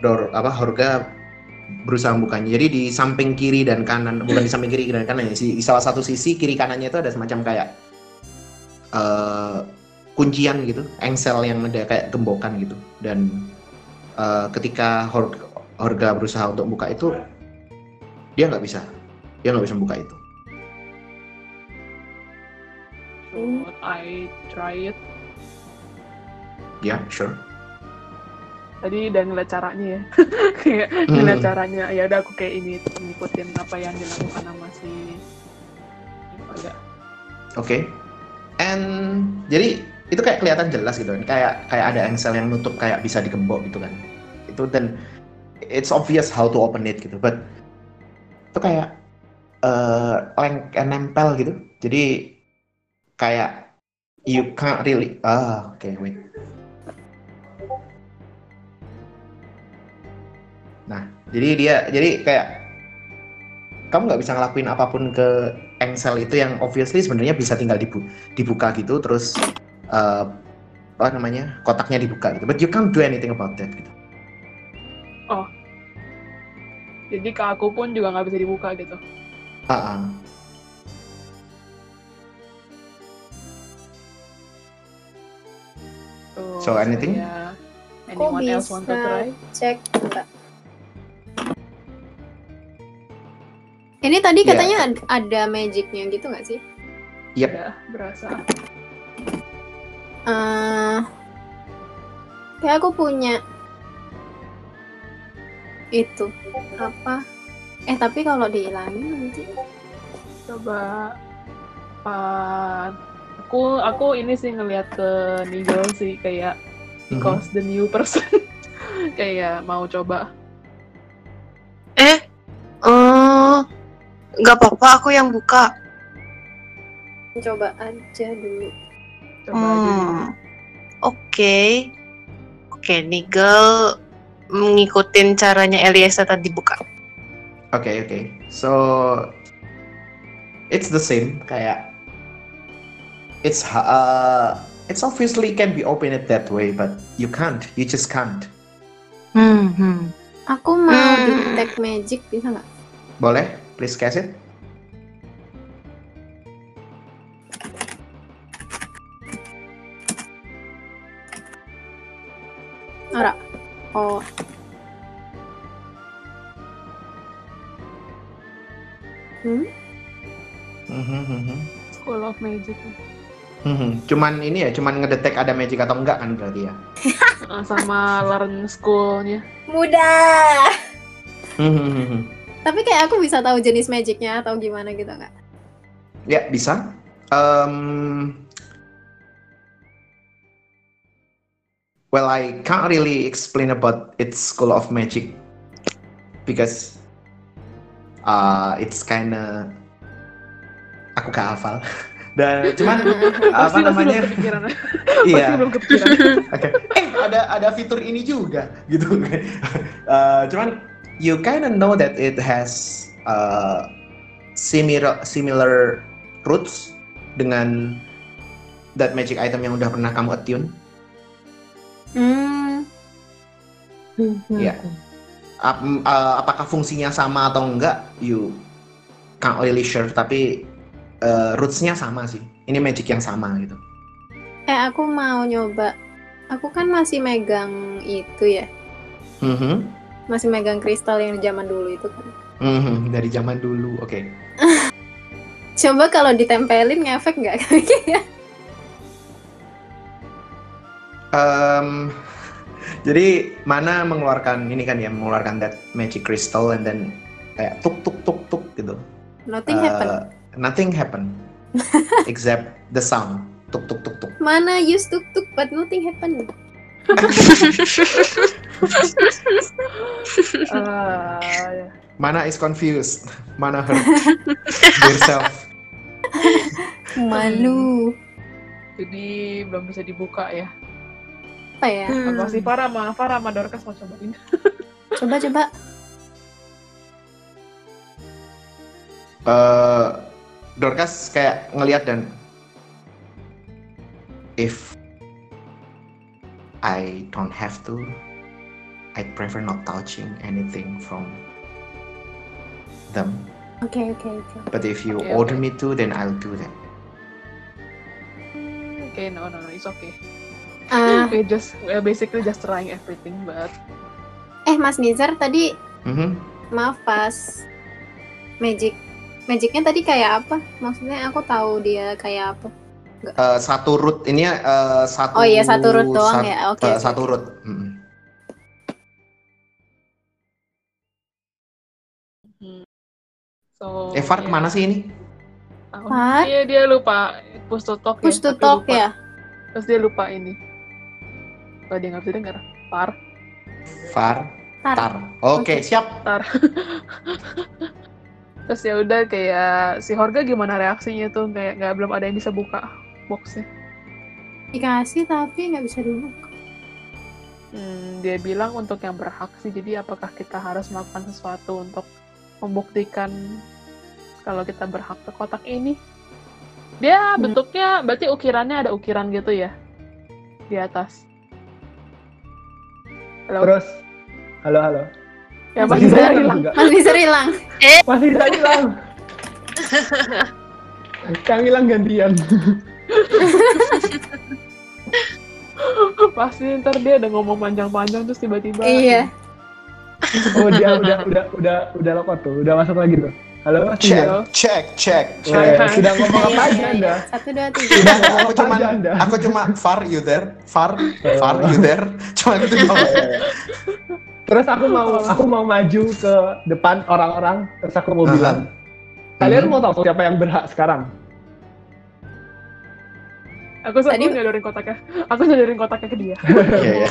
Dor apa Horga berusaha membukanya. Jadi di samping kiri dan kanan bukan di samping kiri dan kanan ya di salah satu sisi kiri kanannya itu ada semacam kayak eh, kuncian gitu engsel yang ada kayak gembokan gitu. Dan eh, ketika Hor- Horga berusaha untuk buka itu dia nggak bisa. Dia nggak bisa buka itu. Should I try it? ya sure Tadi udah ngeliat caranya ya. kayak ngeliat Hmm. caranya. Ya udah aku kayak ini ngikutin apa yang dilakukan sama si Olga. Oke. And jadi itu kayak kelihatan jelas gitu kan. Kayak kayak ada engsel yang nutup kayak bisa digembok gitu kan. Itu dan it's obvious how to open it gitu. But itu kayak eh leng nempel gitu. Jadi kayak you can't really ah oke wait. Nah, jadi dia jadi kayak kamu nggak bisa ngelakuin apa pun ke engsel itu yang obviously sebenarnya bisa tinggal dibu- dibuka gitu terus eh, apa namanya kotaknya dibuka gitu but you can't do anything about that gitu Jadi ke aku pun juga nggak bisa dibuka gitu. Ah, ah. Tuh, So, anything? Kok Anyone else want to bisa? try? cek enggak. Ini tadi Iya. katanya ad- ada magicnya gitu nggak sih? Yep. Ya, berasa. eh kayak aku punya itu apa? Eh tapi kalau dihilangin nanti Coba Pak aku aku ini sih ngelihat ke Nigel sih kayak because the new person kayak mau coba Eh, oh, nggak apa-apa, aku yang buka. coba aja dulu. coba aja. Hmm, oke, oke, Nigel ngikutin caranya Eliasa tadi buka. Oke oke so it's the same kayak it's uh, it's obviously can be open it that way but you can't you just can't Hmm, hmm. Aku mau Hmm. detect magic bisa nggak? boleh please cast it Ora. Oh, hmm? Mhm, mhm. School of Magic Mhm. cuman ini ya cuman ngedetek ada magic atau enggak kan berarti ya Eh, sama learn schoolnya Mudah. Mhm, mhm. Tapi kayak aku bisa tahu jenis magicnya atau gimana gitu nggak? Ya, bisa. Um, well, I can't really explain about its school of magic because uh, it's kinda aku gak hafal. Dan cuman apa namanya? Iya. Oke. Eh, ada ada fitur ini juga gitu. Uh, cuman you kind of know that it has uh, similar similar roots dengan that magic item yang udah pernah kamu attune. Hmm. Iya. Ap- m- uh, apakah fungsinya sama atau enggak? You can't really sure. Tapi uh, rootsnya sama sih. Ini magic yang sama gitu. Eh aku mau nyoba. Aku kan masih megang itu ya. Mhm. Masih megang kristal yang zaman dulu itu kan. Mhm, Dari zaman dulu. Oke. Coba kalau ditempelin ngefek nggak? Em, jadi mana mengeluarkan ini kan ya mengeluarkan that magic crystal and then kayak tuk tuk tuk tuk gitu. Nothing Eh, happen. Nothing happen except the sound tuk tuk tuk tuk. Mana use tuk tuk but nothing happen. Ah, ya. Mana is confused. Mana hurt yourself. Malu. Jadi belum bisa dibuka ya. Apa ya? Apa sih Farah sama Farah sama Dorcas mau cobain? Coba coba. eh Dorcas kayak ngelihat dan if I don't have to, I'd prefer not touching anything from them. Oke oke oke. But if you Okay, order okay. me to, then I'll do that. Oke, no, no, no, it's okay. Ah, We just, we're basically just trying everything, but eh Mas Nizar tadi Mhm. maaf pas magic magicnya tadi kayak apa? Maksudnya aku tahu dia kayak apa. Eh, satu root ini ya eh, satu. Oh iya satu root doang sat- ya. Oke. eh, oke. satu root. Mm-mm. so. Eh, Far ya. ke mana sih ini? Oh, Far? Iya, dia lupa push to talk Push ya. to talk lupa. ya. Terus dia lupa ini. Kalau dia nggak bisa denger, Far, Far. Tar. Tar. Oke, Oke. siap. Tar. Terus ya udah kayak si Horga gimana reaksinya tuh kayak nggak belum ada yang bisa buka boxnya. Dikasih tapi nggak bisa dibuka. Hmm, dia bilang untuk yang berhak sih. Jadi apakah kita harus melakukan sesuatu untuk membuktikan kalau kita berhak ke kotak ini? Dia Hmm. bentuknya berarti ukirannya ada ukiran gitu ya di atas. Halo, Terus, halo halo. ya Masih masih dari hilang nggak? Mas Nizar hilang. Masih tidak hilang. Yang hilang gantian. Pasti ntar dia udah ngomong panjang-panjang terus tiba-tiba. Iya. Oh dia udah udah udah udah lokot tuh, udah masuk lagi tuh. Halo Mas check, check. Weh, Cek. sudah ngomong apa Iya, aja iya, Anda? iya. Satu dua tiga. Udah, Ngomong aku cuma aku cuma far you there, far, far you there. Cuma itu doang. Terus aku mau aku mau maju ke depan orang-orang, terus aku mau bilang, kalian mau tahu siapa yang berhak sekarang? Aku aku Tadi- nyodorin kotaknya. Aku nyodorin kotaknya ke dia. Iya, iya.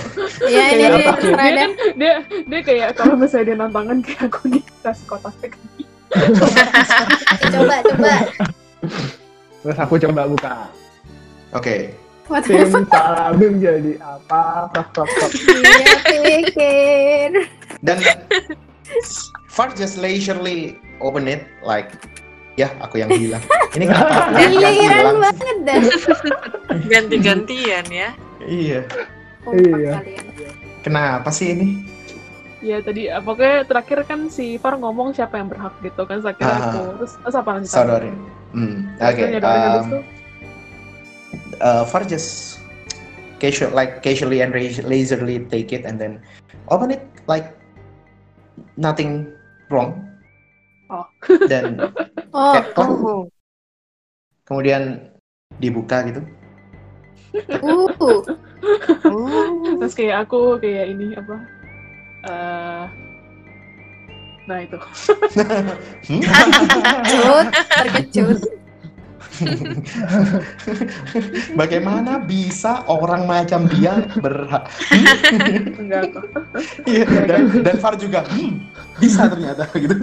Iya dia kan, dia dia kayak kalau misalnya dia nantangin kayak aku dikasih kotaknya ke dia. Coba coba. Terus aku coba buka. Oke. What the Tim salamim jadi apa? Prok, prok. Dia pikir. Dan Far just leisurely open it like ya aku yang bilang. Ini kenapa? aku yang Giliran bilang sih? banget dah. Ganti-gantian ya. Iya. Iya. kalian. Kenapa sih ini? Ya tadi ah, pokoknya terakhir kan si Far ngomong siapa yang berhak gitu kan saya kira Ah. aku. Terus, terus apa lanjutannya? Saudorin. Hmm. Oke. habis um, uh, Far just casual like casually and leisurely take it and then open it like nothing wrong. Oh. Dan Oh, kayak klak, Oh. kemudian dibuka gitu. uh, Oh. terus kayak aku kayak ini apa? eh nah itu. Hmm? terkejut, terkejut. Bagaimana bisa orang macam dia berhak? Enggak kok. Iya, dan, dan Far juga "Hmm, bisa ternyata gitu.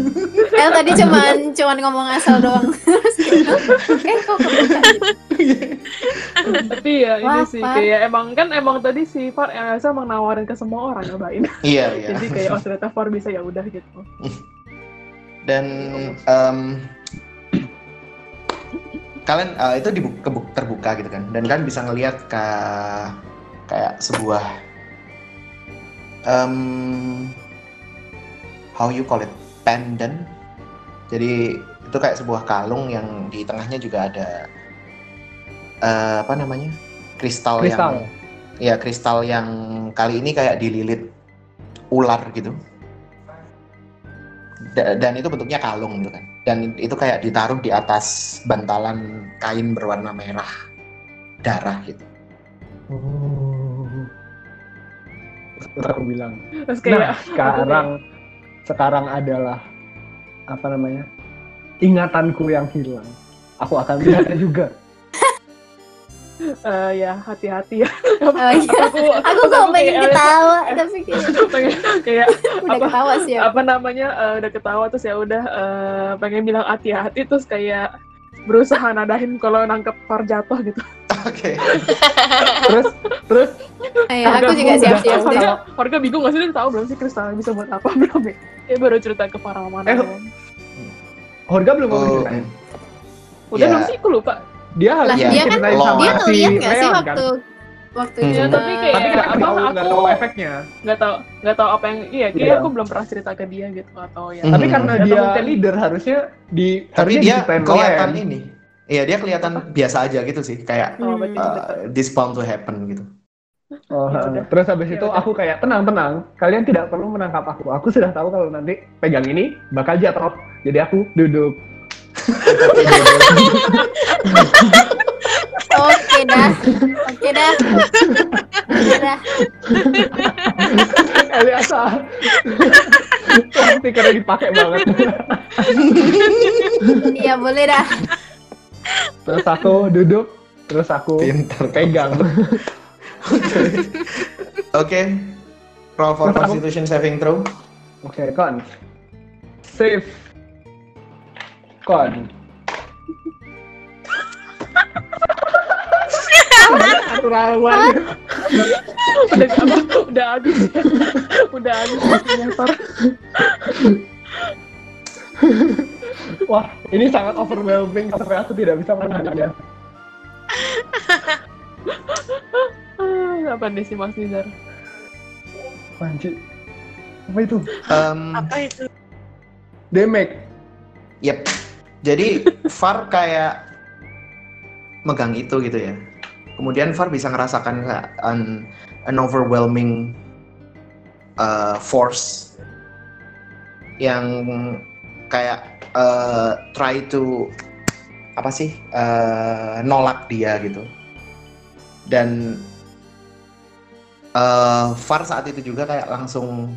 El tadi cuman cuman ngomong asal doang. Terus gitu. Eh kok? Tapi ya ini sih Far. kayak emang kan emang tadi si Far eh, Elsa emang nawarin ke semua orang nyobain. Iya, iya. Jadi kayak oh ternyata Far bisa ya udah gitu. Dan em, kalian eh, itu dibu- kebu- terbuka gitu kan, dan kalian bisa ngelihat ke kayak sebuah em, how you call it pendant. Jadi itu kayak sebuah kalung yang di tengahnya juga ada eh, apa namanya kristal, Kristal. yang ya kristal yang kali ini kayak dililit ular gitu. Da- dan itu bentuknya kalung gitu kan. Dan itu kayak ditaruh di atas bantalan kain berwarna merah darah gitu. Oh. aku bilang Terus kayak nah sekarang sekarang adalah apa namanya ingatanku yang hilang. Aku akan tidak juga eh, ya hati-hati ya. Oh iya. aku Aku kok pengen kayak- ketawa, tapi kayak pengen kayak udah Apa- ketawa sih aku. apa namanya eh, udah ketawa terus ya udah eh, pengen bilang hati-hati terus kayak berusaha nadahin kalau nangkep par jatuh gitu. Oke. terus terus Iya, aku juga siap-siap deh. Warga, warga bingung gak sih dia tahu belum sih kristal bisa buat apa belum ya? Dia baru cerita ke para mana. Eh, Horga belum mau Oh, ceritain Udah ya. belum sih? Aku lupa. Dia harus Lah, Iya. dia kan dia sama dia si ngeliat nggak sih Leon, kan? waktu waktu Hmm. Tapi kayak- tapi nggak apa, tahu nggak aku- tahu efeknya Nggak tahu nggak tahu apa yang iya kayak Iya. aku belum pernah cerita ke dia gitu atau ya. Hmm. tapi karena Atau dia mungkin- leader harusnya di Tapi harusnya dia kelihatan ini. Iya, dia kelihatan biasa aja gitu sih, kayak Oh, Hmm. betul. uh, this bound to happen gitu. Oh, Ya heeh. udah. terus habis Ya itu udah. aku kayak tenang tenang kalian tidak perlu menangkap aku aku sudah tahu kalau nanti pegang ini bakal jatuh jadi aku duduk Oke dah. Oke dah. Oke dah. Stikernya dipakai banget Iya, boleh dah. terus aku duduk terus aku Pintar. pegang Oke. Roll for Constitution saving throw. oke kon save kon Naturawan. udah apa? Udah habis. udah habis waktunya, Tor. Wah, ini sangat overwhelming sampai aku tidak bisa menahannya. Ah, Apa nih sih Mas Nizar? Panci. Apa itu? Um, Apa itu? Damage. Yep. Jadi Far kayak megang itu gitu ya. Kemudian Far bisa ngerasakan an, an overwhelming uh, force yang kayak uh, try to apa sih uh, nolak dia gitu. Dan uh, Far saat itu juga kayak langsung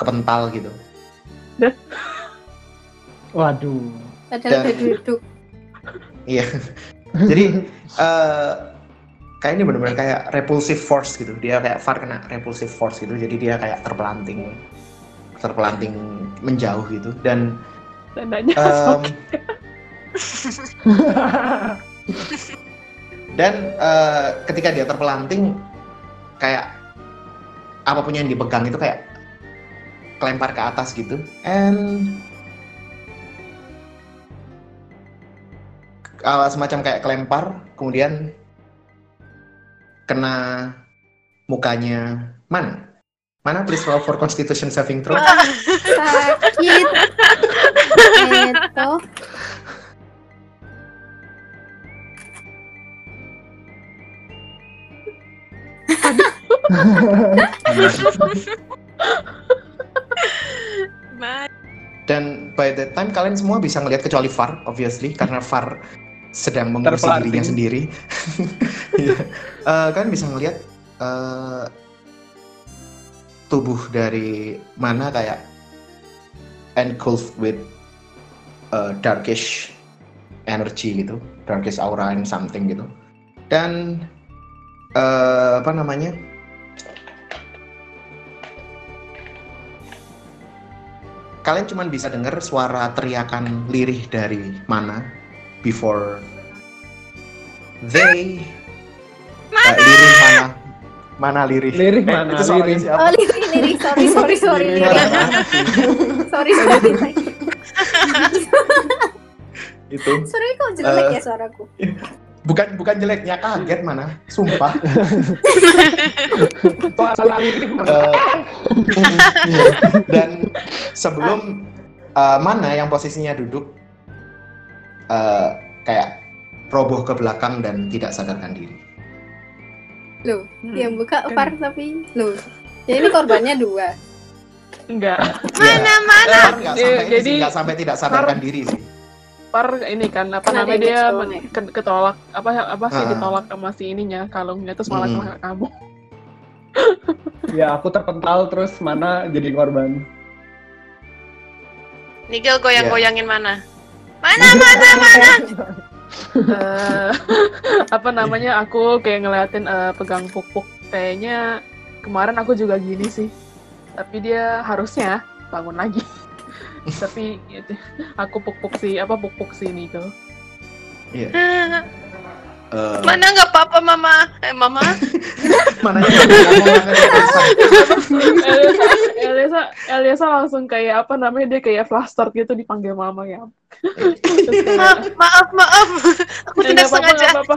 kepental gitu. Waduh. Padahal Dan- udah duduk. Iya. Jadi eh kayak ini benar-benar kayak repulsive force gitu. Dia kayak Far kena repulsive force gitu. Jadi dia kayak terpelanting terpelanting menjauh gitu dan Tandanya em, dan eh, ketika dia terpelanting kayak apa pun yang dipegang itu kayak kelempar ke atas gitu and uh, semacam kayak kelempar kemudian kena mukanya mana mana please roll for constitution saving throw Sakit. Itu. Ma- dan by the time kalian semua bisa ngelihat kecuali Far obviously karena Far sedang mengurusi Terpelanting. dirinya sendiri Iya. Eh, kalian bisa ngelihat eh, tubuh dari mana kayak engulfed with uh, darkish energy gitu darkish aura and something gitu dan eh, apa namanya kalian cuma bisa dengar suara teriakan lirih dari mana before they mana lirih mana mana lirih Lirik Eh, mana? itu Lirik. siapa? Oh, lirik, lirik. Sorry, sorry, sorry. Lirih Lirik. mana? Sorry, sorry. itu Sorry kok jelek Eh. ya suaraku. bukan bukan jeleknya kaget mana sumpah lirik? Eh, iya. dan sebelum eh, mana yang posisinya duduk eh, kayak roboh ke belakang dan tidak sadarkan diri. Loh, Hmm, yang buka kan. Far tapi loh. Jadi ini korbannya dua. enggak. Mana mana? Nggak Eh, sampai, jadi- nggak sampai tidak sadarkan diri sih. Par ini kan apa Kan namanya dia men- ke- ketolak apa apa sih Ah. ditolak sama si ininya kalungnya terus malah Hmm. kamu. Ya, aku terpental terus mana jadi korban. Nigel goyang-goyangin mana? Mana mana mana? Eh, apa namanya? Aku kayak ngeliatin eh, pegang pupuk kayaknya kemarin aku juga gini sih. Tapi dia harusnya bangun lagi. Tapi gitu, aku puk-puk si apa puk-puk si Nico Iya. Eh, Eh, Mana nggak apa-apa mama? Eh mama? mana? Elisa, Elisa, langsung kayak apa namanya dia kayak flustered gitu dipanggil mama ya kayak, Maaf maaf maaf. Aku "Eh, tidak sengaja. nggak apa-apa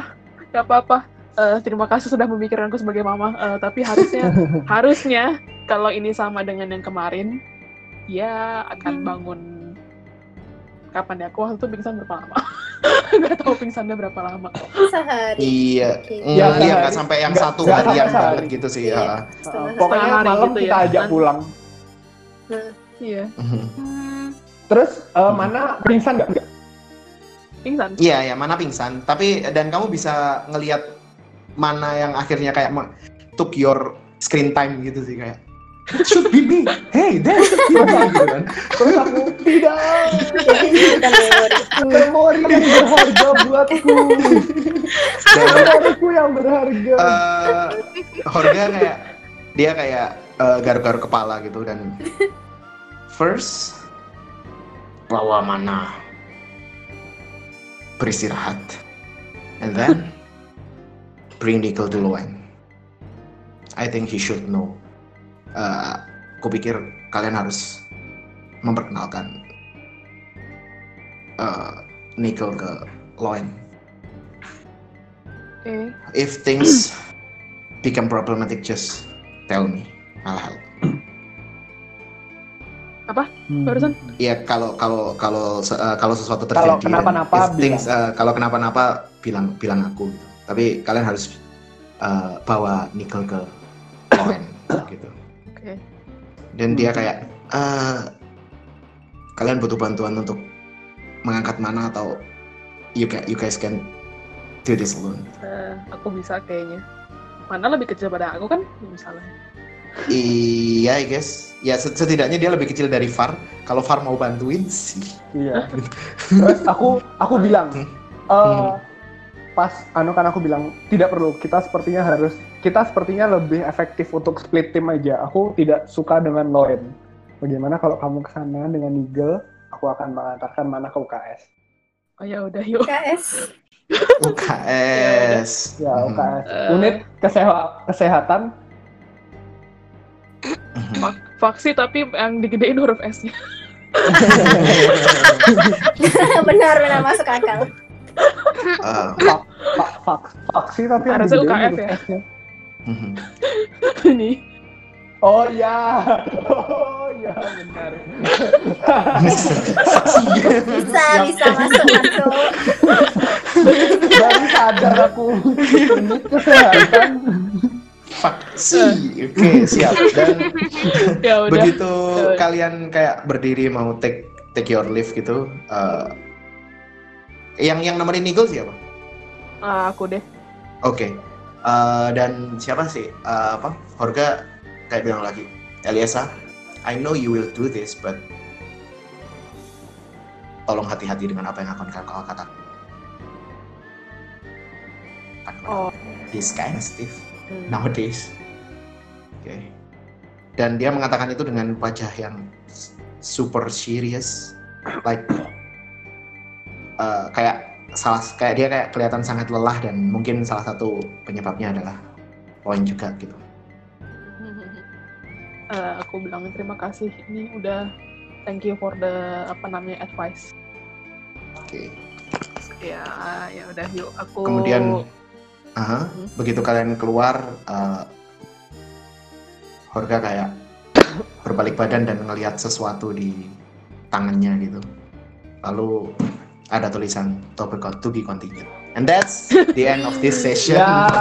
nggak apa-apa Eh, terima kasih sudah memikirkanku sebagai mama Eh, tapi harusnya harusnya kalau ini sama dengan yang kemarin dia akan Hmm. bangun kapan ya aku waktu itu pingsan berapa lama nggak tahu pingsannya berapa lama Sehari. Iya, Oke. mm, Ya, iya sehari. nggak sampai yang satu harian sampai sehari. banget gitu sih. Iya. ya. Setengah Pokoknya hari malam gitu kita ya. ajak pulang. iya Mhm. Hmm, Terus eh, Hmm. mana pingsan nggak? Nggak. pingsan Iya, ya mana pingsan. Tapi dan kamu bisa ngelihat mana yang akhirnya kayak took your screen time gitu sih kayak It should be me. Hey, that should be me gitu kan. Terus aku tidak. Memori. Yang berharga buatku. Dan Memoriku yang berharga. eh Horga kayak dia kayak eh, garuk-garuk kepala gitu dan first bawa mana beristirahat and then bring Nickel to Loen I think he should know Eh, aku pikir kalian harus memperkenalkan eh, Nickel ke Loen oke. If things become problematic just tell me. I'll help. Barusan? Ya kalau kalau kalau eh, kalau sesuatu terjadi Kalau dan kenapa-napa, if things, eh, kalau kenapa-napa bilang bilang aku. Tapi kalian harus eh, bawa Nickel ke Loen gitu dan dia kayak eh, kalian butuh bantuan untuk mengangkat mana atau you ca- you guys can do this alone. Eh, aku bisa kayaknya. Mana lebih kecil pada aku kan? Misalnya. Iya I guess. Ya set- setidaknya dia lebih kecil dari Far. Kalau Far mau bantuin sih. Iya. Terus aku aku bilang, Hmm. eh, pas anu kan aku bilang tidak perlu. Kita sepertinya harus kita sepertinya lebih efektif untuk split tim aja. Aku tidak suka dengan Loen. Bagaimana kalau kamu ke sana dengan Nigel? Aku akan mengantarkan mana ke UKS. oh ya udah yuk KS. UKS Ya, Hmm. UKS. Eh. Unit keseha- kesehatan. Vak- vaksi tapi yang digedein huruf S-nya benar benar masuk akal. Vak, vak, vaksi tapi yang Harusnya digedein huruf ya? S-nya. Mhm. ini Oh iya. Oh iya benar. Bisa bisa masuk masuk. Baru sadar aku. Unit kesehatan. Faksi, oke siap. Dan ya udah begitu Ya. kalian kayak berdiri mau take take your leave gitu, eh, yang yang nemenin Nigel siapa? Ah, aku deh Oke. Eh, dan siapa sih? Eh, apa? Horga kayak bilang lagi, Eliasa, I know you will do this, but tolong hati-hati dengan apa yang akan kau katakan. oh This kind of stuff hmm. nowadays. Oke. Dan dia mengatakan itu dengan wajah yang super serious, like eh, kayak salah kayak dia kayak kelihatan sangat lelah dan mungkin salah satu penyebabnya adalah poin juga gitu. Eh, aku bilang terima kasih ini udah thank you for the apa namanya advice Oke. ya ya udah yuk aku Kemudian aha, Hmm. begitu kalian keluar, eh, Horga kayak berbalik badan dan ngelihat sesuatu di tangannya gitu. Lalu ada tulisan topik to be continued. And that's the end of this session. Ya.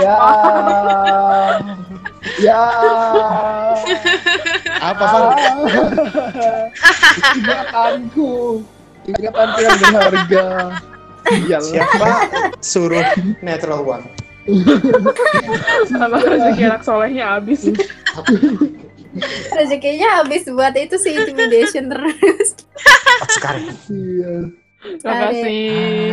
Ya. Ya. Apa Far? Ingatanku. Ingatanku yang berharga. Siapa suruh natural one? Sama rezeki anak solehnya habis. Rezekinya habis buat itu sih intimidation terus. Sekali. Iya. Terima kasih.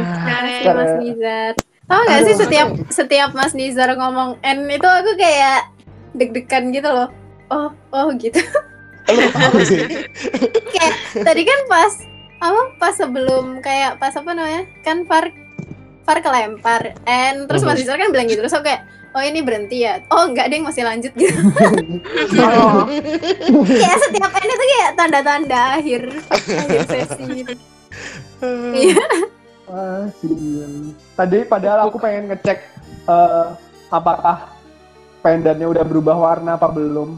Makasih Karena- Mas Nizar. Tau gak sih setiap setiap Mas Nizar ngomong N itu aku kayak deg-degan gitu loh. Oh, oh gitu. Tahu sih. kayak tadi kan pas apa pas sebelum kayak pas apa namanya? Kan Far Far kelempar N terus Mas Mhm. Nizar kan bilang gitu terus aku kayak Oh ini berhenti ya? Oh enggak deh masih lanjut gitu. Oh, kayak setiap N itu kayak tanda-tanda akhir akhir sesi gitu. Iya. Ah. Tadi padahal aku pengen ngecek eh, apakah pendannya udah berubah warna apa belum.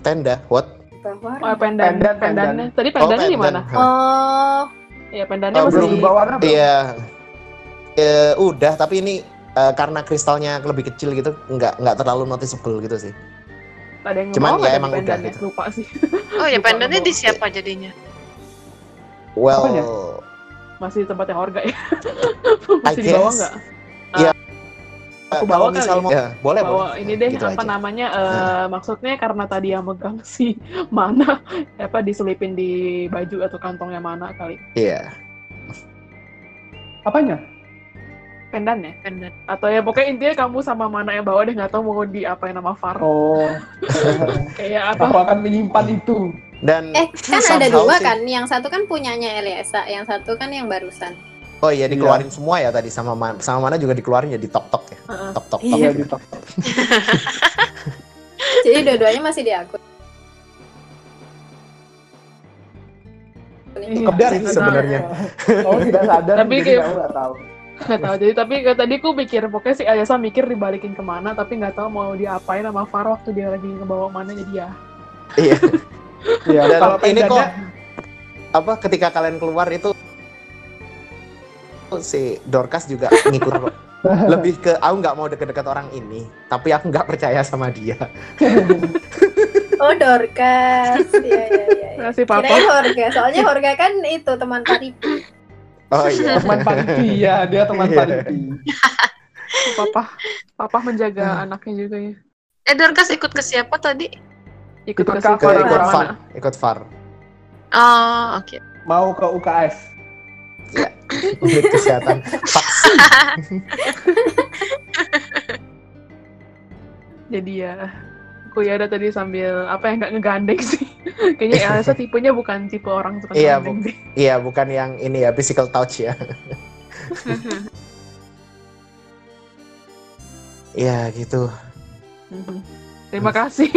Tenda, what? Bahwa oh pendan, Pendan, pendannya. Tadi Oh, pendannya di mana? Oh, Iya, pendannya Oh, masih belum berubah warna belum? Iya. Eh, udah, tapi ini eh, karena kristalnya lebih kecil gitu, nggak nggak terlalu noticeable gitu sih. ada yang Cuman ya nggak emang udah pendannya? gitu. Lupa sih. Oh ya Lupa pendannya di siapa jadinya? Well, Apanya? Masih di tempat yang orga ya. Masih di bawah guess. nggak? Iya. Aku kalau bawa kali misal ya? mau, ya, boleh Bawa boleh. ini deh Gitu apa aja. namanya? eh, maksudnya karena tadi yang megang si mana apa diselipin di baju atau kantongnya mana kali? Iya. Apanya? Pendan ya? Pendan. Atau ya pokoknya intinya kamu sama mana yang bawa deh nggak tahu mau diapain nama Far. Oh, Kayak aku apa? akan menyimpan itu. Dan eh kan ada dua sih- kan. Yang satu kan punyanya Eliasa, yang satu kan yang barusan. Oh iya dikeluarin semua ya tadi sama Ma- sama mana juga dikeluarin ya di tok tok ya. Heeh. Tok tok tok. Iya. Iya, di top. Jadi dua-duanya masih di akun. Iya, sih nggak sebenarnya. Oh, tidak sadar. Tapi jadi kayak- tahu. Nggak tahu. Jadi tapi kayak tadi aku mikir pokoknya si Ayasa mikir dibalikin ke mana tapi nggak tahu mau diapain sama Far waktu dia lagi ngebawa mana jadi ya. Iya. Iya, Dan kalau ini kok apa ketika kalian keluar itu si Dorcas juga ngikut. Lebih ke aku nggak mau deket-deket orang ini, tapi aku nggak percaya sama dia. Oh Dorcas. Iya iya iya. iya. Terima kasih, Papa. Horga. Soalnya Horga kan itu teman Paripi. Oh iya. teman Paripi ya, dia teman Iya. Paripi. Papa, Papa menjaga anaknya juga ya. Eh Dorcas ikut ke siapa tadi? Ikut Ikut ke ke Ke Far ikut far, ikut far. Oh oke. Mau ke UKS. Unit kesehatan. Vaksin. Jadi ya aku ya ada tadi sambil apa ya nggak ngegandeng sih. Kayaknya Elsa tipenya bukan tipe orang suka Iya, deh. Iya, bukan yang ini ya physical touch ya. Iya gitu. Terima kasih.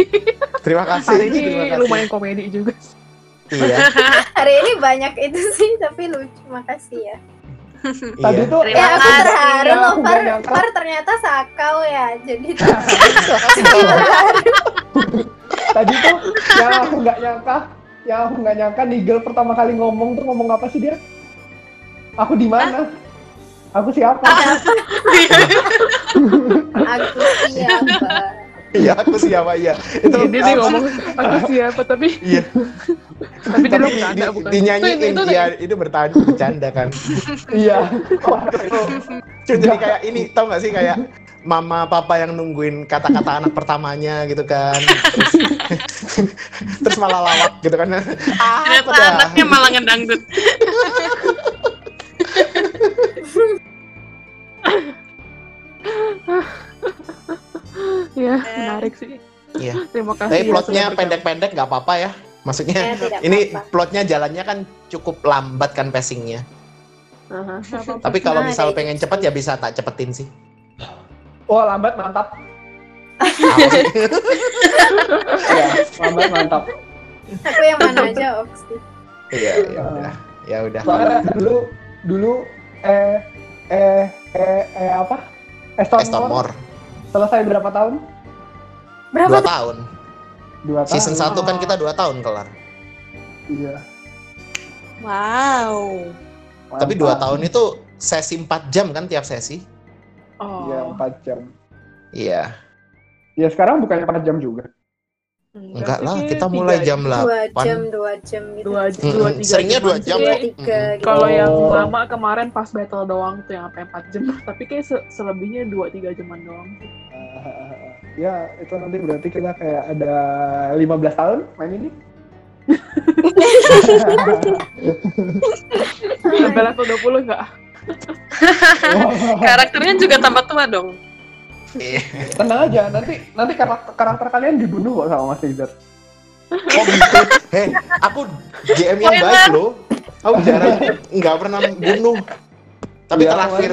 Terima kasih. Hari ini terima kasih. lumayan komedi juga. Iya. Hari ini banyak itu sih, tapi lucu. Makasih ya. Tadi iya. tuh Terima Ya aku kasih. terharu loh, aku Far. Far ternyata sakau ya. Jadi Tadi tuh yang aku nggak nyangka, yang aku nggak nyangka Nigel pertama kali ngomong tuh ngomong apa sih dia? Aku di mana? Aku siapa? aku siapa? Iya, aku siapa iya. Itu Jadi dia apa- ngomong aku siapa tapi Iya. tapi dia bercanda di- bukan. dinyanyiin Itu- itu- iya itu bertanya bercanda kan. Iya. Jadi kayak ini tau gak sih kayak mama papa yang nungguin kata-kata anak pertamanya gitu kan. Terus, terus malah lawak gitu kan. Ah, Ternyata apa dah? anaknya malah ngedangdut. Iya, menarik sih. Iya. Terima kasih. Tapi ya plotnya pendek-pendek nggak apa-apa ya. Maksudnya Ya, ini apa-apa. plotnya jalannya kan cukup lambat kan pacingnya. Aha, nggak apa-apa. Tapi kalau Nah, misal pengen cepet ya bisa tak cepetin sih. Oh lambat mantap. Iya, lambat mantap. Aku yang mana aja Oksi. Iya, ya udah. Ya udah. Soalnya dulu dulu eh eh eh, eh apa? Moore selesai berapa tahun? Berapa dua tahun. Dua tahun. Season 1 kan kita dua tahun kelar. Iya. Wow. Tapi dua tahun itu sesi 4 jam kan tiap sesi. Oh. Iya, empat jam. Iya. Ya sekarang bukannya 4 jam juga. Enggak sih, lah, kita mulai jam dua 8. jam dua jam gitu dua, Mm-mm. dua tiga Seringnya dua jaman jam. sih. dua Mm-mm. tiga gitu. Kalau yang Oh. lama kemarin pas battle doang tuh yang sampai 4 jam. Tapi kayak se- selebihnya 2-3 jaman doang sih. ya itu nanti berarti kita kayak ada 15 tahun main ini. Sampai level 20 enggak? Karakternya juga tambah tua dong. Iya. Tenang aja, nanti nanti karakter, karakter kalian dibunuh kok sama Mas Izar. Oh gitu. Heh, aku GM yang baik loh. Aku jarang nggak pernah bunuh. Tapi Iya, terakhir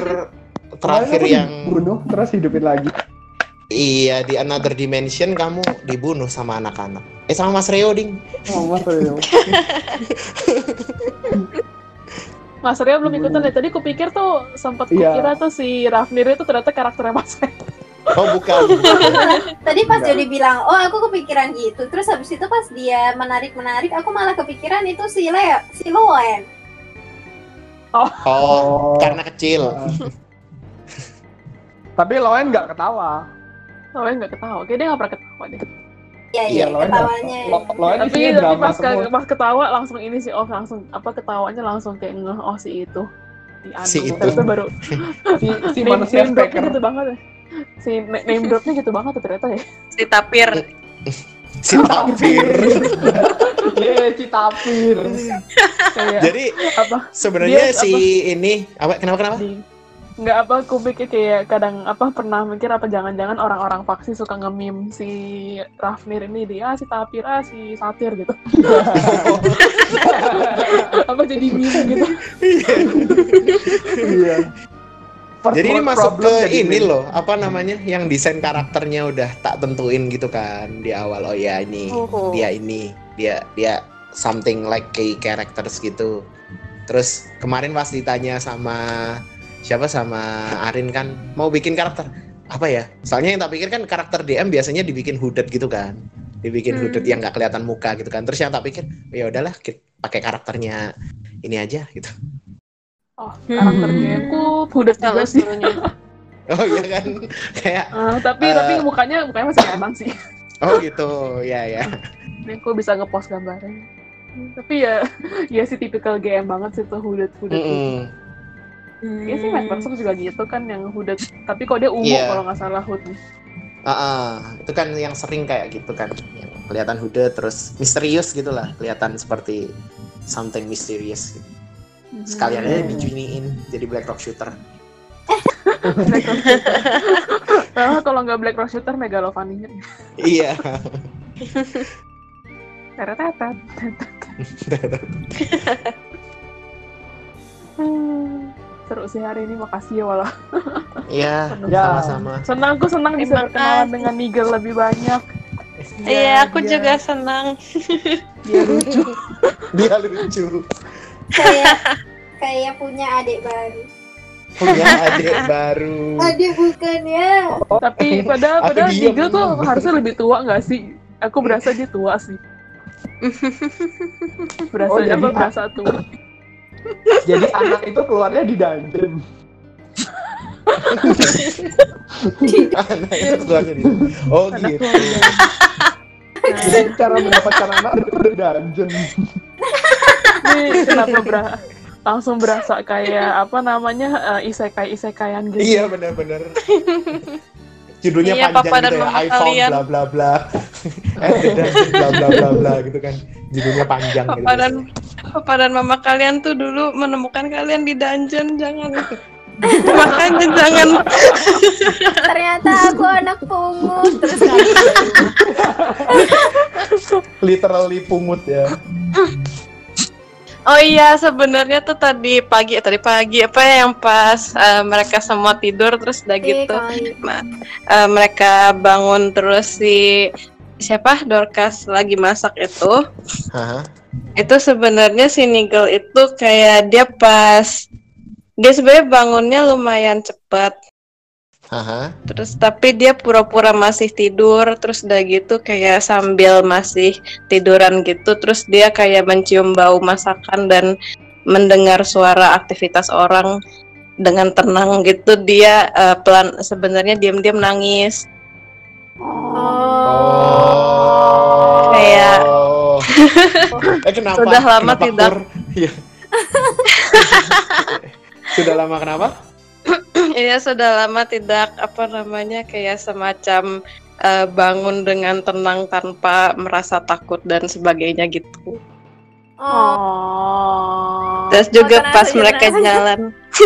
terakhir yang dibunuh terus hidupin lagi. iya di Another Dimension kamu dibunuh sama anak-anak. Eh sama Mas Reo ding. Oh, Mas Reo. Mas Ria belum ikutan deh. Tadi kupikir tuh sempat kukira tuh si Rafnir itu ternyata karakternya Mas Ria. Oh bukan. Tadi pas Enggak. jadi bilang, oh aku kepikiran gitu. Terus habis itu pas dia menarik-menarik, aku malah kepikiran itu si Leo, si Loen. Oh, Oh. karena kecil. Tapi Loen nggak ketawa. Soalnya nggak ketawa. Kayaknya dia nggak pernah ketawa deh. Iya, Iya, iya, Loen ketawanya. Loen tapi tapi pas, semua. pas ketawa langsung ini sih oh langsung apa ketawanya langsung kayak ngeh oh si itu si Anu. Si itu. Baru Si, si name, manusia name dropnya gitu banget ya. Si na- name dropnya gitu banget tuh ternyata ya. Si Tapir. Si Tapir. Ye, Citapir. Kayak Jadi apa sebenarnya si ini apa kenapa kenapa? di nggak apa aku pikir kayak kadang apa pernah mikir apa jangan-jangan orang-orang faksi suka nge-meme si Rafnir ini dia ah, si Tapir ah si Satir gitu apa jadi meme gitu Iya. First Jadi ini masuk ke ini meme. loh, apa namanya? Yang desain karakternya udah tak tentuin gitu kan di awal. Oh ya ini Oh. dia ini, dia dia something like key characters gitu. Terus kemarin pas ditanya sama siapa sama Arin kan mau bikin karakter apa ya? Soalnya yang tak pikir kan karakter DM biasanya dibikin hooded gitu kan. Dibikin Hmm. hooded yang nggak kelihatan muka gitu kan. Terus yang tak pikir ya udahlah pakai karakternya ini aja gitu. oh karakter Hmm. gameku udah juga sih. Oh iya kan kayak Ah, tapi Eh. tapi mukanya mukanya masih kelihatan sih oh gitu ya ya. ini aku bisa ngepost gambarnya Hmm, tapi ya ya sih tipikal GM banget sih tuh hooded hooded gitu. Iya sih Matt Berserk juga gitu kan yang hooded tapi kok dia ungu Iya. kalau nggak salah hoodnya Ah, ah, itu kan yang sering kayak gitu kan, yang kelihatan hooded terus misterius gitu lah, kelihatan seperti something misterius. Gitu. Sekalian aja dijuniin jadi Black Rock Shooter. Black Rock Shooter. Kalau nggak Black Rock Shooter Megalovania. iya. Teretetet. Hmm, Seru sih hari ini, makasih ya walau. Iya, Ya. sama-sama. Senang, aku senang bisa berkenalan dengan Nigel lebih banyak. Iya, aku dia- juga senang. Dia lucu. Dia lucu. Kayak kayak punya adik baru. Punya adik baru. Adik bukan ya? Tapi padahal, padahal. Nigel tuh harusnya lebih tua nggak sih? Aku berasa dia tua sih. Berasa Oh, jadi- apa berasa tua. Jadi anak itu keluarnya di dungeon. Anak itu keluarnya di Oh Anak gitu. Jadi cara mendapatkan anak itu di dungeon. Ini kenapa bera- langsung berasa kayak apa namanya eh, isekai isekayan gitu. Iya benar-benar. Judulnya Iya, panjang Papa dan gitu ya. Mama I found kalian. bla bla bla. The dungeon bla bla bla bla gitu kan. Judulnya panjang gitu. Papa dan Papa dan Mama kalian tuh dulu menemukan kalian di dungeon, jangan. Makanya jangan. Ternyata aku anak pungut. Terus Literally pungut ya. Oh iya, sebenarnya tuh tadi pagi, eh, tadi pagi apa ya, yang pas eh, mereka semua tidur terus udah gitu. kali. eh, mereka bangun terus si siapa Dorcas lagi masak itu Hah? itu sebenarnya si Nigel itu kayak dia pas dia sebenarnya bangunnya lumayan cepat Hah? terus tapi dia pura-pura masih tidur terus udah gitu kayak sambil masih tiduran gitu terus dia kayak mencium bau masakan dan mendengar suara aktivitas orang dengan tenang gitu dia eh, pelan sebenarnya diam-diam nangis Oh. Eh kenapa? Sudah lama Kenapa tidak. kur? Iya. Sudah lama kenapa? Iya sudah lama tidak apa namanya kayak semacam eh, bangun dengan tenang tanpa merasa takut dan sebagainya gitu. Oh, Oh. Terus juga tenang pas mereka jalan,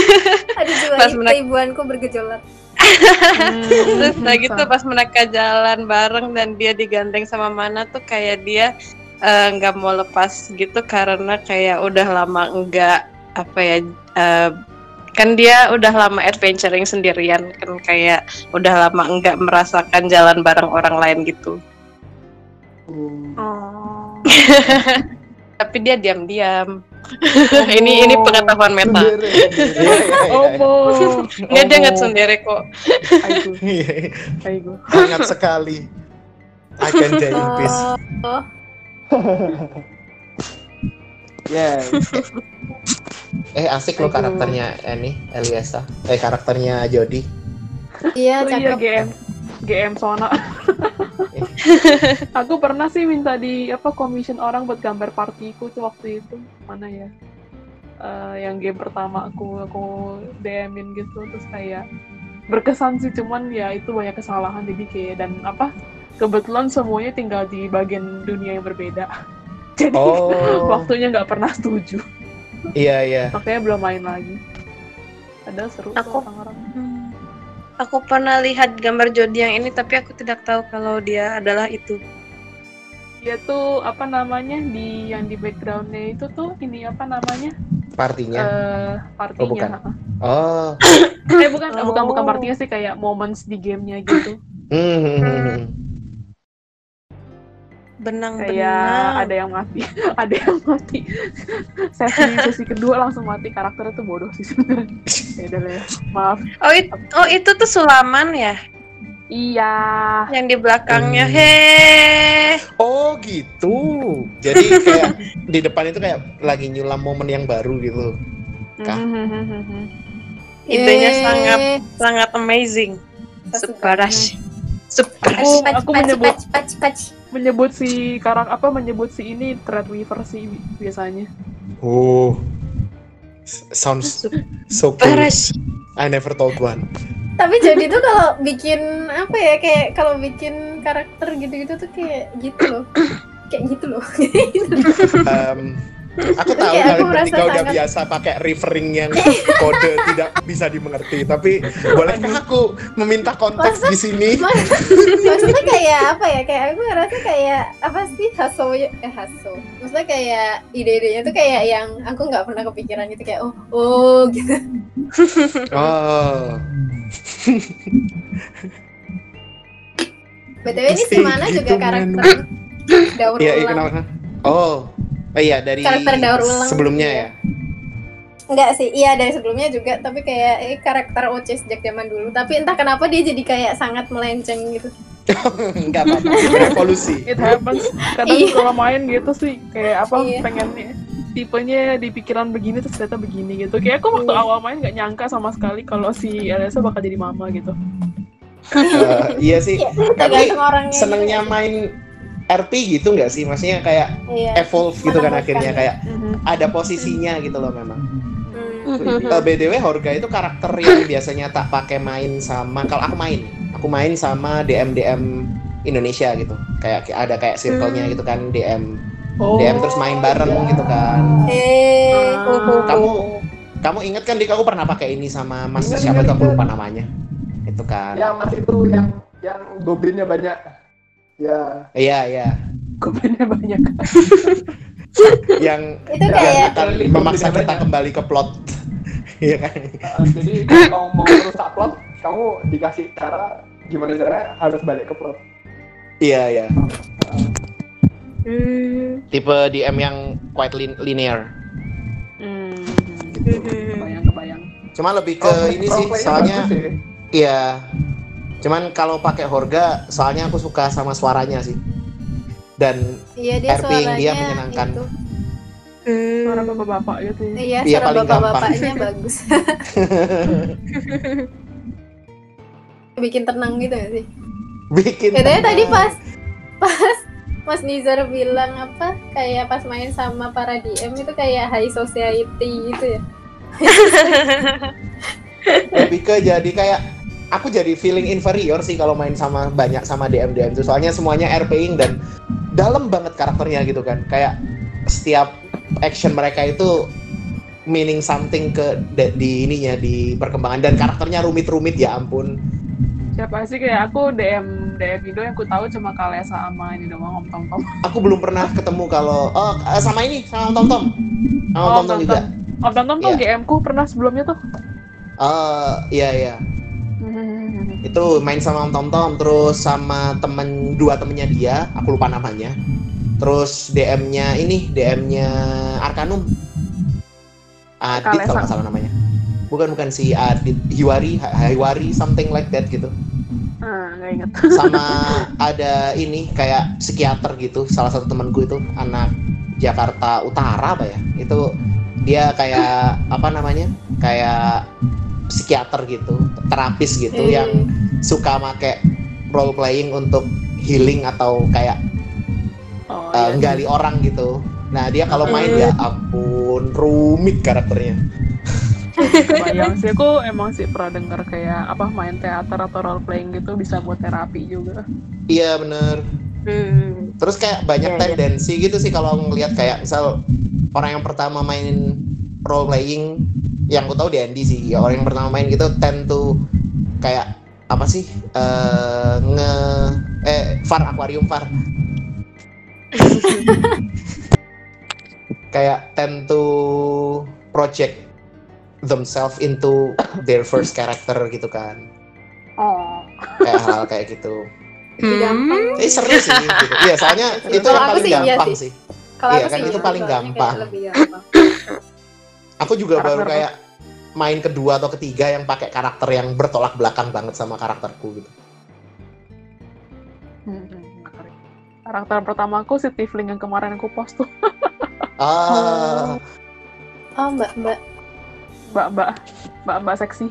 aduh jiwa pas mereka- keibuanku bergejolak. terus Hmm, udah gitu pas mereka jalan bareng dan dia digandeng sama mana tuh kayak dia eh, nggak mau lepas gitu karena kayak udah lama enggak apa ya eh, kan dia udah lama adventuring sendirian kan kayak udah lama enggak merasakan jalan bareng orang lain gitu. Hmm. Oh. Tapi dia diam-diam. ini ini pengetahuan meta. Oh. Nggak dia nggak sendiri kok. Aigo, aigo. Hangat sekali. I can die in peace. Oh, Yes. Eh asik lo karakternya ini Eliasa. Eh karakternya Jody. iya Oh iya cakep. GM GM Sona. aku pernah sih minta di apa commission orang buat gambar partiku tuh waktu itu mana ya? Eh, yang game pertama aku aku DM-in gitu terus kayak berkesan sih cuman ya itu banyak kesalahan jadi kayak dan apa kebetulan semuanya tinggal di bagian dunia yang berbeda jadi Oh. waktunya nggak pernah setuju Iya iya. makanya belum main lagi ada seru Aku- orang-orang Hmm. Aku pernah lihat gambar Jody yang ini tapi aku tidak tahu kalau dia adalah itu. dia tuh apa namanya di yang di backgroundnya itu tuh ini apa namanya Partinya. eh partinya bukan. ha-ha. Oh. eh bukan Oh. bukan bukan partinya sih kayak moments di gamenya gitu Hmm. Benang-benang. kayak ada yang mati ada yang mati sesi sesi kedua langsung mati karakternya tuh bodoh sih sebenarnya ya lah ya. maaf Oh, it- oh itu tuh Sulaman ya iya yang di belakangnya. Hmm. Heh. Oh gitu. Jadi kayak di depan itu kayak lagi nyulam momen yang baru gitu. Kah? Idenya Yeay. sangat sangat amazing. Sasuka. Subarashi. aku aku menyebut. Menyebut si karak apa menyebut si ini Threadweaver sih bi- biasanya Oh. Sounds so cool. I never told one. Tapi jadi tuh kalau bikin apa ya kayak kalau bikin karakter gitu-gitu tuh kayak gitu loh. kayak gitu loh. Um, aku tahu aku kalian bertiga udah sangat- biasa pakai referring yang kode tidak bisa dimengerti. Tapi bolehkah aku meminta konteks di sini? Maksudnya kayak apa ya? Kayak aku ngerasa kayak apa sih haso eh haso. Maksudnya kayak ide-idenya tuh kayak yang aku nggak pernah kepikiran gitu kayak oh oh gitu. Oh. BTW ini si mana gitu, juga karakter daur Iya, iya ulang. kenapa? Oh. Oh iya dari Karakter daur ulang sebelumnya ya. Enggak sih, iya dari sebelumnya juga, tapi kayak eh, karakter OC sejak zaman dulu. Tapi entah kenapa dia jadi kayak sangat melenceng gitu. Enggak apa-apa. Revolusi. it happens kadang Iya. kalau main gitu sih kayak apa Iya. pengennya tipenya di pikiran begini terus ternyata begini gitu kayak aku waktu Iya. awal main nggak nyangka sama sekali kalau si Elsa bakal jadi mama gitu Eh, iya sih. Iya, Tapi senengnya main RP gitu nggak sih? Maksudnya kayak Iya. evolve gitu kan akhirnya kayak ada posisinya gitu loh memang. Hmm. Eh, BTW Horga itu karakter yang biasanya tak pakai main sama kalau aku main, aku main sama DM DM Indonesia gitu. Kayak ada kayak circle-nya gitu kan DM oh DM terus main bareng gitu kan. Eh, Ah. Kamu kamu inget kan di aku pernah pakai ini sama Mas Ingat, siapa tuh aku lupa namanya. Itu kan. yang mas itu yang yang goblinnya banyak. Ya. Iya iya. goblinnya banyak Yang itu yang kayak akan memaksa kita kembali ke plot. Iya kan? Uh, jadi kalau mau merusak plot, kamu dikasih cara gimana caranya harus balik ke plot. Iya iya. Hmm. Tipe DM yang quite lin- linear. hmm. Gitu. kebayang kebayang Cuma lebih ke Oh, ini sih, soalnya iya. Cuman kalau pakai Horga, soalnya aku suka sama suaranya sih. Dan iya dia suaranya dia menyenangkan. itu. Hmm. suara bapak-bapak gitu ya Iya, Iya, suara paling bapak-bapaknya bagus. Bikin tenang gitu gak sih? bikin Katanya tadi pas pas Mas Nizar bilang apa kayak pas main sama para DM itu kayak high society gitu ya. lebih ke jadi kayak aku jadi feeling inferior sih kalau main sama banyak sama DM DM itu soalnya semuanya RPing dan dalam banget karakternya gitu kan. Kayak setiap action mereka itu meaning something ke de- di ininya di perkembangan. Dan karakternya rumit-rumit ya ampun. Siapa sih kayak aku DM DM Indo yang ku tahu cuma Kalea sama ini doang Om Tom Tom. aku belum pernah ketemu kalau oh eh, sama ini sama Tom Tom. Sama Oh, Tom Tom Tom juga Om Tom Tom tuh Iya. GM ku pernah sebelumnya tuh. Eh, iya iya itu main sama Om Tom Tom terus sama temen dua temennya dia aku lupa namanya. Terus DM-nya ini DM-nya Arkanum. Adit kalau nggak salah namanya. Bukan bukan si Adit Hiwari Hi- Hiwari something like that gitu. Inget. sama ada ini kayak psikiater gitu salah satu temanku itu anak Jakarta Utara apa ya? Itu dia kayak apa namanya? Kayak psikiater gitu terapis gitu Eh, yang suka make role playing untuk healing atau kayak Oh, uh, iya. nggali orang gitu nah dia kalau main Eh. ya ampun rumit karakternya Bayang sih aku emang sih pernah denger kayak apa main teater atau role playing gitu bisa buat terapi juga. iya bener Hmm. Terus kayak banyak Iya, iya. tendensi gitu sih kalau ngelihat kayak misal orang yang pertama main role playing yang aku tahu di Andy sih ya orang yang pertama main gitu tend to kayak apa sih eh nge eh far aquarium far kayak tend to project themselves into their first character gitu kan Oh. kayak hal kayak gitu lebih Hmm. gampang. eh seru sih gitu. iya soalnya itu yang paling sih iya gampang sih. sih Kalau Iya kan, itu iya, paling gampang. Aku juga Karakter baru kayak main kedua atau ketiga yang pakai karakter yang bertolak belakang banget sama karakterku gitu. Hmm, Karakter pertama aku si Tifling yang kemarin aku post tuh. Ah, Oh mbak mbak. Mbak Mbak Mbak Mbak seksi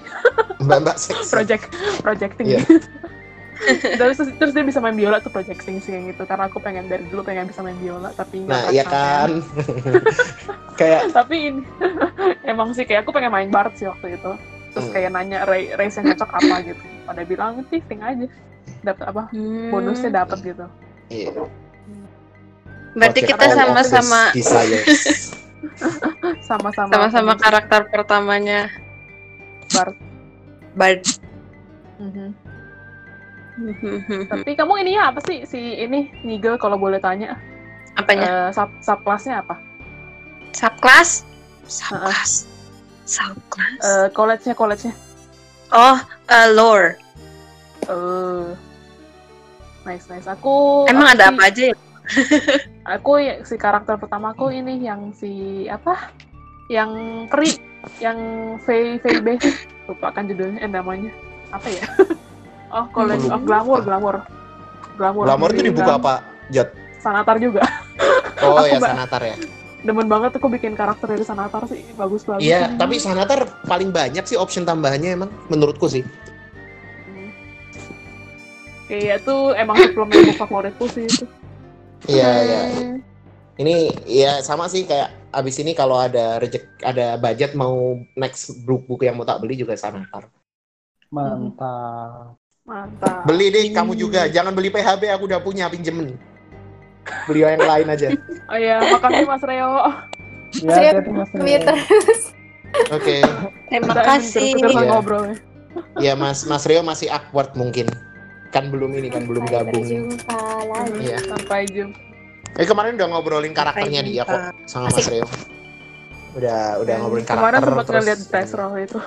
mbak-mbak seksi. project projecting. Iya. terus, terus dia bisa main biola tuh projecting sih kayak gitu karena aku pengen dari dulu pengen bisa main biola tapi nggak Nah, iya kan. kayak tapi ini emang sih kayak aku pengen main Bard sih waktu itu terus Hmm. kayak nanya Ray race yang cocok apa gitu pada bilang tifting aja dapat apa Hmm. bonusnya dapat gitu iya, Berarti project kita sama-sama sama-sama sama-sama karakter pertamanya Bard Bard. Mhm. Hmm. Tapi kamu ininya apa sih si ini Nigel kalau boleh tanya Apanya? Eh, sub subclassnya apa Subclass? Subclass. Subclass. Eh, college-nya college-nya oh, eh, lore. eh nice nice aku Emang aku ada sih- apa aja ya? aku ya- si karakter pertamaku ini yang si apa yang peri yang V VB lupa kan judulnya eh, namanya apa ya oh college of glamour glamour glamour Glamour itu Jadi dibuka glam- apa? Jot. sanatar juga Oh ya Sanatar ya. demen banget aku bikin karakter dari sanatar sih bagus banget Iya, tapi Sanatar paling banyak sih option tambahannya emang menurutku sih. Hmm. kayak tuh emang suplemen favoritku sih itu Iya, iya. Ini ya sama sih kayak abis ini kalau ada rejek ada budget mau next buku yang mau tak beli juga Sanatar. Mantap. Mantap Beli deh kamu juga, jangan beli PHB aku udah punya pinjemen. Beli yang lain aja. oh iya makasih mas Reo Ya, Mas Reo. Twitter. Oke. Terima Kita kasih. terus-terusan Iya. ngobrol ya Ya Mas Mas Rio masih awkward mungkin. Kan belum ini kan belum Sampai gabung. Berjumpa lagi. Iya. sampai jumpa Eh kemarin udah ngobrolin karakternya Sampai dia kok sama Mas Rio. Udah udah ngobrolin karakter kemarin sempat terus. ngeliat tes roll itu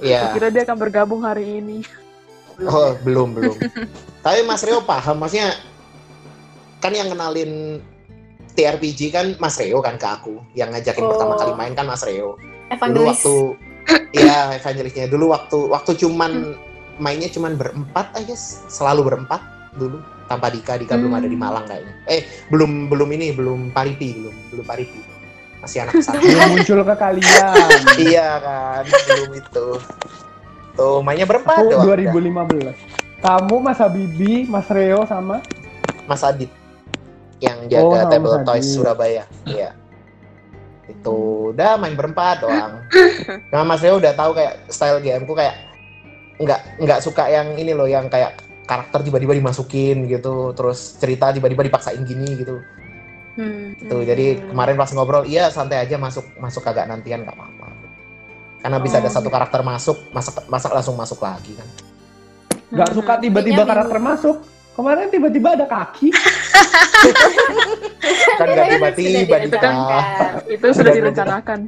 Iya. kira dia akan bergabung hari ini Belum Oh, ya? belum belum. Tapi Mas Rio paham maksudnya kan yang kenalin TRPG kan Mas Rio kan ke aku. Yang ngajakin Oh. pertama kali main kan Mas Rio. Dulu Evangelis. waktu Iya, evangelisnya. Dulu waktu waktu cuman mainnya cuman berempat aja, selalu berempat dulu tanpa Dika. Dika belum Hmm. ada di Malang kayaknya. Eh, belum belum ini, belum Paripi, belum belum Paripi. Masih anak pesantren. Belum muncul ke kalian. iya kan, belum itu. Tuh, mainnya berempat Aku doang. 2015. Kamu, Mas Habibi, Mas Reo, sama Mas Adit. yang jaga Oh, Table. Toys Surabaya. Iya. Itu udah main berempat doang. Nah, Mas Leo udah tahu kayak style game ku kayak nggak nggak suka yang ini loh yang kayak karakter tiba-tiba dimasukin gitu, terus cerita tiba-tiba dipaksain gini gitu. Hmm. Gitu. Jadi kemarin pas ngobrol, iya santai aja masuk masuk agak nantian nggak apa-apa. Karena bisa ada Oh, satu karakter masuk, masak masak langsung masuk lagi kan. Nggak Hmm. suka tiba-tiba Kayaknya karakter masuk. Kemarin tiba-tiba ada kaki. Kan nggak tiba-tiba direncanakan. Itu sudah direncanakan.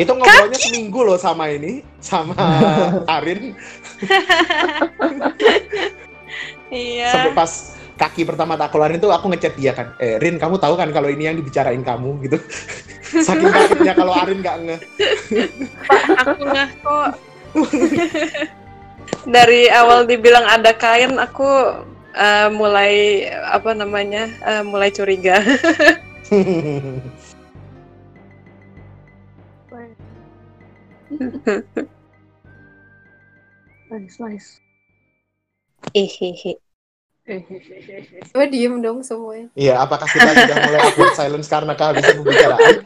Itu ngobrolnya seminggu loh sama ini, sama Arin. Iya. Sampai pas kaki pertama tak keluarin tuh aku ngechat dia kan. Eh Rin, kamu tahu kan kalau ini yang dibicarain kamu gitu. Saking kagetnya kalau Arin nggak nge. Pak, aku ngeh kok. Dari awal dibilang ada kain, aku eh, mulai apa namanya, eh, mulai curiga. Nice, nice. Hehehe. Coba diem dong semuanya. Iya, apakah kita sudah mulai awkward silence karena kehabisan pembicaraan?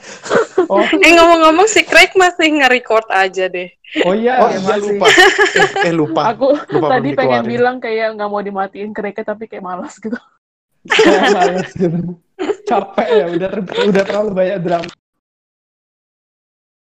Oh, Eh ngomong-ngomong si Craig masih nge-record aja deh. oh iya. Oh Iya, iya masih. lupa. Eh, eh, lupa. Aku Lupa tadi pengen dikeluarin. bilang kayak nggak mau dimatiin kereknya tapi kayak malas gitu. Kayak males gitu. Capek ya, udah udah terlalu banyak drama.